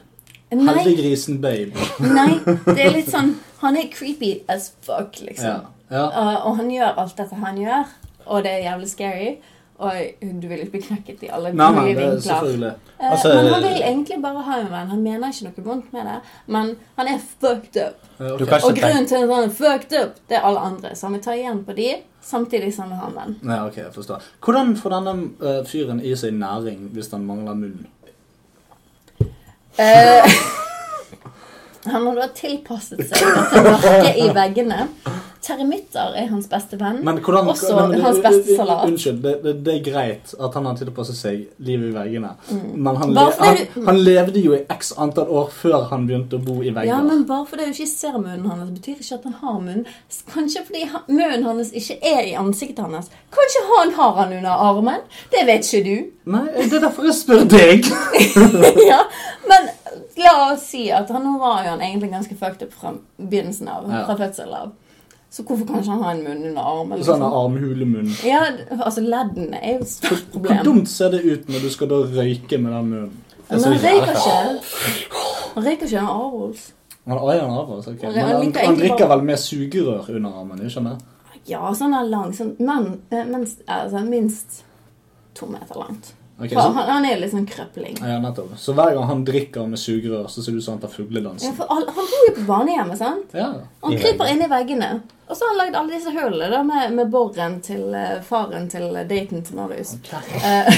Speaker 4: Heldiggrisen babe.
Speaker 3: nei, det er litt sånn Han er creepy as fuck, liksom.
Speaker 4: ja.
Speaker 3: Uh, og han gjør alt dette han gjør, og det er jævlig scary. Og du vil ikke bli knekket i alle
Speaker 4: Nei,
Speaker 3: mulige
Speaker 4: er
Speaker 3: vinkler.
Speaker 2: Altså-
Speaker 3: men han vil egentlig bare ha en venn. Han mener ikke noe vondt med det, men han er fucked up.
Speaker 4: Ja, ok.
Speaker 2: Du kan
Speaker 3: Og grunnen til at han er fucked up, det er alle andre. Så han vil ta igjen på de, samtidig som han har en venn.
Speaker 4: Ja, ok, jeg forstår. Hvordan får denne uh, fyren i seg næring hvis han mangler munn?
Speaker 3: Eh, han har da tilpasset seg dette mørket i veggene. Termitter er hans beste venn.
Speaker 4: Men hvordan,
Speaker 3: Også
Speaker 4: Nei, men-
Speaker 3: hans beste salat.
Speaker 4: Unnskyld, det, det, det er greit at han har tilpasset seg livet i veggene. Men han, le,
Speaker 3: Mm.
Speaker 4: Han,
Speaker 3: du-
Speaker 4: han levde jo i x antall år før han begynte å bo i vegger.
Speaker 3: Ja, men bare fordi du ikke ser munnen hans, betyr ikke at han har munn. Kanskje fordi munnen hans ikke er i ansiktet hans. Kanskje han har han under armen? Det vet ikke du.
Speaker 4: Nei, det er derfor jeg spør deg.
Speaker 3: ja, men la oss si at han nå var jo han egentlig ganske fucked up fra begynnelsen av.
Speaker 4: Ja.
Speaker 3: Fra fødsel av. Så hvorfor kan ikke han ha en munn under armen?
Speaker 4: Sånn
Speaker 3: liksom?
Speaker 4: armhulemunn.
Speaker 3: Ja, altså leddene er jo et stort problem.
Speaker 4: Hvor dumt ser det ut når du skal da røyke med den munnen?
Speaker 3: Men han røyker ikke. Han røyker ikke, en aros.
Speaker 4: Han eier den av oss, ok.
Speaker 3: Han-
Speaker 4: Men
Speaker 3: han
Speaker 4: han, han drikker vel med sugerør under armen, ikke sant?
Speaker 3: Ja, sånn er lang. Sånn, men eh, minst, altså, minst to meter langt.
Speaker 4: Ok,
Speaker 3: For
Speaker 4: så,
Speaker 3: han, han er litt sånn krøpling.
Speaker 4: ja, nettopp. Så hver gang han drikker med sugerør, så ser det ut som han tar fugledans.
Speaker 3: Ja, for han, han bor jo på barnehjemmet, sant?
Speaker 4: Ja.
Speaker 3: Han kryper inni veggene. Og så har han lagd alle disse hullene da, med, med borren til uh, faren til daten til Marius. Eh,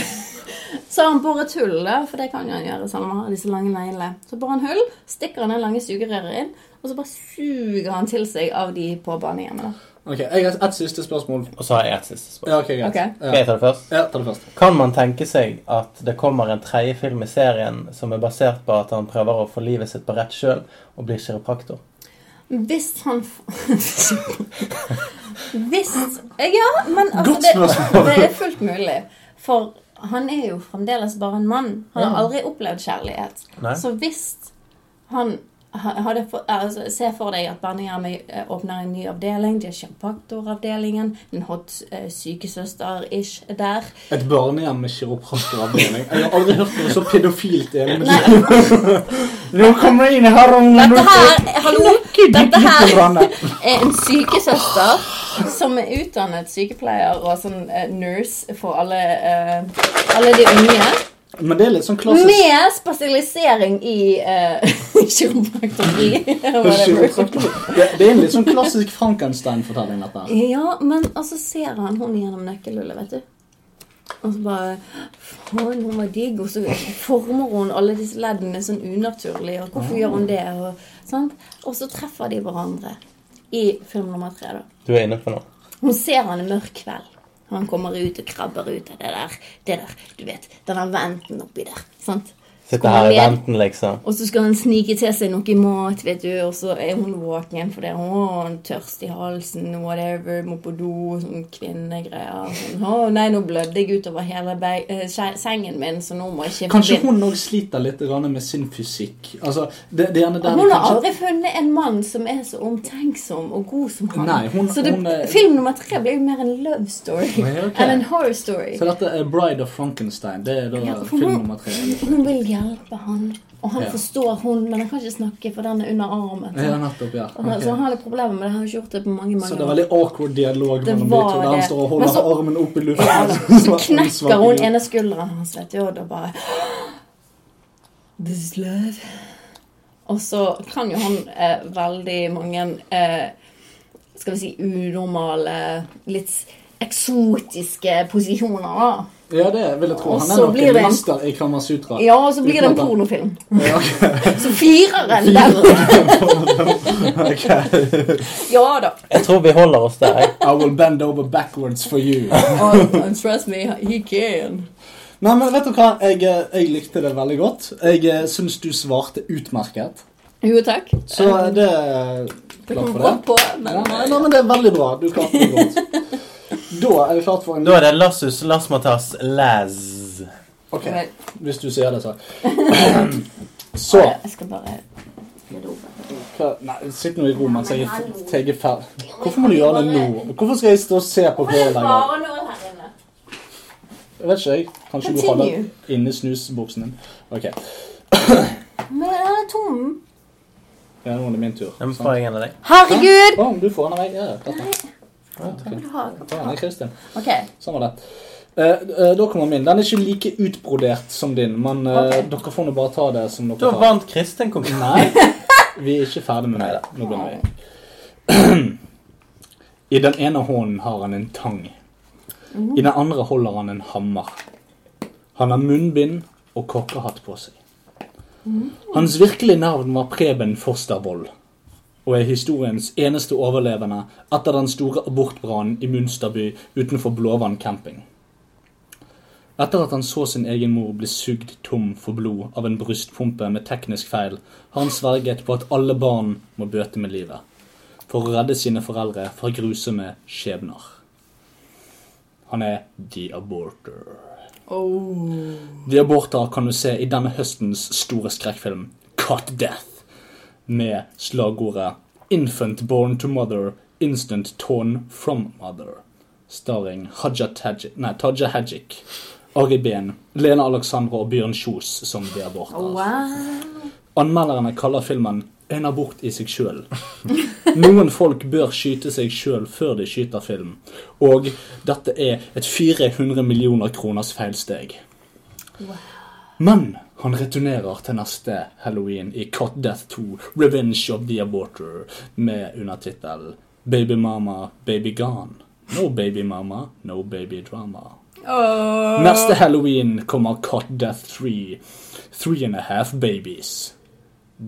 Speaker 3: så har han boret hull, da, for det kan han gjøre selv om han har disse lange neglene. Så borer han hull, stikker han det lange sugerøret inn, og så bare suger han til seg av de på barnehjemmet. da.
Speaker 4: Ok, jeg har et siste spørsmål.
Speaker 2: Og så har jeg et siste spørsmål.
Speaker 4: Ja, ok, greit.
Speaker 3: Ok.
Speaker 2: Skal
Speaker 4: Ja.
Speaker 2: jeg ta det først?
Speaker 4: ja, ta det først.
Speaker 2: Kan man tenke seg at det kommer en tredje film i serien som er basert på at han prøver å få livet sitt på rett kjøl og blir kiropraktor?
Speaker 3: Hvis han Hvis Ja, men altså, det, det er fullt mulig. For han er jo fremdeles bare en mann. Han har aldri opplevd kjærlighet.
Speaker 2: Nei.
Speaker 3: Så hvis han for, altså, Se for deg at barnehjemmet eh, åpner en ny avdeling. De har kiropraktoravdelingen. En hot uh, sykesøster-ish er der.
Speaker 4: Et barnehjem med kiropraktoravdeling. Jeg har aldri hørt noe så pedofilt i hele mitt liv. Nå kommer jeg inn her og
Speaker 3: dette her, hallo, dette her er en sykesøster som er utdannet sykepleier og sånn uh, nurse for alle, uh, alle de unge.
Speaker 4: Men det er litt sånn klassisk
Speaker 3: Med spesialisering i uh, kiropraktori. whatever.
Speaker 4: Det, det er en litt sånn klassisk Frankenstein-fortelling, dette.
Speaker 3: Ja, men altså ser han hun gjennom nøkkelhullet, vet du. Og så bare Faen, hun var digg. Og så former hun alle disse leddene sånn unaturlig. Og hvorfor gjør hun det? Og, sant? og så treffer de hverandre i film nummer tre, da.
Speaker 2: Du er inne på noe.
Speaker 3: Hun ser han i mørk kveld. Han kommer ut og krabber ut av det der, det der du vet, den venten oppi der. sant? Så
Speaker 2: Sitter her i venten, liksom.
Speaker 3: Og så skal han snike til seg noe mat, vet du, og så er hun våken fordi hun er tørst i halsen, whatever, må på do, sånn kvinnegreier. Sånn, å nei, nå blødde jeg utover hele eh, sengen min, så nå må jeg ikke
Speaker 4: Kanskje hun òg sliter litt med sin fysikk. Altså, det, det gjerne der
Speaker 3: Hun har
Speaker 4: kanskje-
Speaker 3: aldri funnet en mann som er så omtenksom og god som han.
Speaker 4: Nei, hun-
Speaker 3: så det,
Speaker 4: hun er-
Speaker 3: film nummer tre blir jo mer en love story
Speaker 4: okay.
Speaker 3: enn en horror story.
Speaker 4: Så dette er Bride of Frankenstein. Det er da
Speaker 3: Ja,
Speaker 4: film
Speaker 3: hun-
Speaker 4: nummer tre.
Speaker 3: Hun vil hjelpe han, og han
Speaker 4: Ja.
Speaker 3: forstår hun, men han kan ikke snakke, for den er under armen.
Speaker 4: Ja, nettopp, ja.
Speaker 3: Okay. Så han har litt problemer med det. Han har ikke gjort det på mange, mange
Speaker 4: Så det er veldig awkward dialog
Speaker 3: Det
Speaker 4: mellom de to. Der han står og holder
Speaker 3: så-
Speaker 4: armen opp i luften.
Speaker 3: Ja. Så knekker hun ene skulderen hans, vet du, og da bare This is love. Og så kan jo han eh, veldig mange eh, Skal vi si unormale, litt eksotiske posisjoner, da.
Speaker 4: Ja, det vil jeg tro. Han er nok en
Speaker 3: en-
Speaker 4: mester i Kamasutra.
Speaker 3: Ja, og så blir det en pornofilm.
Speaker 4: Ja, firer
Speaker 3: Så fireren der. Ja da.
Speaker 2: Jeg tror vi holder oss der.
Speaker 4: I will bend over backwards for you.
Speaker 3: Oh, trust me, he can.
Speaker 4: Nei, men vet du hva? Jeg, eh, jeg likte det veldig godt. Jeg eh, syns du svarte utmerket.
Speaker 3: Jo, takk.
Speaker 4: Så eh, det Klart for det.
Speaker 3: på,
Speaker 4: Ja, nei, nei, men det er veldig bra. Du klarte det godt. Da er det klart for en
Speaker 2: Da er det Lassus Lasmatas Laz.
Speaker 4: Ok, hvis du sier det, så. Så
Speaker 3: Jeg skal bare
Speaker 4: hva, Nei, sitt nå i ro mens jeg er jeg er ferdig. Hvorfor må du gjøre det nå? Hvorfor skal jeg stå og se på
Speaker 3: her inne.
Speaker 4: Jeg vet ikke, jeg. Kanskje du holder
Speaker 3: Continue.
Speaker 4: inni snusboksen din. Ok.
Speaker 3: Men den er tom.
Speaker 4: Ja, nå er det min tur.
Speaker 2: Den får jeg en av deg.
Speaker 3: Herregud!
Speaker 4: Å, du får den av meg. Ja, det. Ja, ok.
Speaker 3: Vil du ha?
Speaker 4: Ta den, Kristin. Sånn var det. Eh, eh, da kommer min. Den er ikke like utbrodert som din, men eh, dere får nå bare ta det som dere
Speaker 2: Da vant Kristin konkurransen.
Speaker 4: Nei, vi er ikke ferdig med det. Nå begynner vi. I den ene hånden har han en tang. I den andre holder han en hammer. Han har munnbind og kokkehatt på seg. Hans virkelige navn var Preben Fostervold, og er historiens eneste overlevende etter den store abortbrannen i Munsterby utenfor Blåvann camping. Etter at han så sin egen mor bli sugd tom for blod av en brystpumpe med teknisk feil, har han sverget på at alle barn må bøte med livet, for å redde sine foreldre fra grusomme skjebner. Han er The Aborter. The Aborter kan du se i denne høstens store skrekkfilm Cut Death, med slagordet Infant born to mother Instant Torn From Mother. Starring Haja Tajik, nei, Taja Hajik, Ari Behn, Lena Alexandra og Bjørn Kjos som de aborter.
Speaker 3: Wow.
Speaker 4: Anmelderne kaller filmen en abort i seg sjøl. Noen folk bør skyte seg sjøl før de skyter film, og dette er et 400 millioner kroners feilsteg. Men han returnerer til neste halloween i Cut Death 2, Revenge of the Aborter, med undertittel Baby Mama, Baby Gone. No baby mama, no baby drama. Neste halloween kommer Cut Death 3, Three and a Half Babies.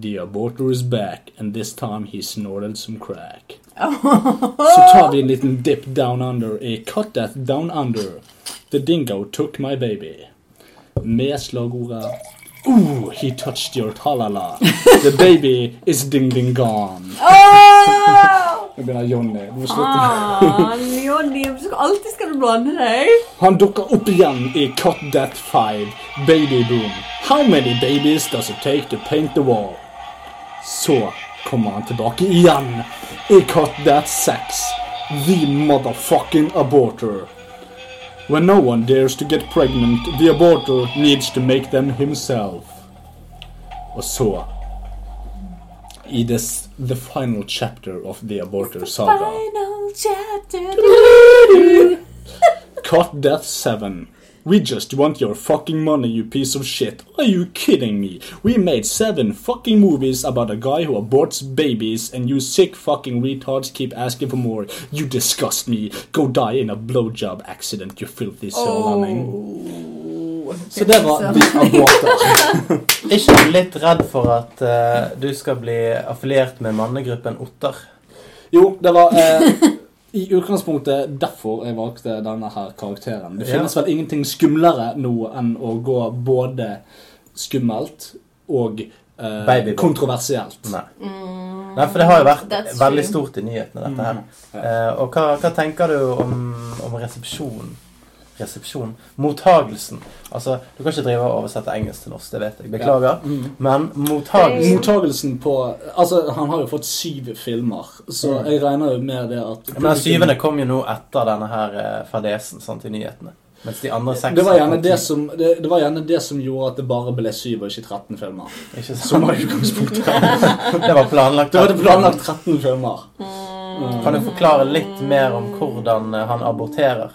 Speaker 4: The aborter is back, and this time he snorted some crack. Så tar vi en liten dip down under i Cut Death Down Under. The dingo took my baby. Med slagordet Ooh, he touched your talala. The baby is ding ding gone. Nå begynner Johnny. Du må slutte.
Speaker 3: Ah, Jonny, du skal alltid skal du blande deg.
Speaker 4: Han dukker opp igjen i Cut That 5, Baby Boom. How many babies does it take to paint the wall? Så kommer han tilbake igjen i Cut That 6, The Motherfucking Aborter. When no one dares to get pregnant, the aborter needs to make them himself. Og så i this, the final chapter of the aborter saga.
Speaker 3: Final chapter.
Speaker 4: Cut Death 7. We just want your fucking money, you piece of shit. Are you kidding me? We made seven fucking movies about a guy who aborts babies, and you sick fucking retards keep asking for more. You disgust me. Go die in a blowjob accident, you filthy sørlending. Så det var de Aborter.
Speaker 2: Er ikke du litt redd for at uh, du skal bli affiliert med mannegruppen Otter?
Speaker 4: Jo, det var eh, i utgangspunktet derfor jeg valgte denne her karakteren. Det
Speaker 2: Ja.
Speaker 4: finnes vel ingenting skumlere nå enn å gå både skummelt og eh, kontroversielt.
Speaker 2: Nei. Nei, for det har jo vært veldig stort i nyhetene, dette her. Eh, og hva, hva tenker du om, om resepsjon? Resepsjon? Mottagelsen. Altså, du kan ikke drive og oversette engelsk til norsk, det vet jeg. Beklager. Men mottagelsen
Speaker 4: Mottagelsen på Altså, han har jo fått syv filmer, så jeg regner jo med det at
Speaker 2: Men den syvende kom jo nå etter denne her eh, fadesen sant, i nyhetene. Mens de andre seks
Speaker 4: det var, gjerne det, som, det, det var gjerne det som gjorde at det bare ble syv og ikke 13 filmer.
Speaker 2: Ikke?
Speaker 4: Som var utgangspunktet.
Speaker 2: Det var planlagt.
Speaker 4: Det var det planlagt 13 filmer.
Speaker 2: Kan du forklare litt mer om hvordan eh, han aborterer?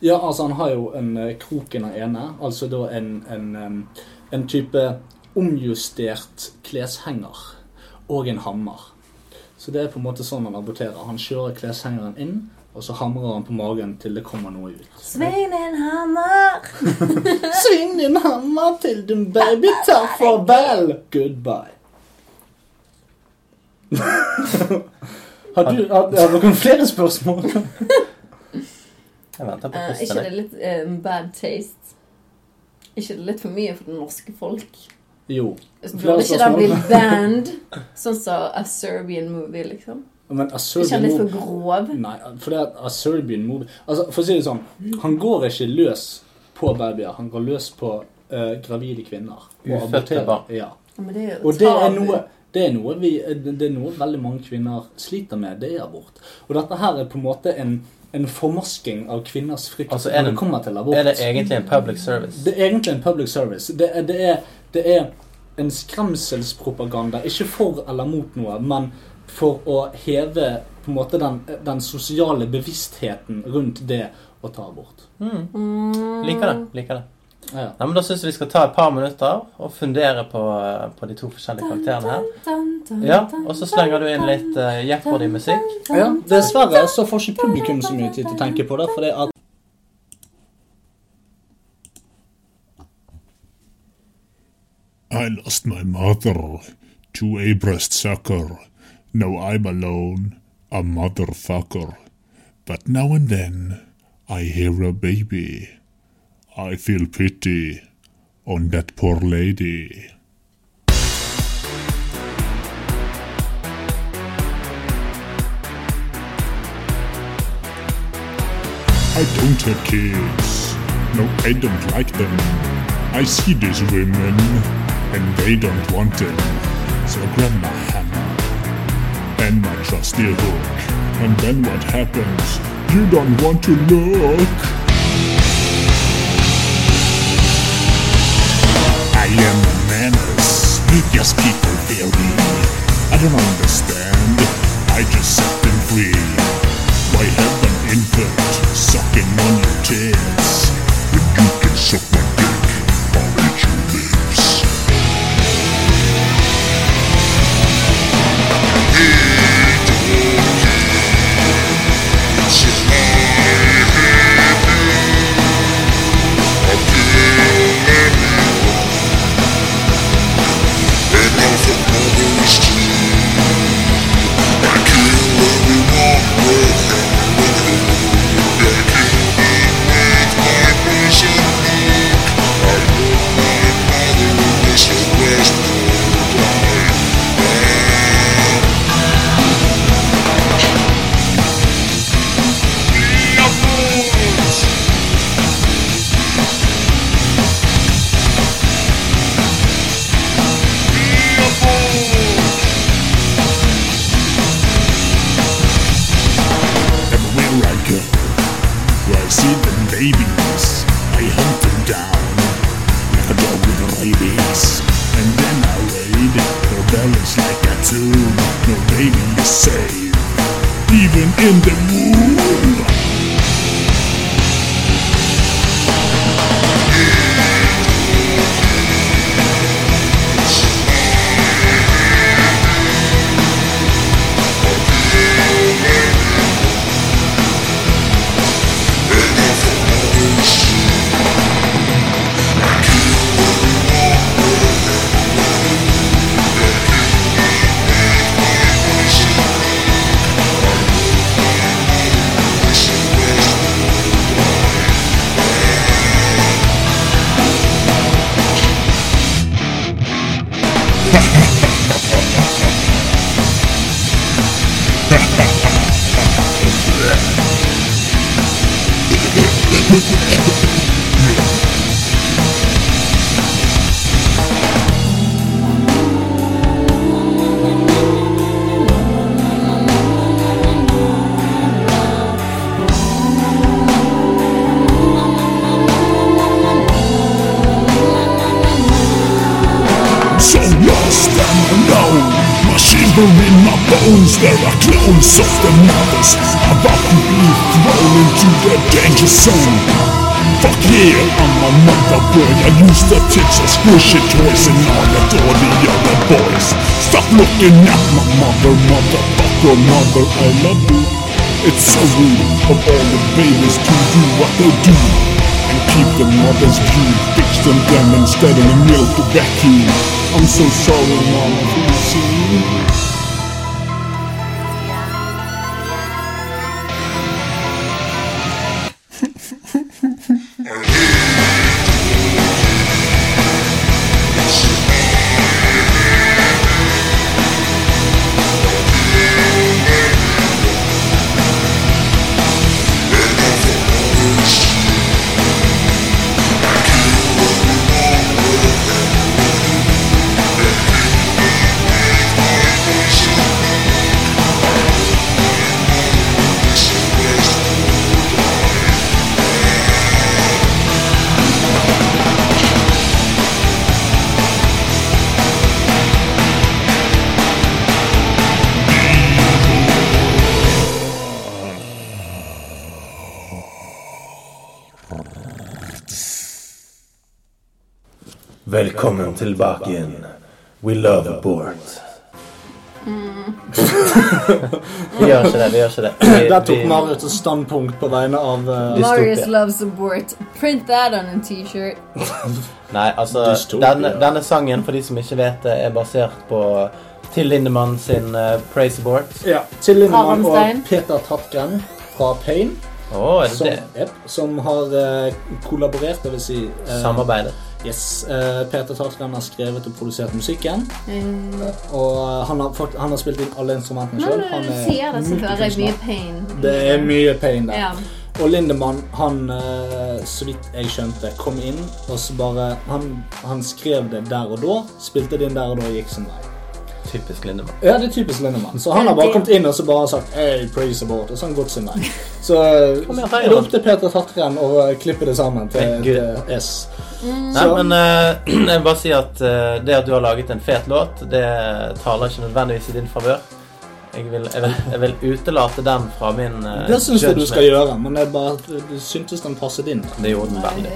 Speaker 4: Ja, altså han har jo en kroken krok i den ene, altså da en, en, en type omjustert kleshenger og en hammer. Så det er på en måte sånn han aborterer. Han kjører kleshengeren inn, og så hamrer han på magen til det kommer noe ut.
Speaker 3: Sving din hammer.
Speaker 4: Sving din hammer til din baby tar farvel. Goodbye. har du har, har dere flere spørsmål?
Speaker 2: Jeg venter på
Speaker 7: Eh, ikke det
Speaker 2: er
Speaker 7: litt eh, bad taste? Ikke det litt for mye for det norske folk?
Speaker 4: Jo.
Speaker 7: Burde ikke det bli banned? Sånn som A Serbian Movie, liksom?
Speaker 4: Men a
Speaker 7: Ikke
Speaker 4: Serbian
Speaker 7: litt for grov?
Speaker 4: Nei, for det er a Serbian movie Altså, For å si det sånn, han går ikke løs på babyer. Han går løs på uh, gravide kvinner. Og
Speaker 2: Ufødte barn.
Speaker 4: Ja.
Speaker 7: Men det er jo
Speaker 4: Og det er noe det er, noe vi, det er noe veldig mange kvinner sliter med. Det er abort. Og dette her er på en måte en, en formasking av kvinners frykt
Speaker 2: Altså, er
Speaker 4: når
Speaker 2: det-
Speaker 4: det kommer til abort.
Speaker 2: Er det egentlig en public service?
Speaker 4: Det er egentlig en public service. Det er, det er, det er en skremselspropaganda. Ikke for eller mot noe, men for å heve på en måte den, den sosiale bevisstheten rundt det å ta abort.
Speaker 2: Liker det. liker det.
Speaker 4: Ja.
Speaker 2: Nei, men Da syns jeg vi skal ta et par minutter og fundere på, eh, på de to forskjellige karakterene her. Ja, Og så slenger du inn litt uh, Jeopardy-musikk.
Speaker 4: Ja, Dessverre så får ikke publikum så mye tid til å tenke på det. For det at
Speaker 8: I lost my mother to a breast sucker. Now I'm alone, a motherfucker. But now and then I hear a baby. I feel pity on that poor lady. I don't have kids. No, I don't like them. I see these women and they don't want them. So I grab my hammer and my trusty hook And then what happens? You don't want to look. A menace. Yes, people fear me. I don't understand. I just set them free. Why have an infant sucking on your tits? When you can suck my dick, even in tits it toys and all that all the other boys. Stop looking at my mother, motherfucker, mother, I love you. It's so rude of all the babies to do what they do and keep the mother's view. Fix them them instead of the milk vacuum. I'm so sorry, mama, you see.
Speaker 2: Velkommen tilbake igjen. We love abort. vi gjør ikke det. vi gjør ikke det. Vi,
Speaker 4: Der tok
Speaker 2: vi-
Speaker 4: Marius et standpunkt på vegne av
Speaker 2: uh,
Speaker 7: Marius loves abort. Print that on a t-shirt.
Speaker 2: Nei, altså denne, denne sangen, for de som ikke vet det, er basert på Till Lindemann sin uh, Praise Abort.
Speaker 4: ja, Till Lindemann og Peter Tatgren fra Pain,
Speaker 2: er
Speaker 4: som, yep, som har uh, kollaborert, dvs. si uh,
Speaker 2: Samarbeidet.
Speaker 4: Yes, eh, Peter Tatgren har skrevet og produsert musikken.
Speaker 7: Mm.
Speaker 4: Og eh, han har, fakt- han har spilt inn alle instrumentene
Speaker 7: Når
Speaker 4: sjøl.
Speaker 7: du sier det, så hører jeg mye pain.
Speaker 4: Det er mye pain der.
Speaker 7: Ja.
Speaker 4: Og Lindemann, han, eh, så vidt jeg skjønte, kom inn og så bare han, han skrev det der og da, spilte det inn der og da og gikk sin vei.
Speaker 2: Typisk Lindemann.
Speaker 4: Ja, det er typisk Lindemann. Så han har bare kommet inn og så bare sagt hey, praise about, og så har han gått sin vei. Så
Speaker 2: det
Speaker 4: er opp til Peter Tatren å eh, klippe det sammen til et S. S.
Speaker 2: Nei, men uh, jeg vil bare si at uh, det at du har laget en fet låt, det taler ikke nødvendigvis i din favør. Jeg vil, jeg, vil, jeg vil utelate den fra min uh,
Speaker 4: Det syns jeg du skal gjøre, men jeg bare du syntes den passet inn.
Speaker 2: Det gjorde den veldig.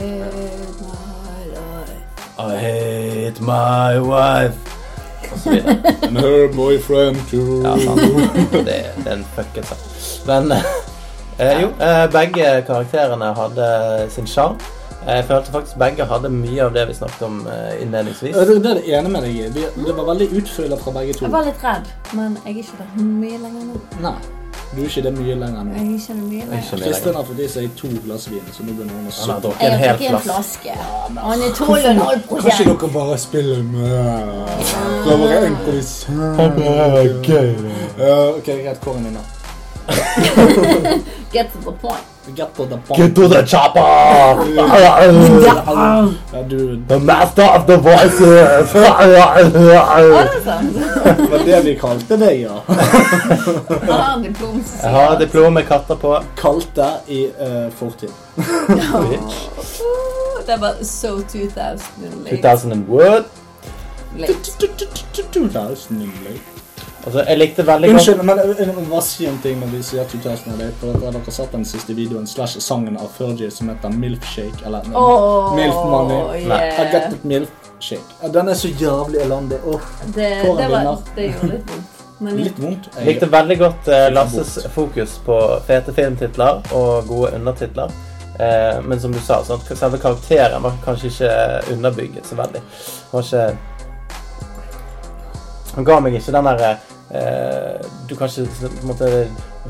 Speaker 2: I hate my wife. Videre.
Speaker 4: And her boyfriend too.
Speaker 2: Ja, sant. Det, det er en fucket sak. Men eh, jo, eh, begge karakterene hadde sin sjarm. Jeg følte faktisk begge hadde mye av det vi snakket om eh, innledningsvis.
Speaker 4: Det det er det ene med deg i. Det var veldig utfylla fra begge to.
Speaker 3: Jeg var litt redd, men jeg er ikke det mye lenger nå.
Speaker 4: Nei, du er ikke det mye lenger nå.
Speaker 3: Jeg er ikke det mye lenger.
Speaker 4: Kristin har fått i seg to glass vin, så nå begynner hun å
Speaker 2: Han har
Speaker 4: sutte.
Speaker 2: drukket en hel flaske.
Speaker 3: flaske. Han er 12,5
Speaker 4: Kanskje dere bare spille med Det var en er gøy. ok, greit. Kåren din, da?
Speaker 3: Get to the point.
Speaker 4: Get to the point.
Speaker 2: Get to the chopper!
Speaker 4: Ja, du,
Speaker 2: The master of the voices!
Speaker 3: Var det
Speaker 4: var det vi kalte deg, ja.
Speaker 3: Jeg har diplom
Speaker 2: Jeg har diplom med katter på.
Speaker 4: Kalte i uh, fortid.
Speaker 2: Bitch.
Speaker 3: Det var so 2000. late.
Speaker 2: 2000 and what?
Speaker 3: Late.
Speaker 4: 2000
Speaker 2: Altså, jeg likte veldig godt
Speaker 4: Unnskyld, men jeg må bare si en ting vi sier 2000 For at dere sett den siste videoen slash sangen av Fergie som heter Milkshake, eller
Speaker 3: oh,
Speaker 4: Milf Money.
Speaker 3: yeah.
Speaker 4: I got the milkshake. Den er så jævlig elendig. Åh,
Speaker 3: Det, det, var, det gjorde litt vondt.
Speaker 4: Litt vondt.
Speaker 2: Jeg likte veldig godt uh, Lasses fokus på fete filmtitler og gode undertitler. Uh, men som du sa, sånn, selve karakteren var kanskje ikke underbygget så veldig. Var ikke Han ga meg ikke den derre eh, Du kan ikke på en måte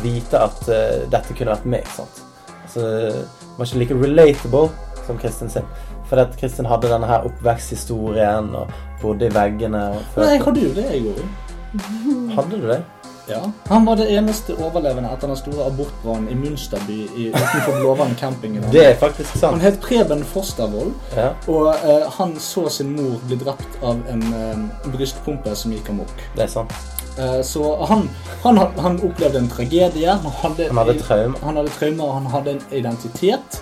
Speaker 2: vite at eh, dette kunne vært meg. sant? Altså, det var ikke like relatable som Kristin sin. For at Kristin hadde denne her oppveksthistorien og bodde i veggene.
Speaker 4: Nei, jeg hadde jo det, jeg òg.
Speaker 2: Hadde du det?
Speaker 4: Ja. Han var det eneste overlevende etter den store abortbrannen i Munsterby i, utenfor Blåvann camping.
Speaker 2: Det er faktisk
Speaker 4: Han
Speaker 2: sant.
Speaker 4: het Preben Fostervold,
Speaker 2: Ja.
Speaker 4: og eh, han så sin mor bli drept av en eh, brystpumpe som gikk amok.
Speaker 2: Det er sant.
Speaker 4: Eh, så han, han, han opplevde en tragedie. Han hadde,
Speaker 2: Han hadde traumer.
Speaker 4: Han hadde traumer, og han hadde en identitet.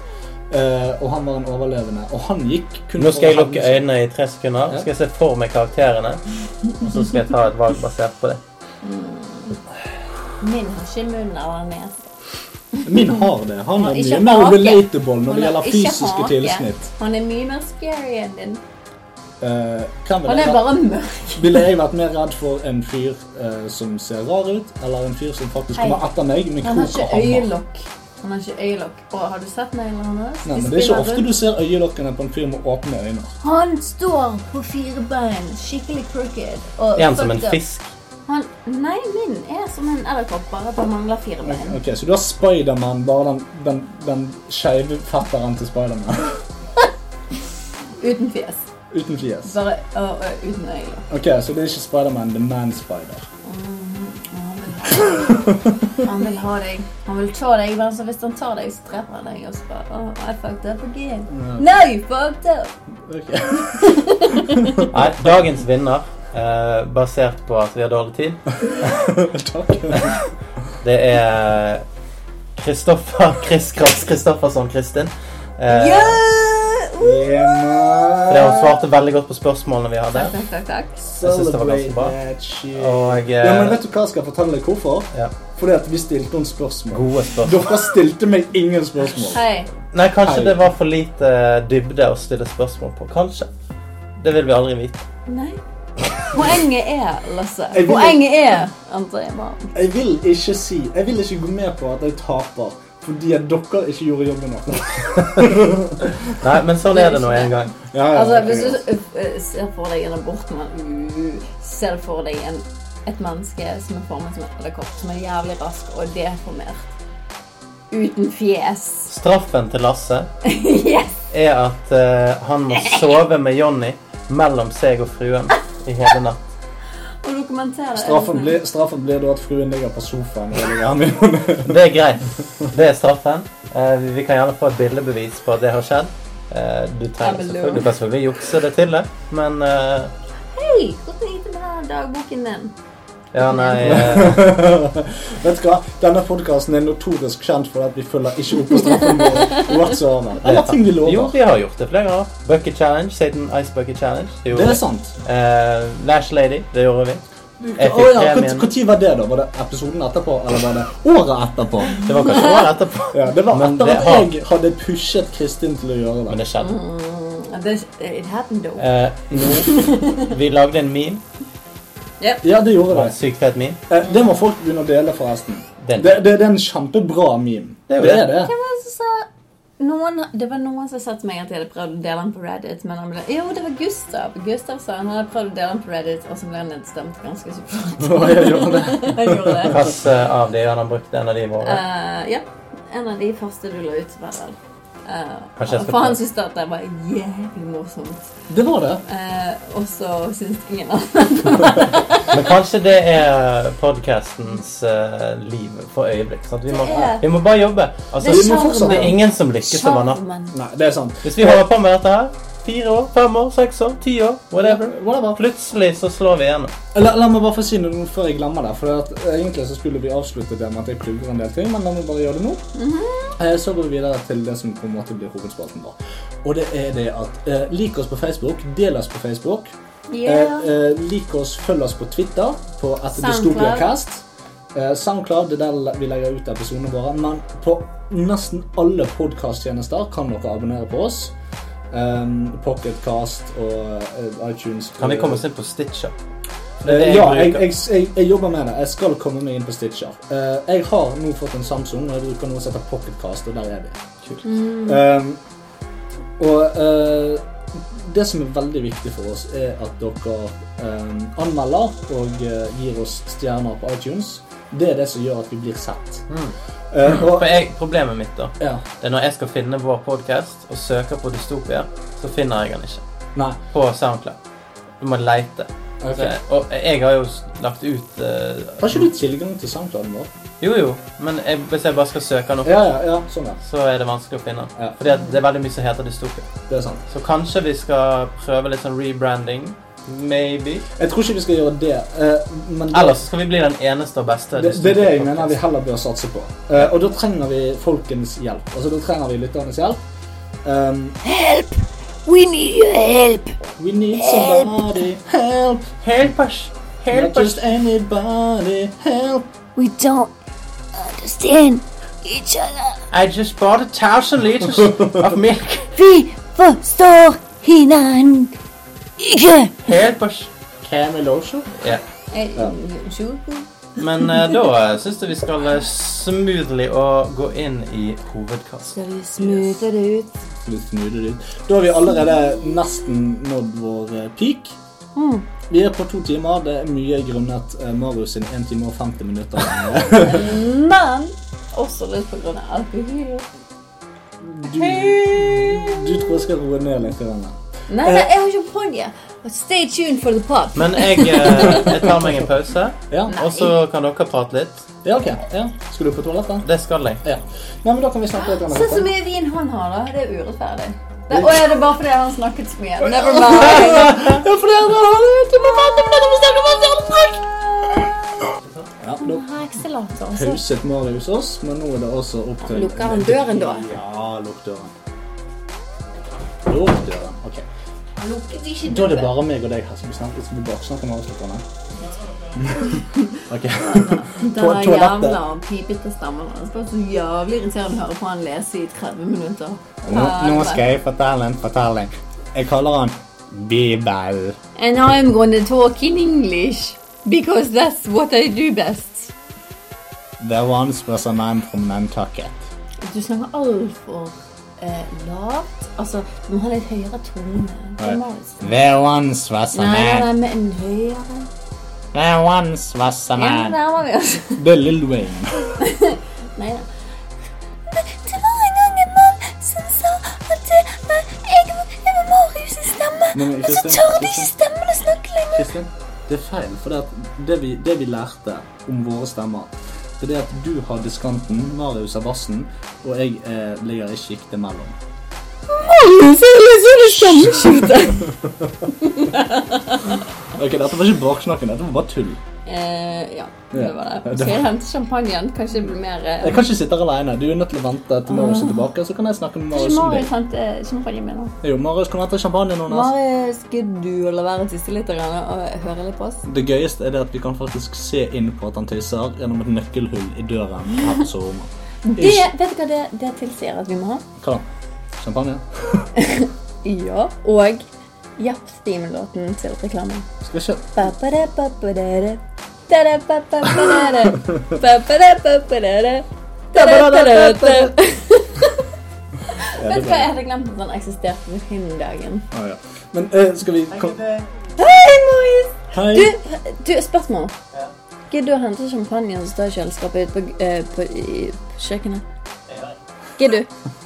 Speaker 4: eh, og han var en overlevende. Og han gikk kun
Speaker 2: Nå skal jeg lukke øynene i tre sekunder.
Speaker 4: Ja.
Speaker 2: Skal jeg se for meg karakterene. Og så skal jeg ta et valg basert på det.
Speaker 3: min har ikke munn eller nese.
Speaker 4: Min har det. Han er mye mer relatable når det gjelder fysiske tilsnitt.
Speaker 3: Han er mye mer scary enn din.
Speaker 4: Eh, hvem
Speaker 3: Han er bare mørk.
Speaker 4: ville jeg vært mer redd for en fyr uh, som ser rar ut, eller en fyr som faktisk kommer etter meg med krok og hammer?
Speaker 3: Han har ikke øyelokk. Og har du sett neglene hans?
Speaker 4: Nei,
Speaker 3: De
Speaker 4: men Det er ikke ofte du ser øyelokkene på en fyr med åpne øyne.
Speaker 3: Han står på fire bein, skikkelig crooked. Og
Speaker 2: han som en fisk.
Speaker 3: Han, nei, min er som en edderkopp, bare at han mangler fire bein.
Speaker 4: Ok, Så du har Spiderman, bare den, den, den skeive fetteren til Spiderman.
Speaker 3: Uten fjes.
Speaker 4: Uten fjes.
Speaker 3: Bare uh, uten øyne.
Speaker 4: Ok, Så det er ikke Spiderman, det er Man-Spider.
Speaker 3: Han vil ha deg. Han vil ta deg, men så hvis han tar deg, så treffer han deg. Og så bare oh, I fucked up again. No, you fucked up!
Speaker 4: Okay.
Speaker 2: Nei, dagens vinner, eh, basert på at vi har dårlig tid, det er Kristoffer Chris Krass Kristoffersson Kristin. Eh, Fordi hun svarte veldig godt på spørsmålene vi hadde.
Speaker 3: Takk, takk, takk.
Speaker 2: Jeg synes det var ganske bra.
Speaker 4: that shit.
Speaker 2: Og
Speaker 4: Ja, men
Speaker 2: eh,
Speaker 4: vet du hva jeg skal fortelle deg hvorfor?
Speaker 2: Ja.
Speaker 4: Fordi at vi stilte noen spørsmål.
Speaker 2: gode spørsmål.
Speaker 4: Dere stilte meg ingen spørsmål.
Speaker 3: Hei.
Speaker 2: Nei, kanskje
Speaker 4: Hei.
Speaker 2: det var for lite dybde å stille spørsmål på. Kanskje. Det vil vi aldri vite.
Speaker 3: Nei. Poenget er, Lasse Poenget er André Mann.
Speaker 4: Jeg vil ikke si Jeg vil ikke gå med på at jeg taper fordi at dere ikke gjorde jobben deres.
Speaker 2: Nei, men sånn er det nå en gang.
Speaker 4: Ja, ja,
Speaker 3: Altså, hvis du uh, uh, ser for deg en abortmann Ser du for deg en, et menneske som er formet som et edderkopp, som er jævlig rask og deformert. Uten fjes.
Speaker 2: Straffen til Lasse
Speaker 3: yes!
Speaker 2: er at uh, han må sove med Jonny mellom seg og fruen i hele natt.
Speaker 3: Og dokumentere.
Speaker 4: Straffen blir, straffen blir da at fruen ligger på sofaen.
Speaker 2: Det er greit. Det er straffen. Eh, vi- vi kan gjerne få et bildebevis på at det har skjedd. Eh, du, trenger selvfølgelig, du kan selvfølgelig jukse det til det, men eh,
Speaker 3: Hei! Hvordan gikk det med dagboken din?
Speaker 2: Ja, nei eh,
Speaker 4: Vet du hva? Denne podkasten er notorisk kjent for at vi følger ikke opp på straffen vår whatsoever. Eller ting vi
Speaker 2: Jo, vi har gjort det flere ganger. Bucket Challenge. Satan Ice Bucket Challenge. Det
Speaker 4: Det er sant.
Speaker 2: Eh, Lash Lady. Det gjorde vi.
Speaker 4: Å ja. Når var det, da? Var det episoden etterpå, eller var det året etterpå?
Speaker 2: Det var kanskje året etterpå.
Speaker 4: Ja, Det var
Speaker 2: Men
Speaker 4: etter
Speaker 2: det
Speaker 4: at
Speaker 2: har-
Speaker 4: jeg hadde pushet Kristin til å gjøre det.
Speaker 2: Men
Speaker 4: det.
Speaker 2: skjedde.
Speaker 3: Mm, det, it happened though.
Speaker 2: Eh, nå, vi lagde en meme.
Speaker 4: Ja, det gjorde
Speaker 2: Det sykt fett meme.
Speaker 4: Eh, Det må folk begynne å dele, forresten.
Speaker 2: Den.
Speaker 4: Det, det, det er en kjempebra meme.
Speaker 2: Det er jo
Speaker 4: Det
Speaker 2: det.
Speaker 4: er det.
Speaker 3: Var sa noen, Det var noen som sa til meg at jeg hadde prøvd å dele den på Reddit. Men han ble, jo, det var Gustav. Gustav sa han hadde prøvd å dele den på Reddit, og så ble han nedstemt ganske så fort.
Speaker 4: Jeg gjorde det.
Speaker 3: Han gjorde det.
Speaker 2: Hvilken av de han har brukt en av de våre?
Speaker 3: Uh, ja. En av de første du la ut, var det Eh,
Speaker 2: jeg
Speaker 3: for han syntes at det var jævlig morsomt.
Speaker 4: Det var det.
Speaker 3: Uh, og så syntes ingen annen.
Speaker 2: Men kanskje det er podcastens uh, liv for øyeblikk. Sant? Vi, må,
Speaker 3: er-
Speaker 2: vi må bare jobbe. Altså,
Speaker 3: Det er
Speaker 2: vi må det er ingen som lykkes over natten. Hvis vi holder på med dette her, fire år, fem år, seks år, ti år, whatever,
Speaker 4: Whatever.
Speaker 2: plutselig så slår vi igjennom.
Speaker 4: La, la meg bare få si noe før jeg glemmer det. For at, Egentlig så skulle vi avslutte det med at jeg plugger en del ting, men la meg bare gjøre det nå. Eh, Så går vi videre til det som på en måte blir hovedspalten vår. Og det er det at eh, lik oss på Facebook, del oss på Facebook.
Speaker 3: Yeah.
Speaker 4: Eh, eh, lik oss, følg oss på Twitter på
Speaker 3: Soundcloud.
Speaker 4: DystopiaCast. Eh, Soundcloud det er der vi legger ut episodene våre. Men på nesten alle podkasttjenester kan dere abonnere på oss. Um, Pocketcast og eh, iTunes.
Speaker 2: Kan vi komme oss inn på Stitcher? Det er det
Speaker 4: Eh,
Speaker 2: jeg
Speaker 4: ja, jeg, jeg, jeg, jeg jobber med det. Jeg skal komme meg inn på Stitcher. Uh, jeg har nå fått en Samsung, og jeg bruker noe som heter Pocketcast, og der er vi.
Speaker 2: Kult.
Speaker 4: Um, og uh, det som er veldig viktig for oss, er at dere um, anmelder og uh, gir oss stjerner på iTunes. Det er det som gjør at vi blir sett. Eh, og,
Speaker 2: For jeg, problemet mitt da,
Speaker 4: ja,
Speaker 2: det er når jeg skal finne vår podcast og søker på Dystopia, så finner jeg den ikke.
Speaker 4: nei.
Speaker 2: På SoundCloud. Du må leite.
Speaker 4: Okay.
Speaker 2: Så, og jeg har jo lagt ut uh,
Speaker 4: Har ikke du tilgang til SoundClouden vår?
Speaker 2: Jo, jo, men jeg, hvis jeg bare skal søke den
Speaker 4: Ja, ja, ja, sånn
Speaker 2: så er det vanskelig å finne.
Speaker 4: Ja.
Speaker 2: Fordi det er veldig mye som heter Dystopia.
Speaker 4: Det sant.
Speaker 2: Så kanskje vi skal prøve litt sånn rebranding. Maybe.
Speaker 4: Jeg tror ikke vi skal gjøre det. Uh, men det,
Speaker 2: Ellers så skal vi bli den eneste og beste.
Speaker 4: det, det er det jeg mener vi heller bør satse på. Uh, og da trenger vi folkens hjelp. Altså, da trenger vi lytternes hjelp. Um,
Speaker 9: We need your help.
Speaker 4: we need somebody help.
Speaker 2: Help us! Help
Speaker 4: Not
Speaker 2: us!
Speaker 4: just anybody help.
Speaker 9: We don't understand each other.
Speaker 2: I just bought a thousand liters of milk.
Speaker 9: Vi forstår hinanden ikke.
Speaker 2: på us!
Speaker 4: Camelosha?
Speaker 2: Ja.
Speaker 3: Eh.
Speaker 2: Men eh, da syns jeg vi skal eh, smoothly å gå inn i hovedkast.
Speaker 3: Skal vi smoothe det ut?
Speaker 4: Smoothe det ut. Da har vi allerede nesten nådd vår eh, peak. Vi er på to timer. Det er mye grunnet eh, Marius sin 1 time og 50 minutter.
Speaker 3: Men også litt på grunn av alkohol.
Speaker 4: Du, du tror jeg skal roe ned litt? i denne.
Speaker 3: Nei, nei, jeg har ikke poenget. Stay tuned for the pop.
Speaker 2: Men jeg, eh, jeg tar meg en pause,
Speaker 4: Ja,
Speaker 2: og så kan dere prate litt.
Speaker 4: ja ok. Ja. Skal du på toalettet?
Speaker 2: Det skal jeg.
Speaker 4: Ja. Nei, men da kan vi snakke litt om
Speaker 3: Se så mye vin han har, da. Det er urettferdig. Det, og er det bare fordi han snakket så mye? Never mind.
Speaker 4: Ja, fordi han har det. Du må vente på det vi snakker om! Ja.
Speaker 3: Så
Speaker 4: pauset Marius oss, men nå er det også opp til
Speaker 3: lukker han døren, da.
Speaker 4: Ja, lukk døren. Lukk døren. Ok.
Speaker 3: Lukket ikke
Speaker 4: Da er det bare meg og deg her som snakker. Skal vi baksnakke med avslutterne? ok.
Speaker 3: Der
Speaker 4: toalettet.
Speaker 3: jævla pipete stemmen hans. Var så jævlig irriterende å høre på han lese i 30 minutter.
Speaker 4: Nå, nå skal jeg fortelle en fortelling. Jeg kaller han Bibel.
Speaker 3: And I'm gonna talk in English. Because that's what I do best.
Speaker 4: There once was a man from Nantucket.
Speaker 3: Du snakker altfor eh, lavt. Altså, du må ha litt høyere tone. Det må du-
Speaker 4: There once was a
Speaker 3: Nei, nei,
Speaker 4: man.
Speaker 3: nei, med en høyere
Speaker 4: There once was a
Speaker 3: Ja, men
Speaker 4: man.
Speaker 3: der var vi, altså.
Speaker 4: Det er Lil Wayne.
Speaker 3: Nei da.
Speaker 9: Det var en gang en mann som sa at eh, jeg, jeg var Marius' stemme.
Speaker 4: Men,
Speaker 9: Men så
Speaker 4: Kristin,
Speaker 9: tør de
Speaker 4: Kristin.
Speaker 9: ikke stemmen å snakke lenger.
Speaker 4: Kristin, det er feil. For det, at det, vi, det vi lærte om våre stemmer, er at du har diskanten, Marius har bassen, og jeg eh, ligger i sjiktet mellom.
Speaker 3: Marius er sånn i stemmeskifte.
Speaker 4: Ok, dette var ikke baksnakken, dette var bare tull.
Speaker 3: Eh, ja, det var det.
Speaker 4: Det
Speaker 3: Skal jeg hente champagnen? Kanskje det blir mer eh,
Speaker 4: Jeg kan ikke sitte her alene. Du er nødt til å vente til Marius er tilbake, så kan jeg snakke med
Speaker 3: Kanskje
Speaker 4: Marius om
Speaker 3: Marius
Speaker 4: hente
Speaker 3: henter champagne med nå?
Speaker 4: Jo, Marius kan hente champagnen. Nas.
Speaker 3: Marius, skal du la være litt og høre litt på oss?
Speaker 4: Det gøyeste er det at vi kan faktisk se inn på at han tisser gjennom et nøkkelhull i døren her på soverommet.
Speaker 3: Det, vet du hva det, det tilsier at vi må ha?
Speaker 4: Hva da? Champagne?
Speaker 3: Ja. Og Japp-Steam-låten til reklamen.
Speaker 4: Skal. Ja,
Speaker 3: Vet du hva, jeg hadde glemt at den eksisterte hin dagen.
Speaker 4: Ah, ja. Men eh, skal vi.
Speaker 3: Hei,
Speaker 4: Mois!
Speaker 3: Du, du, spørsmål. Gidder du å hente champagnen som står i kjøleskapet ute på, uh, på, på kjøkkenet? Gidder du?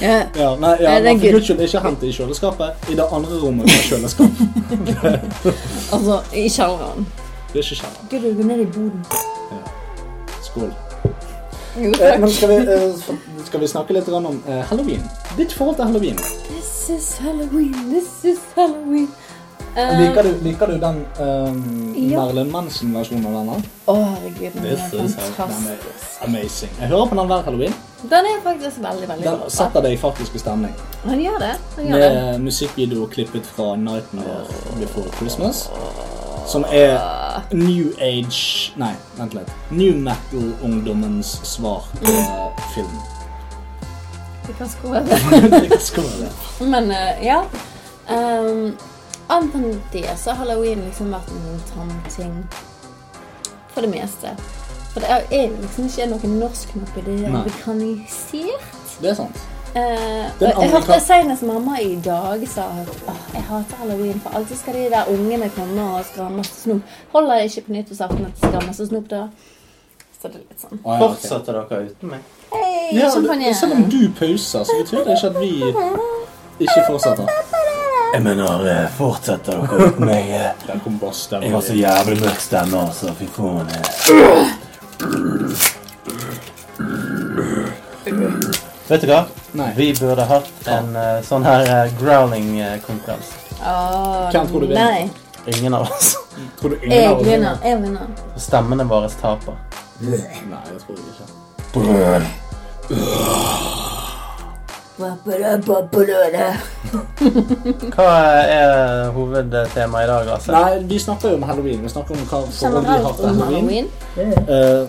Speaker 3: Ja.
Speaker 4: Ja, nei, ja,
Speaker 3: det
Speaker 4: for guds skyld, ikke hent det i kjøleskapet. I det andre rommet med kjøleskap.
Speaker 3: Altså, i kjelleren.
Speaker 4: Det er ikke kjelleren.
Speaker 3: Gud, du ned i boden?
Speaker 4: Skål.
Speaker 3: Jo,
Speaker 4: Eh, men skal vi, eh, skal vi snakke litt om eh, halloween? Ditt forhold til halloween.
Speaker 3: This is Halloween, this is Halloween. Eh,
Speaker 4: Liker du, liker du den um,
Speaker 3: Ja.
Speaker 4: Marilyn Manson-versjonen av denne?
Speaker 3: Å, herregud, den er fantastisk.
Speaker 4: amazing. Jeg hører på den hver halloween.
Speaker 3: Den er faktisk veldig, veldig
Speaker 4: Den
Speaker 3: bra.
Speaker 4: setter deg faktisk i stemning.
Speaker 3: Han gjør det. Han gjør det.
Speaker 4: Med musikkvideo klippet fra Nightmare Before Christmas. Som er New Age Nei, vent litt. New Metal-ungdommens svar på film.
Speaker 3: Vi kan skåle.
Speaker 4: Det.
Speaker 3: Men eh, ja. Um, Annet enn det så har halloween liksom vært en ting for det meste. For det er jo liksom ikke noe norsk noe det. Er amerikanisert.
Speaker 4: Det er sant.
Speaker 3: Eh, jeg hørte senest mamma i dag sa at «Åh, jeg hater halloween, for alltid skal de der ungene komme og skal og snop. Holder jeg ikke på nyttårsaften at de ha masse snop da? Så det er litt sånn
Speaker 4: ja.
Speaker 2: Fortsetter dere uten meg?
Speaker 3: Hei,
Speaker 4: Ja, det- selv om du pauser, så betyr det ikke at vi ikke fortsetter.
Speaker 10: Jeg mener, eh, fortsetter dere uten meg? eh?
Speaker 4: Den kom
Speaker 10: Jeg har så jævlig mørk stemme, altså. Fy faen. eh.
Speaker 2: Vet du hva?
Speaker 4: Nei.
Speaker 2: Vi burde hatt en eh, sånn her uh, growling-konkurranse.
Speaker 3: Åh,
Speaker 4: Hvem tror du vinner?
Speaker 3: Nei,
Speaker 2: Ingen av oss.
Speaker 4: Tror du ingen
Speaker 3: jeg
Speaker 4: av oss
Speaker 3: vinner. Jeg vinner.
Speaker 2: Stemmene våre taper.
Speaker 4: Nei, det tror jeg ikke.
Speaker 2: Hva er hovedtemaet i dag, altså?
Speaker 4: Nei, vi snakker jo om halloween. Vi snakker om hva forhold vi har til halloween.
Speaker 3: halloween.
Speaker 4: Eh,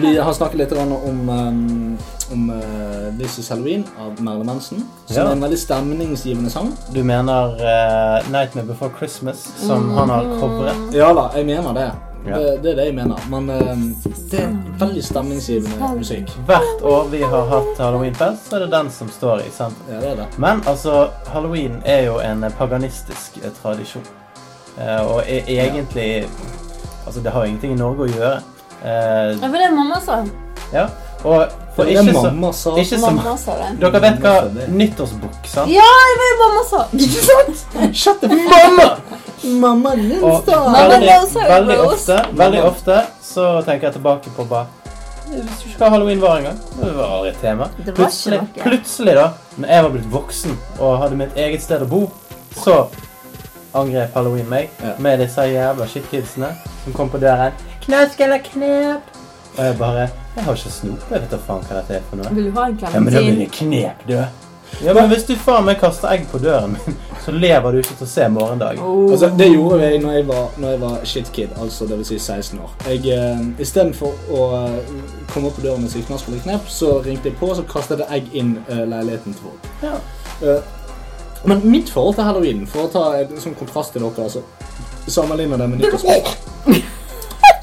Speaker 4: vi har snakket litt om, um, om uh, This Is Halloween av Merle Manson. Som
Speaker 2: Ja.
Speaker 4: er en veldig stemningsgivende sang.
Speaker 2: Du mener eh, 'Nightmare Before Christmas', som han har covret?
Speaker 4: Ja da, jeg mener det.
Speaker 2: Ja.
Speaker 4: Det, det er det jeg mener. Men eh, det er veldig stemningsgivende musikk.
Speaker 2: Hvert år vi har hatt halloweenfest, så er det den som står i sentrum.
Speaker 4: Ja, det er det.
Speaker 2: Men altså, halloween er jo en paganistisk eh, tradisjon. Eh, og er egentlig Altså, det har ingenting i Norge å gjøre. Eh,
Speaker 3: Ja, for det mamma sa.
Speaker 2: ja. Og for
Speaker 4: Det
Speaker 2: ikke så,
Speaker 4: mamma sa.
Speaker 2: ikke så
Speaker 3: Mamma sa det.
Speaker 2: Dere vet hva nyttårsbukk, sant?
Speaker 3: Ja, det var jo mamma sa. Ikke sant?
Speaker 2: Shut up, mamma!
Speaker 4: Mamma
Speaker 2: Og veldig, veldig ofte, veldig ofte så tenker jeg tilbake på bare Jeg visste ikke hva halloween var engang. Det var aldri et tema. Plutselig, plutselig, da, når jeg var blitt voksen og hadde mitt eget sted å bo, så angrep halloween meg
Speaker 4: Ja.
Speaker 2: med disse jævla shitkidsene som kom på døren. Knask eller knep? Og jeg bare Jeg har ikke snop. Jeg vet da faen hva dette er for noe.
Speaker 3: Vil du ha en
Speaker 10: Ja, men da blir det knep, du.
Speaker 2: Ja, men hvis du faen meg kaster egg på døren min, så lever du ikke til å se morgendag.
Speaker 3: Oh.
Speaker 4: Altså, det gjorde jeg når jeg var, når jeg var shitkid, altså det vil si 16 år. Jeg, eh, Istedenfor å eh, komme opp på døren og si knask eller knep, så ringte jeg på og så kastet jeg egg inn eh, leiligheten til folk.
Speaker 2: Ja.
Speaker 4: Eh, men mitt forhold til halloween, for å ta en sånn kontrast til dere, altså, sammenligner det med nyttårsaften.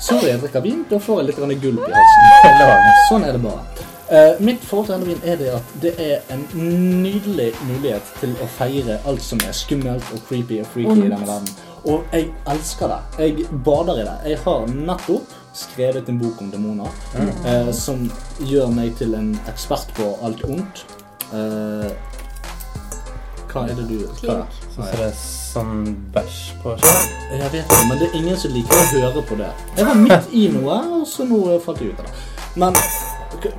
Speaker 4: Sorry, jeg drikker vin, da får jeg litt grann gulp i halsen. Sånn er det bare. Uh, mitt forhold til halloween er det at det er en nydelig mulighet til å feire alt som er skummelt og creepy og freaky i denne verden. Og jeg elsker det. Jeg bader i det. Jeg har nettopp skrevet en bok om demoner eh, som gjør meg til en ekspert på alt ondt. Uh, hva er det du hva?
Speaker 2: Så det er sånn bæsj på seg.
Speaker 4: Jeg vet det, men det er ingen som liker å høre på det. Jeg var midt i noe, og så nå falt jeg ut av det. Men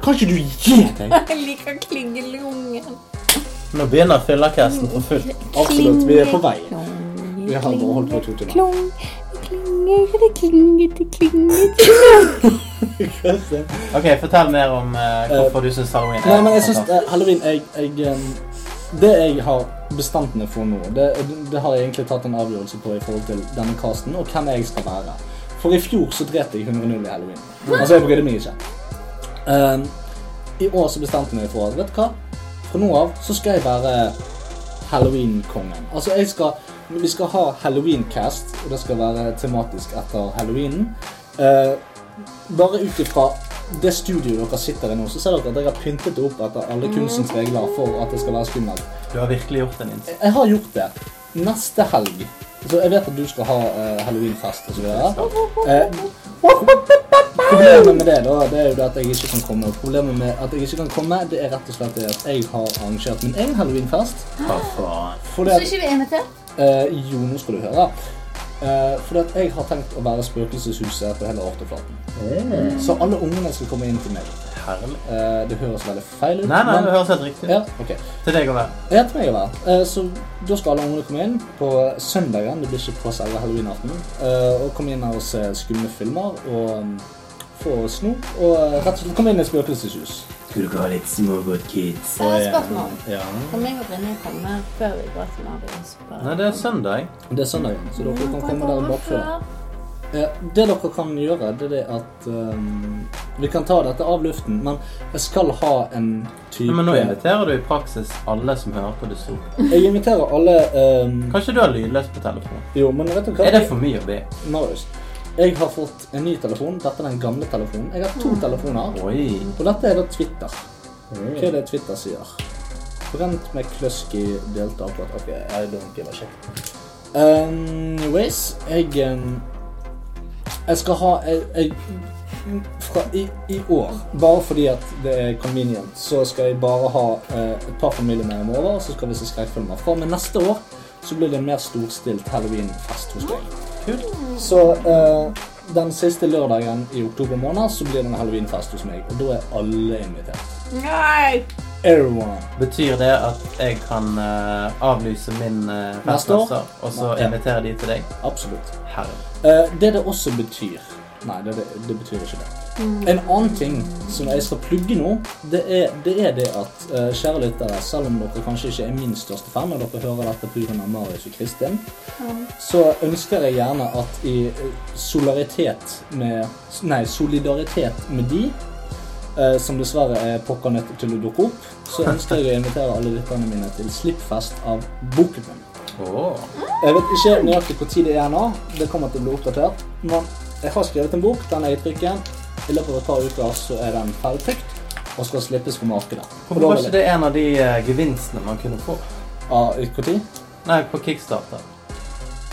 Speaker 4: kan ikke du gi deg?
Speaker 3: Jeg liker klingelungen.
Speaker 2: Nå begynner fyllercasten for fullt.
Speaker 4: Absolutt, vi er på vei. Vi har bare holdt på to timer.
Speaker 7: Klong, klinger, det klinger, det klinger.
Speaker 2: OK, fortell mer om eh, hvorfor du syns halloween er
Speaker 4: Nei, men jeg synes
Speaker 2: fantastisk.
Speaker 4: eh, halloween jeg, jeg, Det jeg har bestemt meg for nå, det, det har jeg egentlig tatt en avgjørelse på i forhold til denne casten og hvem jeg skal være. For i fjor så drepte jeg 100-0 i halloween. Altså, jeg brydde meg ikke. Um, I år så bestemte jeg meg for at vet du hva? Fra nå av så skal jeg være halloween-kongen. Altså, jeg skal Vi skal ha halloween-cast, og det skal være tematisk etter halloweenen. Uh, bare ut ifra det studioet dere sitter i nå, så ser dere at jeg har pyntet det opp etter alle kunstens regler for at det skal være skummelt.
Speaker 2: Du har virkelig gjort en innsats.
Speaker 4: Jeg har gjort det. Neste helg Så jeg vet at du skal ha uh, halloweenfest så videre. problemet med det da, det er jo det at jeg ikke kan komme. Problemet med at jeg ikke kan komme, det er rett og slett det at jeg har arrangert min egen halloweenfest.
Speaker 2: Hva faen?
Speaker 7: Så ikke vi er invitert?
Speaker 4: Uh, jo, nå skal du høre. Uh, fordi at jeg har tenkt å være spøkelseshuset på hele Ortoflaten. Så alle ungene skal komme inn til meg. Eh, det høres veldig feil ut.
Speaker 2: Nei, nei,
Speaker 4: men-
Speaker 2: det høres helt riktig ut.
Speaker 4: ja, okay.
Speaker 2: Til deg å være.
Speaker 4: Ja, til meg å være. Uh, Så da skal alle ungene komme inn på søndagen. Det blir ikke på selve halloweenaften. Uh, Og komme inn her og se skumle filmer og um, få snop. Og eh, rett og slett komme inn i spøkelseshus.
Speaker 1: Skulle ikke ha litt smågodt, kids?
Speaker 7: Jeg har et spørsmål.
Speaker 4: Ja.
Speaker 7: Kan jeg og Brynje komme før vi går til Marius?
Speaker 2: Nei, det er søndag.
Speaker 4: Det er søndag, så dere kan
Speaker 7: Kan
Speaker 4: komme der bakfra. Eh, Det dere kan gjøre, det er det at um, Vi kan ta dette av luften, men jeg skal ha en type
Speaker 2: Ja, men nå inviterer du i praksis alle som hører på det store.
Speaker 4: Jeg inviterer alle um,
Speaker 2: Kanskje du har lydløst på telefonen?
Speaker 4: Jo, men vet du hva?
Speaker 2: Er det for mye å be?
Speaker 4: Marius, jeg har fått en ny telefon. Dette er den gamle telefonen. Jeg har to telefoner.
Speaker 2: Oi.
Speaker 4: Og dette er da Twitter. Hva er det Twitter sier? Brent McCluskey på akkurat Ok, I don't give a shit. Anyways, jeg um, Jeg skal ha jeg, jeg, fra i, i år, bare fordi at det er convenient, så skal jeg bare ha eh, et par familiemedlemmer over, og så skal vi se skrekkfilmer. Fra og med neste år så blir det en mer storstilt halloweenfest hos meg.
Speaker 2: Kult.
Speaker 4: Så eh, den siste lørdagen i oktober måned så blir det en halloweenfest hos meg, og da er alle invitert.
Speaker 7: Nei!
Speaker 4: Everyone.
Speaker 2: Betyr det at jeg kan eh, avlyse min uh,
Speaker 4: Neste år?
Speaker 2: festmester, og så
Speaker 4: Nei.
Speaker 2: invitere de til deg?
Speaker 4: Absolutt.
Speaker 2: Herre.
Speaker 4: Eh, det det også betyr Nei, det, det, det betyr ikke det. En annen ting som jeg skal plugge nå, det er det, er det at uh, kjære lyttere, selv om dere kanskje ikke er min største fan, og dere hører dette pga. Marius og Kristin, så ønsker jeg gjerne at i eh, solidaritet med Nei, solidaritet med de uh, som dessverre er pokker nødt til å dukke opp, så ønsker jeg å invitere alle lytterne mine til slippfest av boken min.
Speaker 2: Oh.
Speaker 4: Jeg vet ikke nøyaktig tid det er nå. Det kommer til å bli oppdatert. Men jeg har skrevet en bok. Den er i trykken. I løpet av et par uker så er den ferdigtrykt og skal slippes på markedet.
Speaker 2: Hvorfor var ikke det en av de eh, gevinstene man kunne få?
Speaker 4: Av Når?
Speaker 2: Nei, på Kickstarter.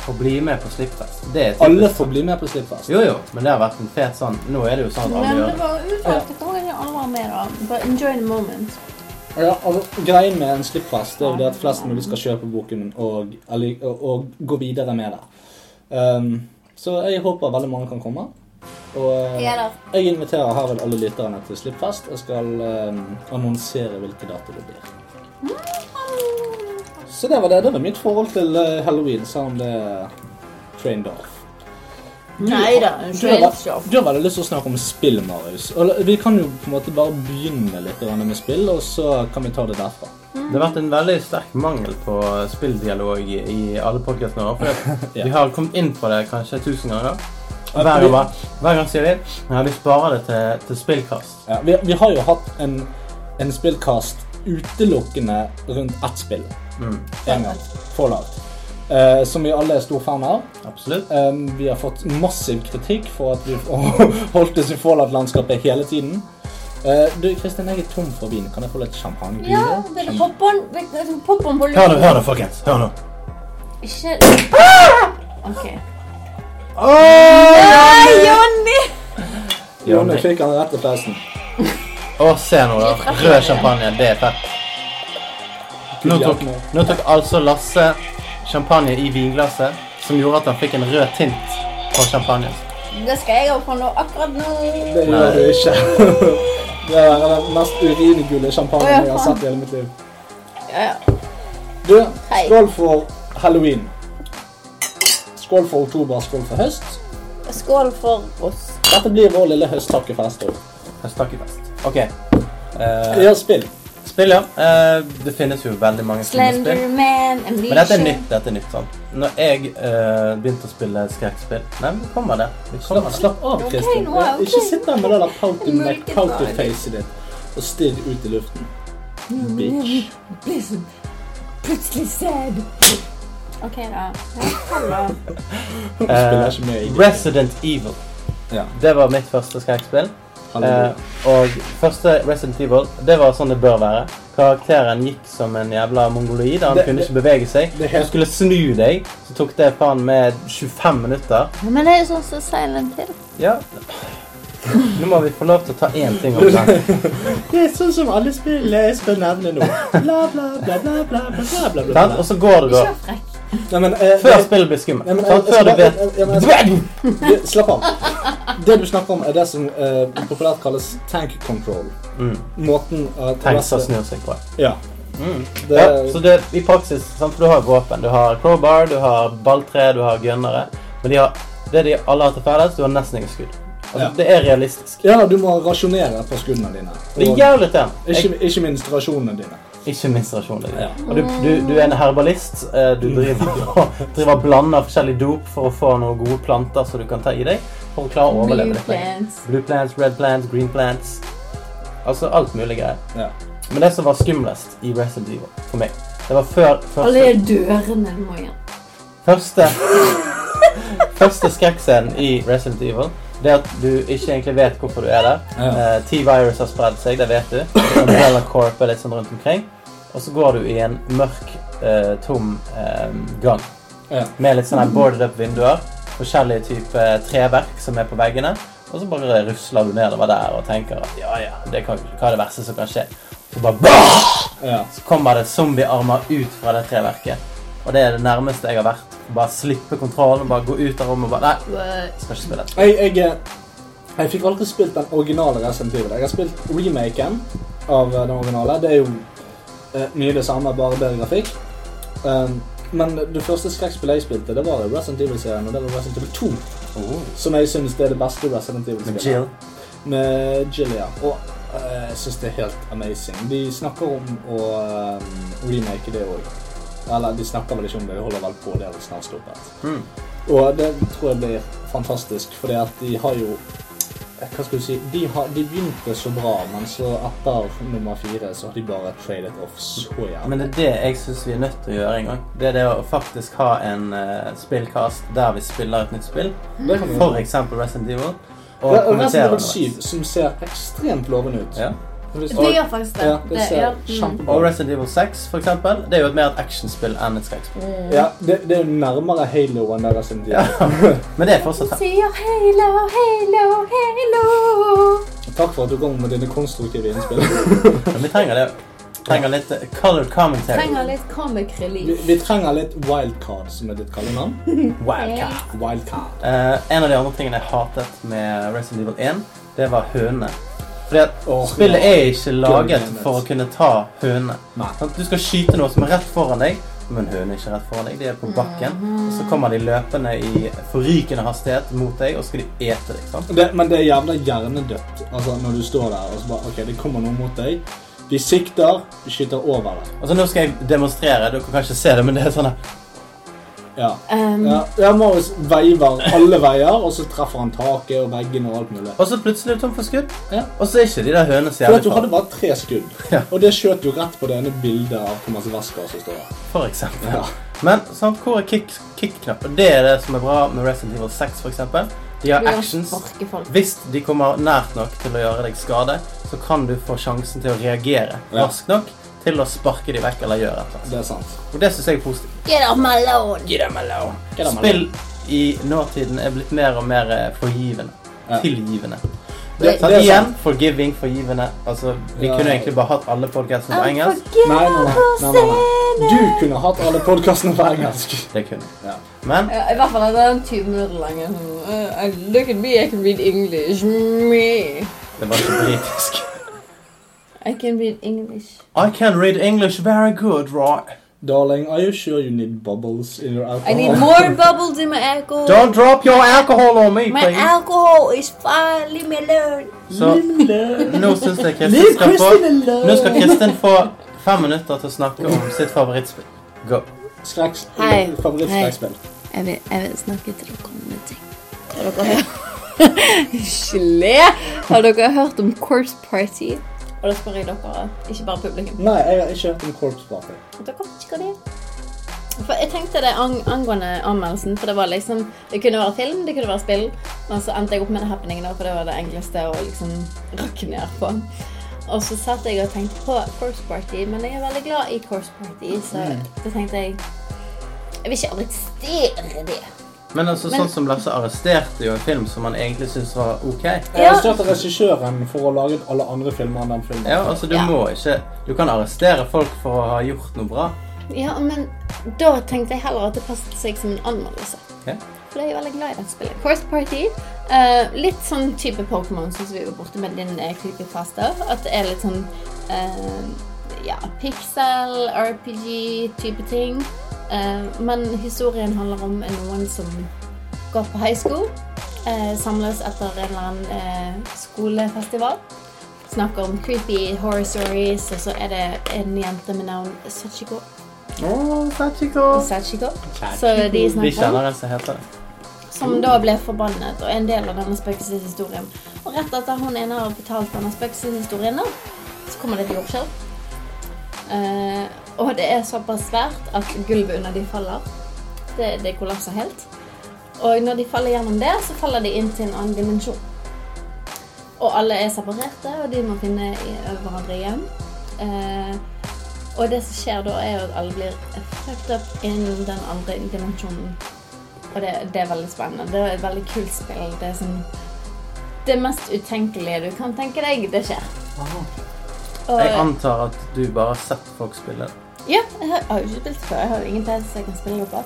Speaker 2: Å bli med på Slippfest. Det er typisk.
Speaker 4: Alle får bli med på slippfest.
Speaker 2: Jo, jo, men det har vært en fet sånn Nå er det jo sånn at alle
Speaker 7: Men
Speaker 2: gjør
Speaker 7: det
Speaker 2: det.
Speaker 7: var at kan alle var med, da. But enjoy the moment.
Speaker 4: Ja, altså, greien med en slippfest er jo det at flest mulig skal kjøpe boken og, eller- og, og gå videre med det. Um, så jeg håper veldig mange kan komme. Og eh,
Speaker 7: Jeg
Speaker 4: inviterer her vel alle lytterne til slippfest. Jeg skal um, annonsere hvilke dato det blir. Så det var det. Det var mitt forhold til eh, halloween, selv om det er trained off.
Speaker 7: Nei da, en
Speaker 4: Du har, veldig lyst til å snakke om spill, Marius. Og Vi kan jo på en måte bare begynne litt med spill, og så kan vi ta det derfra.
Speaker 2: Det har vært en veldig sterk mangel på spilldialog i alle podcastene våre. For
Speaker 4: Ja.
Speaker 2: Vi har kommet inn på det kanskje tusen ganger. Hver gang, hver gang sier vi ja, vi sparer det til, til spillkast.
Speaker 4: Ja, vi, vi har jo hatt en, en spillkast utelukkende rundt ett spill.
Speaker 2: Mm.
Speaker 4: En gang. Fallout. Eh, som vi alle er stor fan av.
Speaker 2: Absolutt.
Speaker 4: Um, vi har fått massiv kritikk for at vi holdt oss i Fallout-landskapet hele tiden. Eh, du, Kristin, jeg er tom for vin. Kan jeg få litt champagne?
Speaker 7: Ja, vil du
Speaker 2: nå, hør nå, folkens. Hør nå.
Speaker 7: Ikke OK. Nei, Jonny!
Speaker 4: Jonny fikk han rett til fleisen.
Speaker 2: Å, se nå, da. Rød champagne. Det er fett. Nå tok, nå tok altså Lasse champagne i vinglasset, som gjorde at han fikk en rød tint på champagnen.
Speaker 7: Det skal jeg opp på nå, akkurat nå.
Speaker 4: Det gjør du ikke. Det er den mest uringule champagnen jeg har sett i hele mitt liv.
Speaker 7: Ja, ja.
Speaker 4: Du, skål for halloween. Skål for oktober, skål for høst.
Speaker 7: Skål for oss.
Speaker 4: Dette blir vår lille høsttakkefest òg.
Speaker 2: Høsttakkefest. OK. Uh,
Speaker 4: Ja, spill.
Speaker 2: Spill, ja. Uh, det finnes jo veldig mange.
Speaker 7: Slenderman,
Speaker 2: Men dette er nytt. dette er nytt, sånn. Når jeg uh, begynte å spille skrekkspill Nei, men vi kommer det. Vi kommer
Speaker 4: Slapp, slapp av, Kristin.
Speaker 7: Okay, er ok.
Speaker 4: Ikke sitt der med det der pouty- pouty-facet ditt og stirr ut i luften. Bitch.
Speaker 7: Plutselig sad. OK, da. Ja, hallo.
Speaker 4: Spiller ikke i
Speaker 2: Eh, Resident Evil.
Speaker 4: Ja.
Speaker 2: Det var mitt første skrekkspill. Eh, og første Resident Evil, det var sånn det bør være. Karakteren gikk som en jævla mongoloid. Han
Speaker 4: Det-
Speaker 2: kunne
Speaker 4: det-
Speaker 2: ikke bevege seg.
Speaker 4: det helt-
Speaker 2: Du skulle snu deg, så tok det faen med 25 minutter.
Speaker 7: Men det er jo sånn som Silent Hill.
Speaker 2: Ja. Nå må vi få lov til å ta én ting om gangen.
Speaker 4: Det er sånn som alle spiller. jeg skal nevne nå. Bla, bla, bla, bla, bla, bla, bla, bla, bla.
Speaker 2: Og så går det, da.
Speaker 4: Nei, men, eh,
Speaker 2: Før
Speaker 4: det-
Speaker 2: spillet blir skummelt.
Speaker 4: Nei, men, eh,
Speaker 2: Før du
Speaker 4: slapp-
Speaker 2: vet
Speaker 4: eh, ja, det- Slapp av. Det du snakker om, er det som eh, populært kalles tank control.
Speaker 2: Mm.
Speaker 4: Måten at
Speaker 2: Tankser snur seg på.
Speaker 4: Ja.
Speaker 2: Mm.
Speaker 4: Det,
Speaker 2: Ja, så det, i praksis, sant? du har våpen. Du har crowbar, du har balltre, du har gunnere. Men de har, det de alle har til felles, du har nesten ingen skudd. Altså,
Speaker 4: Ja.
Speaker 2: Det er realistisk.
Speaker 4: ja, du må rasjonere på skuddene dine.
Speaker 2: Det er jævlig irriterende.
Speaker 4: Ikke, ikke minst rasjonene dine.
Speaker 2: Ikke minst rasjonen.
Speaker 4: Ja.
Speaker 2: Og du, du, du er en herbalist. eh, Du driver og, driver blander forskjellig dop for å få noen gode planter som du kan ta i deg for å klare å overleve
Speaker 7: Blue plants.
Speaker 2: Blue plants, red plants, green plants. Altså alt mulig greier.
Speaker 4: Ja.
Speaker 2: Men det som var skumlest i Resident Evil for meg, det var før
Speaker 7: Alle
Speaker 2: første,
Speaker 7: dørene du må igjen.
Speaker 2: første, første skrekkscenen i Resident Evil. Det at du ikke egentlig vet hvorfor du er der.
Speaker 4: Ja.
Speaker 2: Eh, T-virus har spredd seg, det vet du. Umbrella Corp er litt sånn rundt omkring. Og så går du i en mørk, eh, tom eh, gang
Speaker 4: Ja.
Speaker 2: med litt sånne boarded up vinduer. Forskjellige typer treverk som er på veggene. Og så bare rusler du nedover der og tenker at ja, ja, det kan, hva er det verste som kan skje? Så bare bah!
Speaker 4: Ja.
Speaker 2: Så kommer det zombiearmer ut fra det treverket. Og det er det nærmeste jeg har vært. Bare slippe kontrollen, bare gå ut av rommet og bare Nei, skal ikke spille.
Speaker 4: Jeg, jeg, eh, jeg fikk aldri spilt den originale Resident Evil. Jeg har spilt remaken av eh, den originale. Det er jo eh, mye det samme, bare bedre grafikk. Um, men det første skrekkspillet jeg spilte, det var Resident Evil-serien, og det var Resident Evil 2. Som jeg synes er det beste Resident
Speaker 2: Med
Speaker 4: Evil-spillet.
Speaker 2: Jill.
Speaker 4: Med Jill, ja. Og jeg jeg synes det er helt amazing. De snakker om å um, remake det òg. Eller de snakker vel ikke om det, de holder vel på det er vel snart stoppet.
Speaker 2: Mm.
Speaker 4: Og det tror jeg blir fantastisk, fordi at de har jo eh, Hva skal du si? De, har, de begynte så bra, men så etter nummer fire så har de bare tradet off så jævlig.
Speaker 2: Men det er det jeg syns vi er nødt til å gjøre en gang. Det er det å faktisk ha en uh, spillkast der vi spiller et nytt spill.
Speaker 4: Vi
Speaker 2: For eksempel Resident Evil. Og kommentere
Speaker 4: Resident Evil
Speaker 2: underveis.
Speaker 4: 7, som ser ekstremt lovende ut.
Speaker 2: Ja.
Speaker 7: Det gjør faktisk det.
Speaker 4: Ja, det ser
Speaker 7: ja, mm.
Speaker 2: Og. Resident Evil 6, for eksempel, det er jo et mer et actionspill enn et skrekkspill.
Speaker 4: Ja, det, det er nærmere Halo enn det Resident Evil.
Speaker 2: Men det er fortsatt her.
Speaker 7: Sier halo, halo, halo.
Speaker 4: Takk for at du kom med dine konstruktive innspill.
Speaker 2: ja, vi trenger det. Trenger litt eh, color commentary.
Speaker 7: Trenger litt comic relief.
Speaker 4: vi trenger litt wildcard, som er ditt kallenavn.
Speaker 2: Wildcard.
Speaker 4: Wildcard.
Speaker 2: Uh, en av de andre tingene jeg hatet med Resident Evil 1, det var hønene. Fordi at spillet er ikke laget for å kunne ta hønene. Du skal skyte noe som er rett foran deg, men hønene er ikke rett foran deg. De er på bakken. Og så kommer de løpende i forrykende hastighet mot deg, og så skal de ete deg.
Speaker 4: Det, men det er jævla hjernedødt altså, når du står der og så bare OK, det kommer noe mot deg. De sikter, de skyter over deg.
Speaker 2: Altså Nå skal jeg demonstrere. Dere kan ikke se det, men det er sånn.
Speaker 4: Ja.
Speaker 7: Um,
Speaker 4: ja. ja Marius veiver alle veier, og så treffer han taket og veggene og alt mulig.
Speaker 2: Og så plutselig er du tom for skudd.
Speaker 4: Ja.
Speaker 2: Og så er ikke de der hønene så jævlig
Speaker 4: du hadde bare tre skudd,
Speaker 2: Ja.
Speaker 4: og det skjøt jo rett på det ene bildet av Thomas Wesker som står der.
Speaker 2: For eksempel.
Speaker 4: Ja.
Speaker 2: Men sånn, hvor er kick- kick-knappen? det er det som er bra med Resident Evil 6, for eksempel. De har actions. Hvis de kommer nært nok til å gjøre deg skade, så kan du få sjansen til å reagere
Speaker 4: Ja.
Speaker 2: raskt nok til å sparke de vekk eller gjøre et eller annet.
Speaker 4: Det er sant.
Speaker 2: Og det syns jeg er positivt.
Speaker 7: Get off my lawn!
Speaker 2: Get off
Speaker 4: my lawn.
Speaker 2: Spill i nåtiden er blitt mer og mer eh, forgivende.
Speaker 4: Ja.
Speaker 2: Tilgivende.
Speaker 4: Det,
Speaker 2: Så
Speaker 4: det er
Speaker 2: igjen,
Speaker 4: sant.
Speaker 2: forgiving, forgivende. Altså, vi
Speaker 4: Ja.
Speaker 2: kunne egentlig bare hatt alle podkastene på engelsk.
Speaker 4: Nei, nei, nei, nei, nei, nei. Du kunne hatt alle podkastene på engelsk.
Speaker 2: Det kunne.
Speaker 4: Ja.
Speaker 2: Men
Speaker 7: Ja, I hvert fall er den 20 minutter lang. Uh, look at me, I can read English. Me.
Speaker 2: det var ikke britisk.
Speaker 7: I can read English.
Speaker 2: I can read English very good, right?
Speaker 4: Darling, are you sure you need bubbles in your alcohol?
Speaker 3: I need more bubbles in my alcohol.
Speaker 2: Don't drop your alcohol on me,
Speaker 3: My
Speaker 2: please.
Speaker 3: alcohol is fine. Leave me alone.
Speaker 2: Så nå syns jeg Kristin skal få. Nå skal Kristin få fem minutter til å snakke om sitt favorittspill. Go.
Speaker 4: Skrekks...
Speaker 3: Hei.
Speaker 4: Favorittskrekkspill.
Speaker 3: Jeg vil, jeg vil snakke til dere om en ting. Har dere hørt Gelé! Har dere hørt om Course Party? Og da spør jeg dere, ikke bare publikum.
Speaker 4: Nei, jeg har ikke hørt om Corpse Party.
Speaker 3: Dere vet ikke hva det er? For jeg tenkte det ang angående anmeldelsen, for det var liksom Det kunne være film, det kunne være spill, men så endte jeg opp med The Happening, da, for det var det enkleste å liksom rakke ned på. Og så satt jeg og tenkte på Corpse Party, men jeg er veldig glad i Corpse Party, så da tenkte jeg Jeg vil ikke arrestere det.
Speaker 2: Men altså,
Speaker 3: Men-
Speaker 2: sånn som Lasse arresterte jo en film som han egentlig syntes var OK.
Speaker 4: Jeg arresterte regissøren for å ha laget alle andre filmer enn den filmen.
Speaker 2: Ja, altså, du
Speaker 3: Ja.
Speaker 2: må ikke Du kan arrestere folk for å ha gjort noe bra.
Speaker 3: Ja, men da tenkte jeg heller at det passet seg som en anmeldelse.
Speaker 2: Okay.
Speaker 3: For jeg er veldig glad i dette spillet. Course Party. Uh, litt sånn type Pokémon som vi var borte med din uh, creepypasta. At det er litt sånn uh, ja, pixel, RPG-type ting. Eh, men historien handler om noen som går på high school. eh, samles etter en eller annen eh, skolefestival. Snakker om creepy horror stories, og så er det en jente med navn Sachiko.
Speaker 2: Oh, Sachiko.
Speaker 3: Sachiko. Så de
Speaker 2: Vi
Speaker 3: snakker om
Speaker 2: kjenner en som heter det.
Speaker 3: som da ble forbannet og er en del av denne spøkelseshistorien. Og rett etter hun ene har fortalt denne spøkelseshistorien, så kommer det et jordskjelv. Og det er såpass svært at gulvet under de faller. Det, det kollapser helt. Og når de faller gjennom det, så faller de inn til en annen dimensjon. Og alle er separerte, og de må finne i- hverandre igjen. Eh, og det som skjer da, er at alle blir fucked up innen den andre dimensjonen. Og det, det er veldig spennende. Det er et veldig kult spill. Det er sånn Det mest utenkelige du kan tenke deg, det skjer. Og,
Speaker 2: Jeg antar at du bare har sett folk spille.
Speaker 3: Ja, jeg har, jeg har jo ikke spilt før. Jeg har jo ingen PC jeg kan spille det på.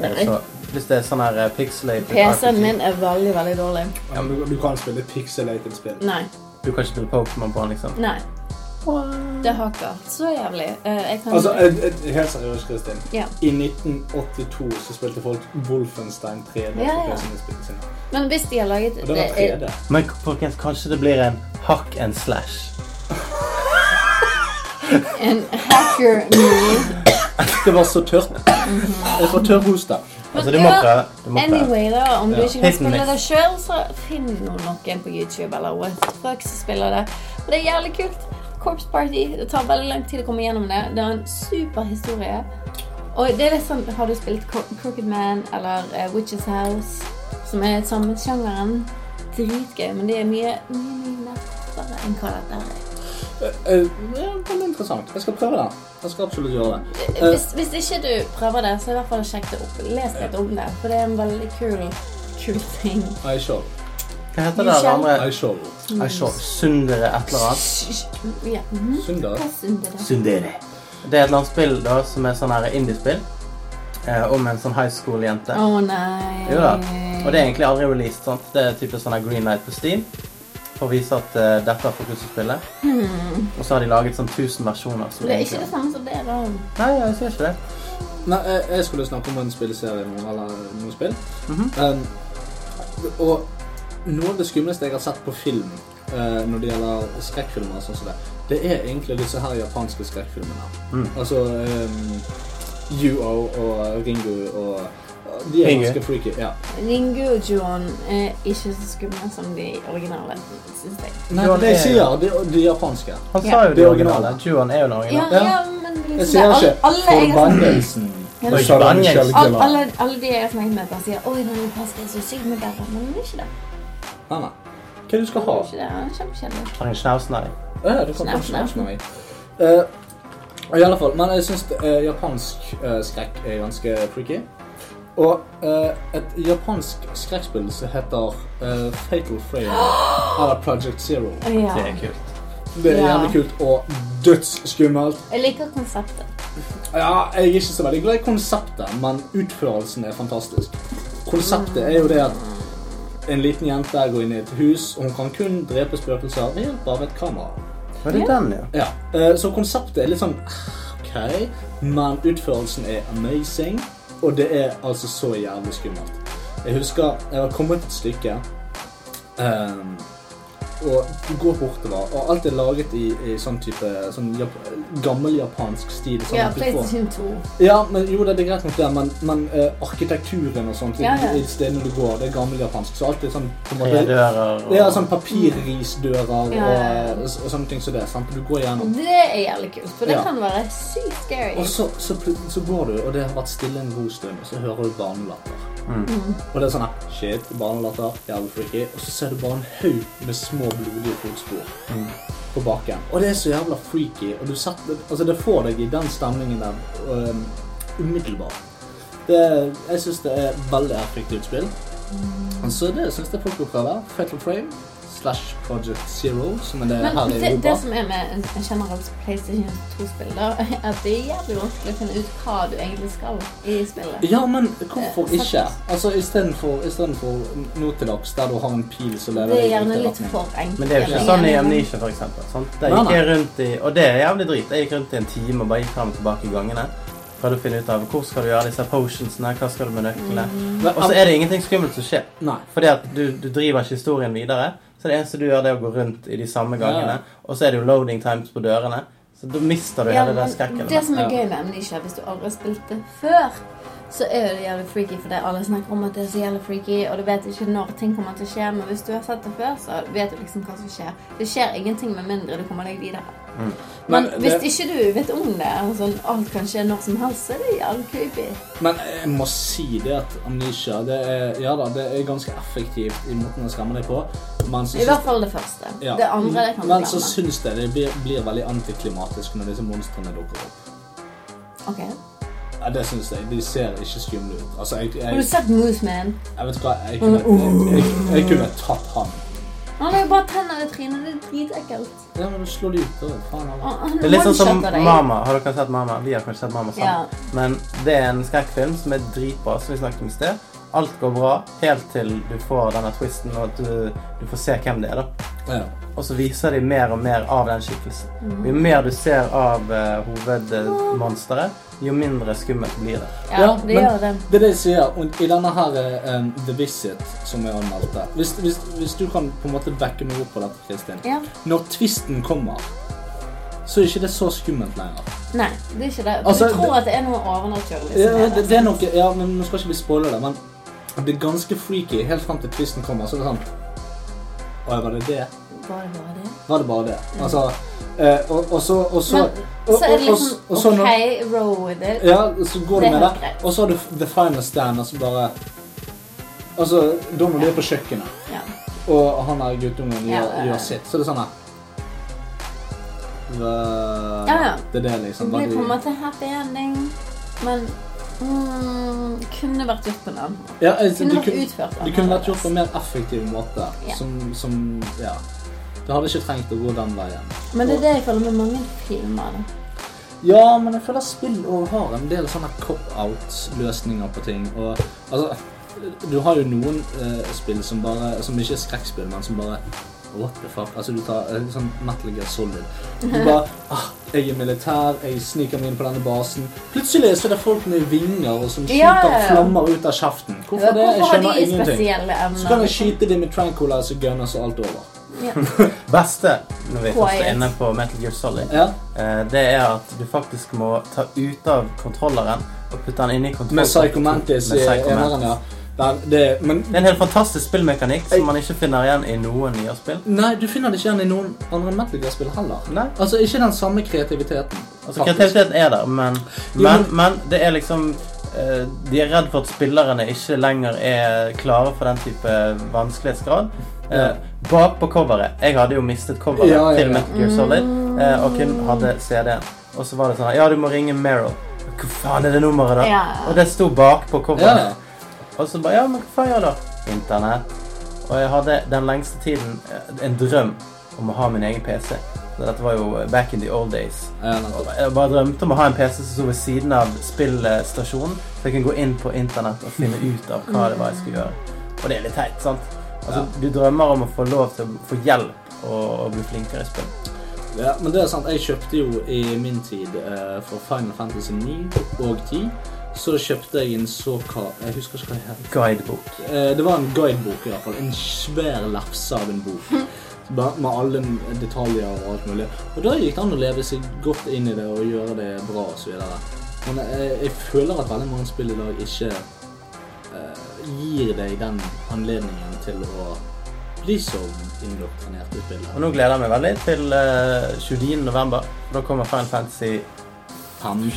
Speaker 3: Nei.
Speaker 2: Så hvis det er sånn her eh, pixelated
Speaker 3: PC-en min er veldig, veldig dårlig.
Speaker 4: Ja, men du, du kan spille pixelated spill.
Speaker 3: Nei.
Speaker 2: Du kan ikke spille Pokémon på den, liksom?
Speaker 3: Nei. Det haker så jævlig. Eh, Jeg kan
Speaker 4: Altså, eh, helt seriøst, Kristin.
Speaker 3: Ja.
Speaker 4: I 1982 så spilte folk Wolfenstein 3D
Speaker 3: Ja, ja. Men hvis de har laget
Speaker 4: Og det var
Speaker 3: det er-
Speaker 4: 3D.
Speaker 2: Men folkens, kanskje det blir en hack and slash?
Speaker 3: en hacker
Speaker 4: Det var så tørt. Jeg får tørr hoste.
Speaker 2: Altså, du må prøve. Du må prøve.
Speaker 3: Anyway, da, om du ikke kan spille det sjøl, så finn nå noen på YouTube eller what som spiller det. Og det er jævlig kult. Corps Party. Det tar veldig lang tid å komme gjennom det. Det er en super historie. Og det er litt sånn Har du spilt Crooked Man eller uh, Witches House, som er samme sjangeren? Dritgøy, men det er mye, mye, mye nettere enn hva dette er.
Speaker 4: Eh, eh, ja, veldig interessant. Jeg skal prøve det. Jeg skal absolutt gjøre det. Eh,
Speaker 3: Hvis, hvis ikke du prøver det, så i hvert fall sjekk det opp. Les litt om det, for det er en veldig kul, kul ting.
Speaker 4: I shall.
Speaker 2: Hva heter det andre?
Speaker 4: I shall.
Speaker 2: I shall. Sundere et eller annet?
Speaker 3: Ja. Sundere?
Speaker 4: Sundar.
Speaker 3: Hva?
Speaker 2: Sundere. Det er et eller annet spill da, som er sånn her indiespill. Eh, om en sånn high school-jente.
Speaker 3: Å nei.
Speaker 2: Jo da. Og det er egentlig aldri released. sant? Det er typisk sånn her green light på Steam. For å vise at uh, dette er til å spille. Og så har de laget sånn 1000 versjoner. Som
Speaker 3: Hmm. Det er ikke det samme som det, da.
Speaker 2: Nei, jeg ser ikke det.
Speaker 4: Nei, jeg, jeg skulle snakke om en spilleserie nå, eller noen spill.
Speaker 2: Mhm.
Speaker 4: um, og noe av det skumleste jeg har sett på film uh, når det gjelder skrekkfilmer, sånn som det, det er egentlig disse her japanske skrekkfilmene.
Speaker 2: Mm.
Speaker 4: Altså um, UO og Ringu og De er ganske freaky. Ja.
Speaker 3: Ringu og Juon er ikke så skumle som de originale, Synes jeg.
Speaker 4: Nei,
Speaker 2: Juon
Speaker 4: det
Speaker 2: er-
Speaker 4: sier de, de japanske.
Speaker 2: Han sa jo
Speaker 4: Det
Speaker 2: det
Speaker 4: er
Speaker 2: originale. Juan er jo den
Speaker 3: Ja,
Speaker 2: originale.
Speaker 3: ja, men liksom
Speaker 4: Jeg sier
Speaker 3: det,
Speaker 4: ikke
Speaker 3: alle, alle, jeg har snakket-
Speaker 4: forbannelsen.
Speaker 3: Ja,
Speaker 4: Sa. Michelle
Speaker 3: alle,
Speaker 4: Gellar.
Speaker 3: alle, alle de jeg har snakket med, bare sier Oi, den japanske er så sykt mye bedre. Men den er ikke det.
Speaker 4: Nei, nei. Hva er det du skal
Speaker 3: Den
Speaker 4: ha?
Speaker 3: er ikke det. Den er kjempekjedelig.
Speaker 2: Har en snausen av deg.
Speaker 4: Ja, du kan
Speaker 3: Snap, snap.
Speaker 4: med meg. Eh, I alle fall, men jeg syns japansk eh, skrekk er ganske freaky. Og eh, et japansk skrekkspill som heter eh, Fatal Frame eller Project Zero.
Speaker 3: Ja.
Speaker 2: Det er kult.
Speaker 4: Det er
Speaker 3: Ja.
Speaker 4: jævlig kult og dødsskummelt.
Speaker 3: Jeg liker konseptet.
Speaker 4: Ja, jeg er ikke så veldig glad i konseptet, men utførelsen er fantastisk. Konseptet er jo det at en liten jente går inn i et hus, og hun kan kun drepe spøkelser ved hjelp av et kamera.
Speaker 2: Var det den, ja?
Speaker 4: Ja, eh, Så konseptet er litt sånn ah, OK, OK, men utførelsen er amazing, og det er altså så jævlig skummelt. Jeg husker jeg har kommet et stykke, ehm, og du går bortover, og alt er laget i, i sånn type sånn jap gammel japansk stil. Sånn
Speaker 3: Ja,
Speaker 4: at
Speaker 3: PlayStation 2.
Speaker 4: ja, men jo, det er greit nok det, men, men uh, arkitekturen og sånt
Speaker 3: Ja, ja.
Speaker 4: i, stedene du går, det er gammeljapansk, så alt er sånn på måte
Speaker 2: og
Speaker 4: Det er sånn papirrisdører
Speaker 3: Ja.
Speaker 4: Og, og sånne ting som det. sant? Du går gjennom.
Speaker 3: Det er jævlig kult, for det
Speaker 4: Ja.
Speaker 3: kan være sykt scary.
Speaker 4: Og så, så, så går du, og det har vært stille en god stund, og så hører du barnelatter.
Speaker 2: Mm.
Speaker 4: Og det er sånn her, shit, barnelatter, jævlig freaky. Og så ser du bare en haug med små blodige fotspor
Speaker 2: Mm.
Speaker 4: på baken. Og det er så jævla freaky, og du setter, altså det får deg i den stemningen der um, umiddelbart. Det, jeg synes det er veldig effektivt spill. Så det synes jeg folk bør prøve. Fatal Frame slash Project Zero, som er det
Speaker 3: Men
Speaker 4: her i
Speaker 3: det,
Speaker 4: Europa.
Speaker 3: det som er med en en generelt PlayStation 2-spill, er at det er jævlig vanskelig å finne ut hva du egentlig skal i spillet.
Speaker 4: Ja, men hvorfor
Speaker 3: Eh,
Speaker 4: ikke? Altså Istedenfor for nå til dags, der du har en pil som lever
Speaker 3: Det er gjerne litt for enkelt.
Speaker 2: Men det er jo ikke sånn i Amnesia, for eksempel. Sant? Der gikk jeg rundt i Og det er jævlig drit. Jeg gikk rundt i en time og bare gikk frem og tilbake i gangene. Prøvde å finne ut av hvor skal du gjøre disse potionsene, hva skal du med nøklene.
Speaker 4: Mm.
Speaker 2: Og så er det ingenting skummelt som skjer.
Speaker 4: Nei.
Speaker 2: Fordi at du, du driver ikke historien videre. Så det eneste du gjør, det er å gå rundt i de samme gangene.
Speaker 4: Ja.
Speaker 2: Og så er det jo loading times på dørene. Så da mister du
Speaker 3: Ja,
Speaker 2: hele den skrekken.
Speaker 3: det som er gøy med Amnesia, hvis du aldri har spilt det før, så er det jævlig freaky, for det alle snakker om at det er så jævlig freaky, og du vet ikke når ting kommer til å skje, men hvis du har sett det før, så vet du liksom hva som skjer. Det skjer ingenting med mindre du kommer deg videre.
Speaker 2: Mm.
Speaker 3: Men,
Speaker 4: Men
Speaker 3: hvis
Speaker 4: det-
Speaker 3: ikke du vet om det, og sånn, alt kan skje når som helst, så er det jævlig creepy.
Speaker 4: Men jeg må si det at Amnesia det er, ja da, det er ganske effektivt i måten å skremme deg på. Så
Speaker 3: I hvert fall det første.
Speaker 4: ja.
Speaker 3: Det andre det kan du
Speaker 4: Men så
Speaker 3: glemme.
Speaker 4: syns jeg det blir, blir veldig antiklimatisk når disse monstrene dukker opp.
Speaker 3: Ok.
Speaker 4: Ja, det syns jeg. De ser ikke skumle ut. Altså, jeg,
Speaker 3: Har du
Speaker 4: jeg,
Speaker 3: sett Moose Man?
Speaker 4: jeg vet hva, jeg kunne, jeg, jeg, jeg kunne tatt han.
Speaker 3: Han vil jo bare tenne i trynet, det er dritekkelt.
Speaker 4: Ja, men du slår de ut, da. Faen, Han
Speaker 2: Det er litt sånn som. Mama. Har dere sett Mama? Vi har kanskje sett Mama sammen.
Speaker 3: Ja.
Speaker 2: Men det er en skrekkfilm som er dritbra, som vi snakket om i sted. Alt går bra helt til du får denne twisten, og at du, du får se hvem det er. da.
Speaker 4: Ja.
Speaker 2: Og så viser de mer og mer av den skikkelsen.
Speaker 3: Mm.
Speaker 2: Jo mer du ser av uh, hovedmonsteret, jo mindre skummelt blir det.
Speaker 3: Ja, det gjør det.
Speaker 4: Det er det jeg sier. Og I denne her um, The Visit, som jeg anmeldte hvis, hvis, hvis du kan på en måte backe meg opp på dette, Kristin.
Speaker 3: Ja.
Speaker 4: Når twisten kommer, så er ikke det så skummelt lenger.
Speaker 3: Nei, det er ikke det.
Speaker 4: Altså,
Speaker 3: du tror
Speaker 4: det-
Speaker 3: at det er noe overnaturlig
Speaker 4: Ja, det, det er noe, ja, men Nå skal ikke vi spoile det, men det er ganske freaky helt frem til twisten kommer. Så er det sånn Oi, var det det?
Speaker 3: Var det bare det?
Speaker 4: Var det bare det? Altså eh, og, og så og så,
Speaker 3: Men så er det
Speaker 4: og- og-
Speaker 3: liksom
Speaker 4: og så
Speaker 3: OK, roll with it.
Speaker 4: Ja, så går du med det. Og så har du The Final Stand, altså bare Altså, da må du på kjøkkenet,
Speaker 3: Ja.
Speaker 4: og han der guttungen gjør,
Speaker 3: ja,
Speaker 4: gjør sitt, så det er sånn her
Speaker 3: Ja, ja.
Speaker 4: Det det, liksom. det
Speaker 3: blir på en måte happy ending, men mm, kunne vært gjort på en annen måte.
Speaker 4: ja, altså,
Speaker 3: Kunne vært utført
Speaker 4: Det kunne vært gjort på en mer effektiv måte.
Speaker 3: Ja.
Speaker 4: Som, som Ja. Det hadde ikke trengt å gå den veien.
Speaker 3: Men det er det jeg føler med mange filmer.
Speaker 4: Ja, men jeg føler spill også har en del sånne cop-out-løsninger på ting. Og altså Du har jo noen uh, spill som bare Som ikke er skrekkspill, men som bare What the fuck? Altså, du tar eh, sånn Metal Gear Solid. Du bare ah, Jeg er militær, jeg sniker meg inn på denne basen. Plutselig så er det folk med vinger og som skyter
Speaker 3: Ja, ja, ja.
Speaker 4: flammer ut av kjeften. Hvorfor det? Jeg skjønner
Speaker 3: de
Speaker 4: ingenting. Så kan jeg skyte dem med tranquilizer gunners og alt over.
Speaker 3: Ja.
Speaker 2: Beste når vi først er inne på Metal Gear Solid,
Speaker 4: Ja.
Speaker 2: eh, det er at du faktisk må ta ut av kontrolleren og putte den inn i kontrolleren.
Speaker 4: Med Psycho Mantis i eneren, ja. Der, det, men
Speaker 2: Det er en helt fantastisk spillmekanikk som man ikke finner igjen i noen nye spill.
Speaker 4: Nei, du finner det ikke igjen i noen andre Metal Gear-spill heller.
Speaker 2: Nei.
Speaker 4: Altså, Ikke den samme kreativiteten.
Speaker 2: Altså,
Speaker 4: faktisk.
Speaker 2: Kreativiteten er der, men,
Speaker 4: Jo,
Speaker 2: men,
Speaker 4: men-
Speaker 2: men det er liksom eh, De er redd for at spillerne ikke lenger er klare for den type vanskelighetsgrad. Eh, bak på coveret Jeg hadde jo mistet coveret
Speaker 4: Ja, ja, ja.
Speaker 2: til Metal Gear Solid eh, og kun hadde CD-en. Og så var det sånn Ja, du må ringe Meryl. Hva faen er det nummeret, da? Og det sto bak på coveret.
Speaker 4: ja.
Speaker 2: Og så bare Ja, men hva faen gjør du da? Internett. Og jeg hadde den lengste tiden eh, en drøm om å ha min egen PC. Så dette var jo back in the old days. Jeg bare drømte om å ha en PC som sto ved siden av spillstasjonen, så jeg kunne gå inn på internett og finne ut av hva det var jeg skulle gjøre. Og det er litt teit, sant? Altså, Du drømmer om å få lov til å få hjelp og, og bli flinkere i spill.
Speaker 4: Ja, men det er sant. Jeg kjøpte jo i min tid eh, for Final Fantasy 9 og 10, så kjøpte jeg en såkalt Jeg husker ikke hva det heter.
Speaker 2: Guidebok.
Speaker 4: Eh, det var en guidebok i hvert fall. En svær lefse av en bok. Med alle detaljer og alt mulig. Og da gikk det an å leve seg godt inn i det og gjøre det bra videre. Men jeg, jeg føler at veldig mange spill i dag ikke eh, gir deg den anledningen til å bli så indoktrinert i
Speaker 2: Og nå gleder jeg meg veldig til uh, 29. november. Da kommer Final Fantasy
Speaker 4: 15?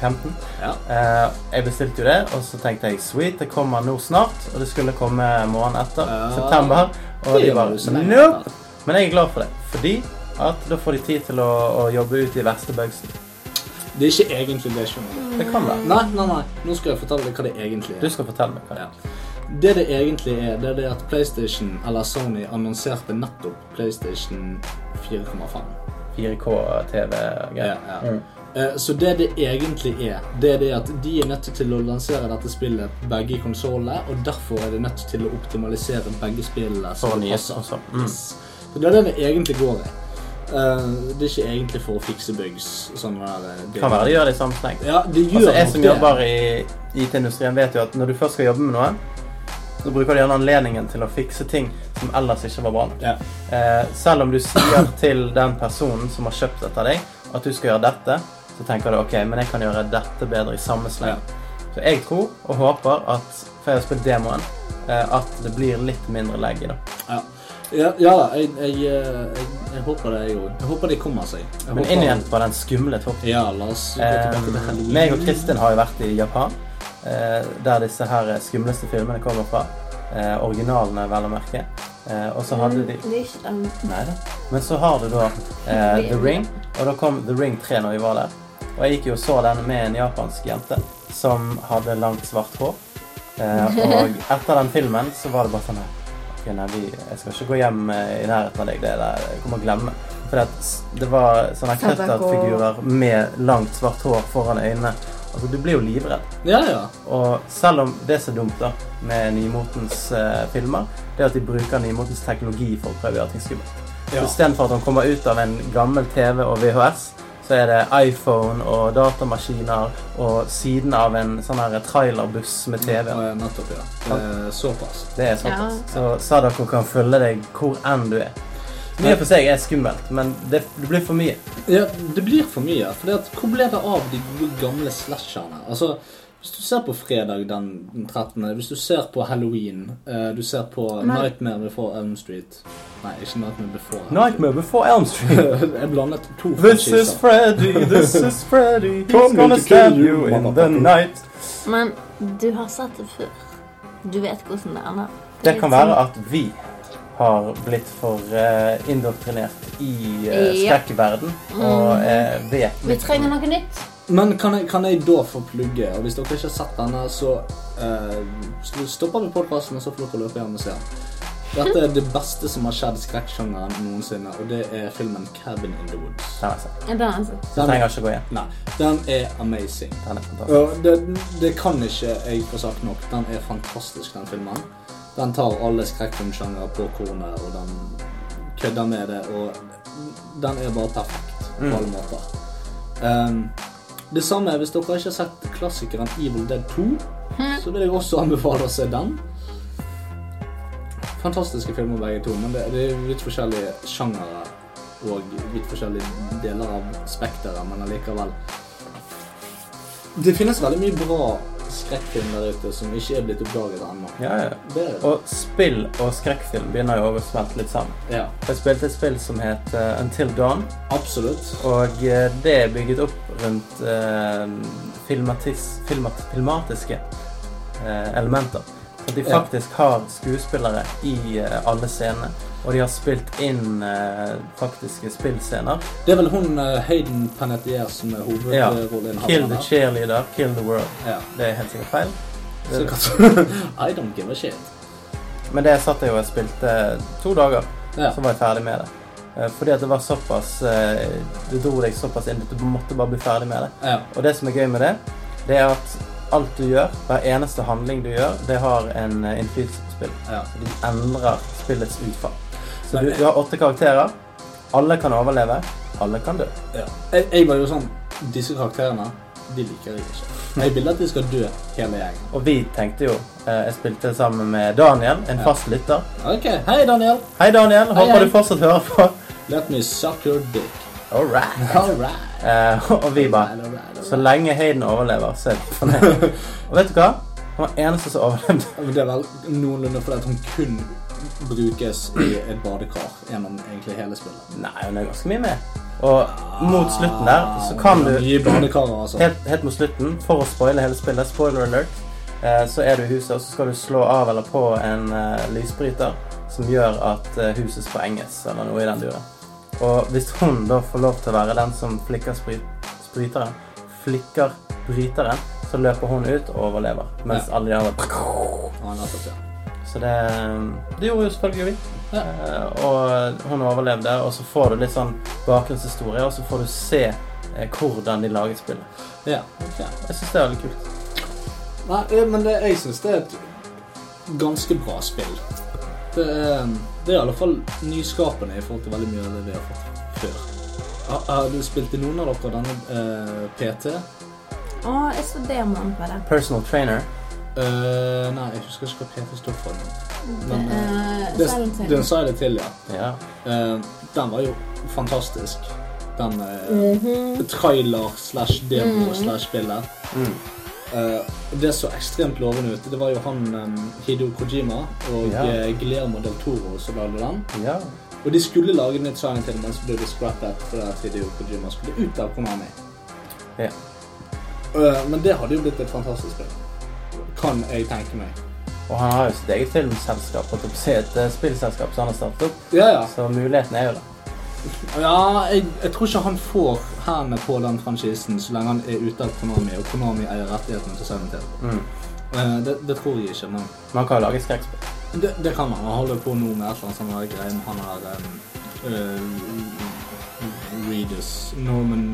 Speaker 2: 15.
Speaker 4: Ja.
Speaker 2: Uh, jeg bestilte jo det, og så tenkte jeg sweet, det kommer nå snart. Og det skulle komme måneden etter,
Speaker 4: Ja.
Speaker 2: september. Og de
Speaker 4: var
Speaker 2: bare nope. Men jeg er glad for det, fordi at da får de tid til å, å jobbe ut de verste bugsene.
Speaker 4: Det er ikke egentlig det, skjønner du.
Speaker 2: Det kan være.
Speaker 4: Nei, nei, nei. Nå skal jeg fortelle deg hva det egentlig er.
Speaker 2: Du skal fortelle meg hva det
Speaker 4: Ja. Det det egentlig er, det er det at PlayStation, eller Sony, annonserte nettopp PlayStation 4,5.
Speaker 2: 4K-TV-greier.
Speaker 4: Ja, ja.
Speaker 2: Mm.
Speaker 4: Eh, Så det det egentlig er, det er det at de er nødt til å lansere dette spillet begge konsollene, og derfor er de nødt til å optimalisere begge spillene så det.
Speaker 2: Mm.
Speaker 4: Så det er det det egentlig går i. Eh, Det er ikke egentlig for å fikse bugs. Sånn der, eh, det-
Speaker 2: Kan være de gjør det i samme.
Speaker 4: Ja, de gjør
Speaker 2: Altså, jeg som jobber i IT-industrien, vet jo at når du først skal jobbe med noe, så bruker du gjerne anledningen til å fikse ting som ellers ikke var bra nok.
Speaker 4: Ja.
Speaker 2: Eh, selv om du sier til den personen som har kjøpt etter deg, at du skal gjøre dette, så tenker du ok, men jeg kan gjøre dette bedre i samme sleng. Så jeg tror og håper at, for jeg har spilt demoen, eh, at det blir litt mindre legg i det.
Speaker 4: Ja, ja, ja jeg, jeg, eh, jeg, jeg håper det, jeg òg. Jeg håper de kommer seg.
Speaker 2: Men inn igjen på den skumle toppen.
Speaker 4: Ja, la oss gå tilbake til
Speaker 2: Eh,
Speaker 4: Halloween.
Speaker 2: meg og Kristin har jo vært i Japan, der disse her skumleste filmene kommer fra. Eh, originalene, vel å merke. Eh, og så hadde de
Speaker 7: ikke den
Speaker 2: Nei da. Men så har du da eh, The Ring, og da kom The Ring 3 når vi var der. Og jeg gikk jo og så den med en japansk jente som hadde langt, svart hår. Eh, og etter den filmen så var det bare sånn her Ok, nei, vi, jeg skal ikke gå hjem eh, i nærheten av deg. Det der jeg kommer å glemme. For det, det var sånne krøtterfigurer med langt, svart hår foran øynene. Altså, du blir jo livredd.
Speaker 4: Ja, ja.
Speaker 2: Og selv om det er så dumt da, med nymotens eh, filmer, det er at de bruker nymotens teknologi for å prøve å gjøre ting skummelt.
Speaker 4: Ja.
Speaker 2: Istedenfor at han kommer ut av en gammel TV og VHS, så er det iPhone og datamaskiner og siden av en sånn her trailerbuss med TV.
Speaker 4: Ja, nettopp, ja. Eh, Såpass.
Speaker 2: Det er såpass.
Speaker 7: Ja.
Speaker 2: Så Sadako kan følge deg hvor enn du er. I for seg er skummelt, men det, det blir for mye.
Speaker 4: Ja, det blir for mye. For hvor ble det av de gode gamle slasherne? Altså, hvis du ser på fredag den 13., hvis du ser på Halloween, eh, du ser på
Speaker 7: Nei.
Speaker 4: Nightmare Before Elm Street Nei, ikke Nightmare Before.
Speaker 2: Elm Nightmare before Elm Street.
Speaker 4: Jeg blandet to
Speaker 2: This is. Freddy, this is Freddy. He's gonna stab
Speaker 4: you,
Speaker 2: in the night.
Speaker 7: Men du har sett det før. Du vet hvordan det ender.
Speaker 2: Det kan
Speaker 7: sånn-
Speaker 2: være at vi har blitt for uh, indoktrinert i uh, skrekkverden mm. og uh, vet
Speaker 7: Vi trenger noe nytt.
Speaker 4: Men kan jeg, kan jeg da få plugge? Og hvis dere ikke har sett denne, så uh, stopper vi podkasten, og så får dere løpe hjem og se den. Dette er det beste som har skjedd i skrekksjangeren noensinne, og det er filmen 'Cabin in the Woods'.
Speaker 2: Den er jeg
Speaker 7: sett. Den.
Speaker 2: Så trenger ikke gå igjen.
Speaker 4: Nei, den er amazing.
Speaker 2: Den er fantastisk.
Speaker 4: Og det, det kan ikke jeg få sagt nok. Den er fantastisk, den filmen. Den tar alle skrekkfilmsjangre på kornet, og den kødder med det, og den er bare perfekt på
Speaker 2: Mm.
Speaker 4: alle måter. Um, det samme hvis dere ikke har sett klassikeren Evil Dead 2, så vil jeg også anbefale å se den. Fantastiske filmer begge to, men det, det er litt forskjellige sjangere og vidt forskjellige deler av spekteret, men allikevel Det finnes veldig mye bra skrekkfilm der ute som ikke er blitt oppdaget ennå.
Speaker 2: Ja, ja. Og spill og skrekkfilm begynner jo å smelte litt sammen.
Speaker 4: Ja,
Speaker 2: Jeg spilte et spill som het uh, Until Dawn,
Speaker 4: absolutt.
Speaker 2: og uh, det er bygget opp rundt uh, filmatis, filmat, filmatiske elementer. At de faktisk har skuespillere i alle scenene, og de har spilt inn eh, faktiske spillscener.
Speaker 4: Det er vel hun eh, Hayden Panettiere som er
Speaker 2: Ja. Kill the cheerleader, kill the world.
Speaker 4: Ja.
Speaker 2: Det er helt sikkert feil.
Speaker 4: Kan- I don't give a shit.
Speaker 2: Men det satt jeg og jeg spilte to dager,
Speaker 4: Ja.
Speaker 2: så var jeg ferdig med det. Eh, Fordi at det var såpass Du Det dro deg såpass inn at du måtte bare bli ferdig med det.
Speaker 4: Ja.
Speaker 2: Og det som er gøy med det, det er at alt du gjør, hver eneste handling du gjør, det har en eh, innflytelse på spill.
Speaker 4: ja.
Speaker 2: De endrer spillets utfall. Så du, du har åtte karakterer, Alle kan overleve, alle kan dø.
Speaker 4: Ja. Jeg, jeg var jo sånn Disse karakterene, de liker jeg ikke. Jeg vil at de skal dø, hele gjengen.
Speaker 2: Og vi tenkte jo eh, Jeg spilte sammen med Daniel, en
Speaker 4: Ja.
Speaker 2: fast lytter.
Speaker 4: Ok, hei Daniel.
Speaker 2: Hei, Daniel. Håper
Speaker 4: hei.
Speaker 2: du fortsatt hører på.
Speaker 4: Let me suck your dick.
Speaker 2: All right.
Speaker 4: All right.
Speaker 2: Eh, og vi bare
Speaker 4: All right, all
Speaker 2: Så
Speaker 4: right.
Speaker 2: lenge Hayden overlever, så er vi fornøyd. Og vet du hva? Han var eneste som overlevde.
Speaker 4: Men Det er vel noenlunde fordi hun kun brukes i et badekar gjennom egentlig hele spillet.
Speaker 2: Nei, hun er ganske mye med. Og mot slutten der så kan du
Speaker 4: altså.
Speaker 2: helt, helt mot slutten, for å spoile hele spillet, spoiler alert, eh, så er du i huset, og så skal du slå av eller på en eh, lysbryter som gjør at eh, huset sprenges, eller noe i den duren. Og hvis hun da får lov til å være den som flikker spry- spryteren, flikker bryteren, så løper hun ut og overlever. Mens
Speaker 4: Ja.
Speaker 2: alle de andre. Så det, det gjorde jo selvfølgelig vi.
Speaker 4: Ja.
Speaker 2: Eh, og hun overlevde, og så får du litt sånn bakgrunnshistorie, og så får du se eh, hvordan de laget spillet.
Speaker 4: Ja, ok.
Speaker 2: Jeg syns det er veldig kult.
Speaker 4: Nei, eh, men det, jeg syns det er et ganske bra spill. Det er, det er i alle fall nyskapende i forhold til veldig mye av det vi har fått før. Har, har du spilt i noen av dere denne eh, PT?
Speaker 3: Å, jeg så demoen på det.
Speaker 2: Personal trainer.
Speaker 4: Eh, nei, jeg husker ikke hva PT står for. Men,
Speaker 3: uh,
Speaker 4: eh, det, den sa jeg det til, ja.
Speaker 2: Ja.
Speaker 4: Uh, den var jo fantastisk. Den mm
Speaker 3: -hmm.
Speaker 4: trailer slash demo
Speaker 3: Mhm.
Speaker 4: slash spillet.
Speaker 2: Mm.
Speaker 4: Eh, det så ekstremt lovende ut. Det var jo han um, Hideo Kojima og
Speaker 2: Ja.
Speaker 4: eh, Guillermo del Toro som lagde den.
Speaker 2: ja.
Speaker 4: Og de skulle lage nytt sang til, men så ble det scrappet fordi at Hideo Kojima skulle ut av Konami.
Speaker 2: Ja.
Speaker 4: Eh, men det hadde jo blitt et fantastisk spill. Kan jeg tenke meg.
Speaker 2: Og han har jo sitt eget filmselskap, og et eh, spillselskap som han har startet opp.
Speaker 4: Ja, ja.
Speaker 2: Så muligheten er jo der.
Speaker 4: Ja, jeg, jeg tror ikke han får hendene på den franchisen så lenge han er ute av Konami, og Konami eier rettighetene til Silent Hill.
Speaker 2: Mm.
Speaker 4: Eh, det, det tror jeg ikke, men
Speaker 2: Man kan jo lage skrekkspill.
Speaker 4: det, det kan han. Han holder på nå med et eller annet sånt greie med han her um, uh, Reedus Norman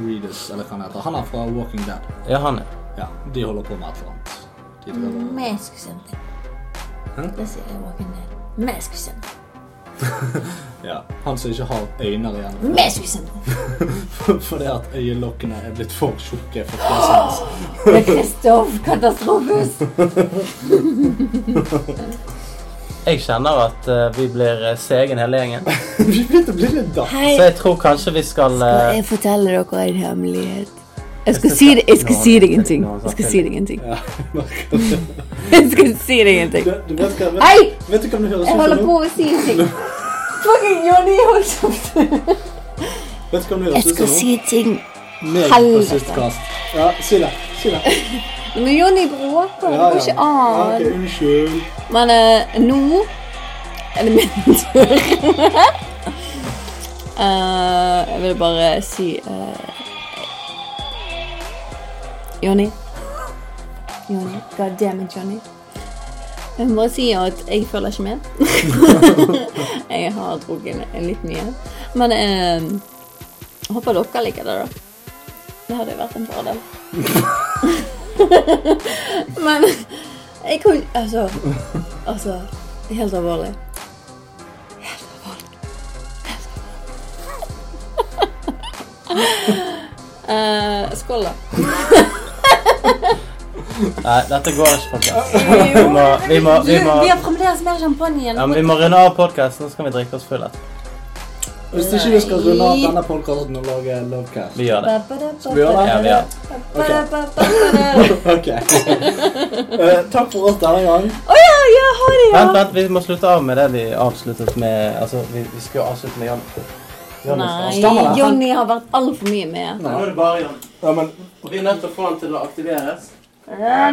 Speaker 4: Reedus, eller hva han heter. Han er fra Walking Dead.
Speaker 2: Ja, han er.
Speaker 4: Ja, de holder på med et eller annet. De driver
Speaker 3: something.
Speaker 4: Hæ?
Speaker 3: Det sier jeg Walking Dead. Mask something.
Speaker 4: Ja, han som ikke har øyne igjen.
Speaker 3: Something.
Speaker 4: Fordi at øyelokkene er blitt for tjukke for fjeset hans.
Speaker 3: Det er Kristoff Katastrofus.
Speaker 2: Jeg kjenner at eh, vi blir eh, segen hele gjengen.
Speaker 4: Vi begynte å bli litt da.
Speaker 3: Hei,
Speaker 2: Så jeg tror kanskje vi skal eh,
Speaker 3: skal jeg fortelle dere en hemmelighet? Jeg skal si det, jeg skal si deg en ting. Jeg skal si deg en ting.
Speaker 4: Ja, merker det.
Speaker 3: Jeg skal si deg en ting.
Speaker 4: Du, du vet hva, vet,
Speaker 3: Hei! Jeg holder på å si en ting. Fucking Johnny, hold kjeft. Jeg skal si en ting. Helvete.
Speaker 4: Ja, si det. Si det.
Speaker 3: Men Johnny bråker. Det går ikke an.
Speaker 4: unnskyld.
Speaker 3: Men eh, nå er det min tur. Eh, jeg vil bare si eh, Johnny. Jonny. God damn it, Jonny. Jeg må si at jeg følger ikke med. jeg har drukket litt mye. Men eh, håper dere liker det, da. Det hadde jo vært en fordel. Men jeg kunne Altså Altså, helt alvorlig. Helt alvorlig. Eh, skål, da.
Speaker 2: Nei, dette går ikke, folkens. Vi må, vi må, vi må,
Speaker 3: Vi har fremdeles mer champagne igjen.
Speaker 2: ja, men vi må runde av podkasten, så kan vi drikke oss fulle.
Speaker 4: Hvis ikke vi skal runde av denne podcasten og lage Lovecast.
Speaker 2: Vi gjør det.
Speaker 4: Skal vi gjøre det?
Speaker 2: Ja, vi gjør det.
Speaker 4: Ok. uh, takk for oss denne gang.
Speaker 3: Å ja, ja, ha det, ja.
Speaker 2: Vent, vent, vi må slutte av med det vi avsluttet med Altså, vi, vi skal avslutte med Jan.
Speaker 3: Nei,
Speaker 4: Jonny
Speaker 3: Johnny har vært altfor mye med.
Speaker 2: Nå er det bare Jan.
Speaker 4: Ja, men
Speaker 2: vi er nødt til å få den til å aktiveres.
Speaker 3: Ja,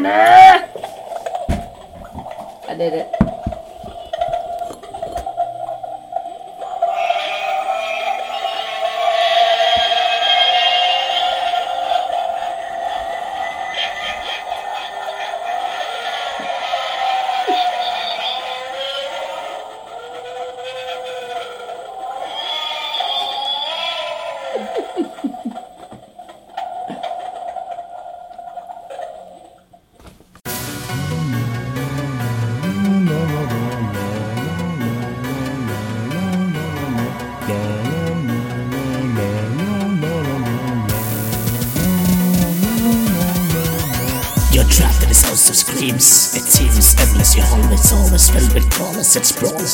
Speaker 3: det er det.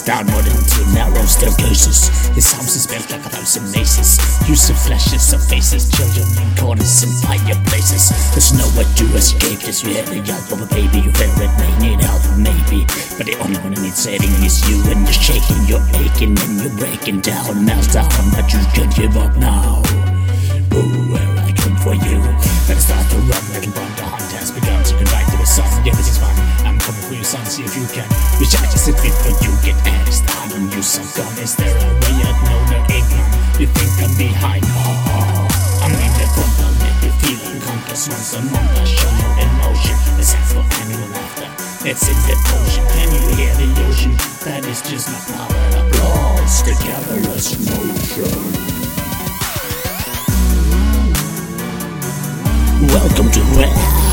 Speaker 1: down more than two narrow staircases. His house is built like a thousand mazes. Use of flashes of faces, children in corners and fireplaces. There's no way to escape this. You have the young baby, you hear it, may need help, maybe. But the only one who needs saving is you, and you're shaking, you're aching, and you're breaking down. Meltdown, but you should give up now. hands on Monday. Show no emotion, except for annual laughter. It's in the ocean. Can you hear the ocean? That is just my power. Applause together, let's motion. Welcome to Red.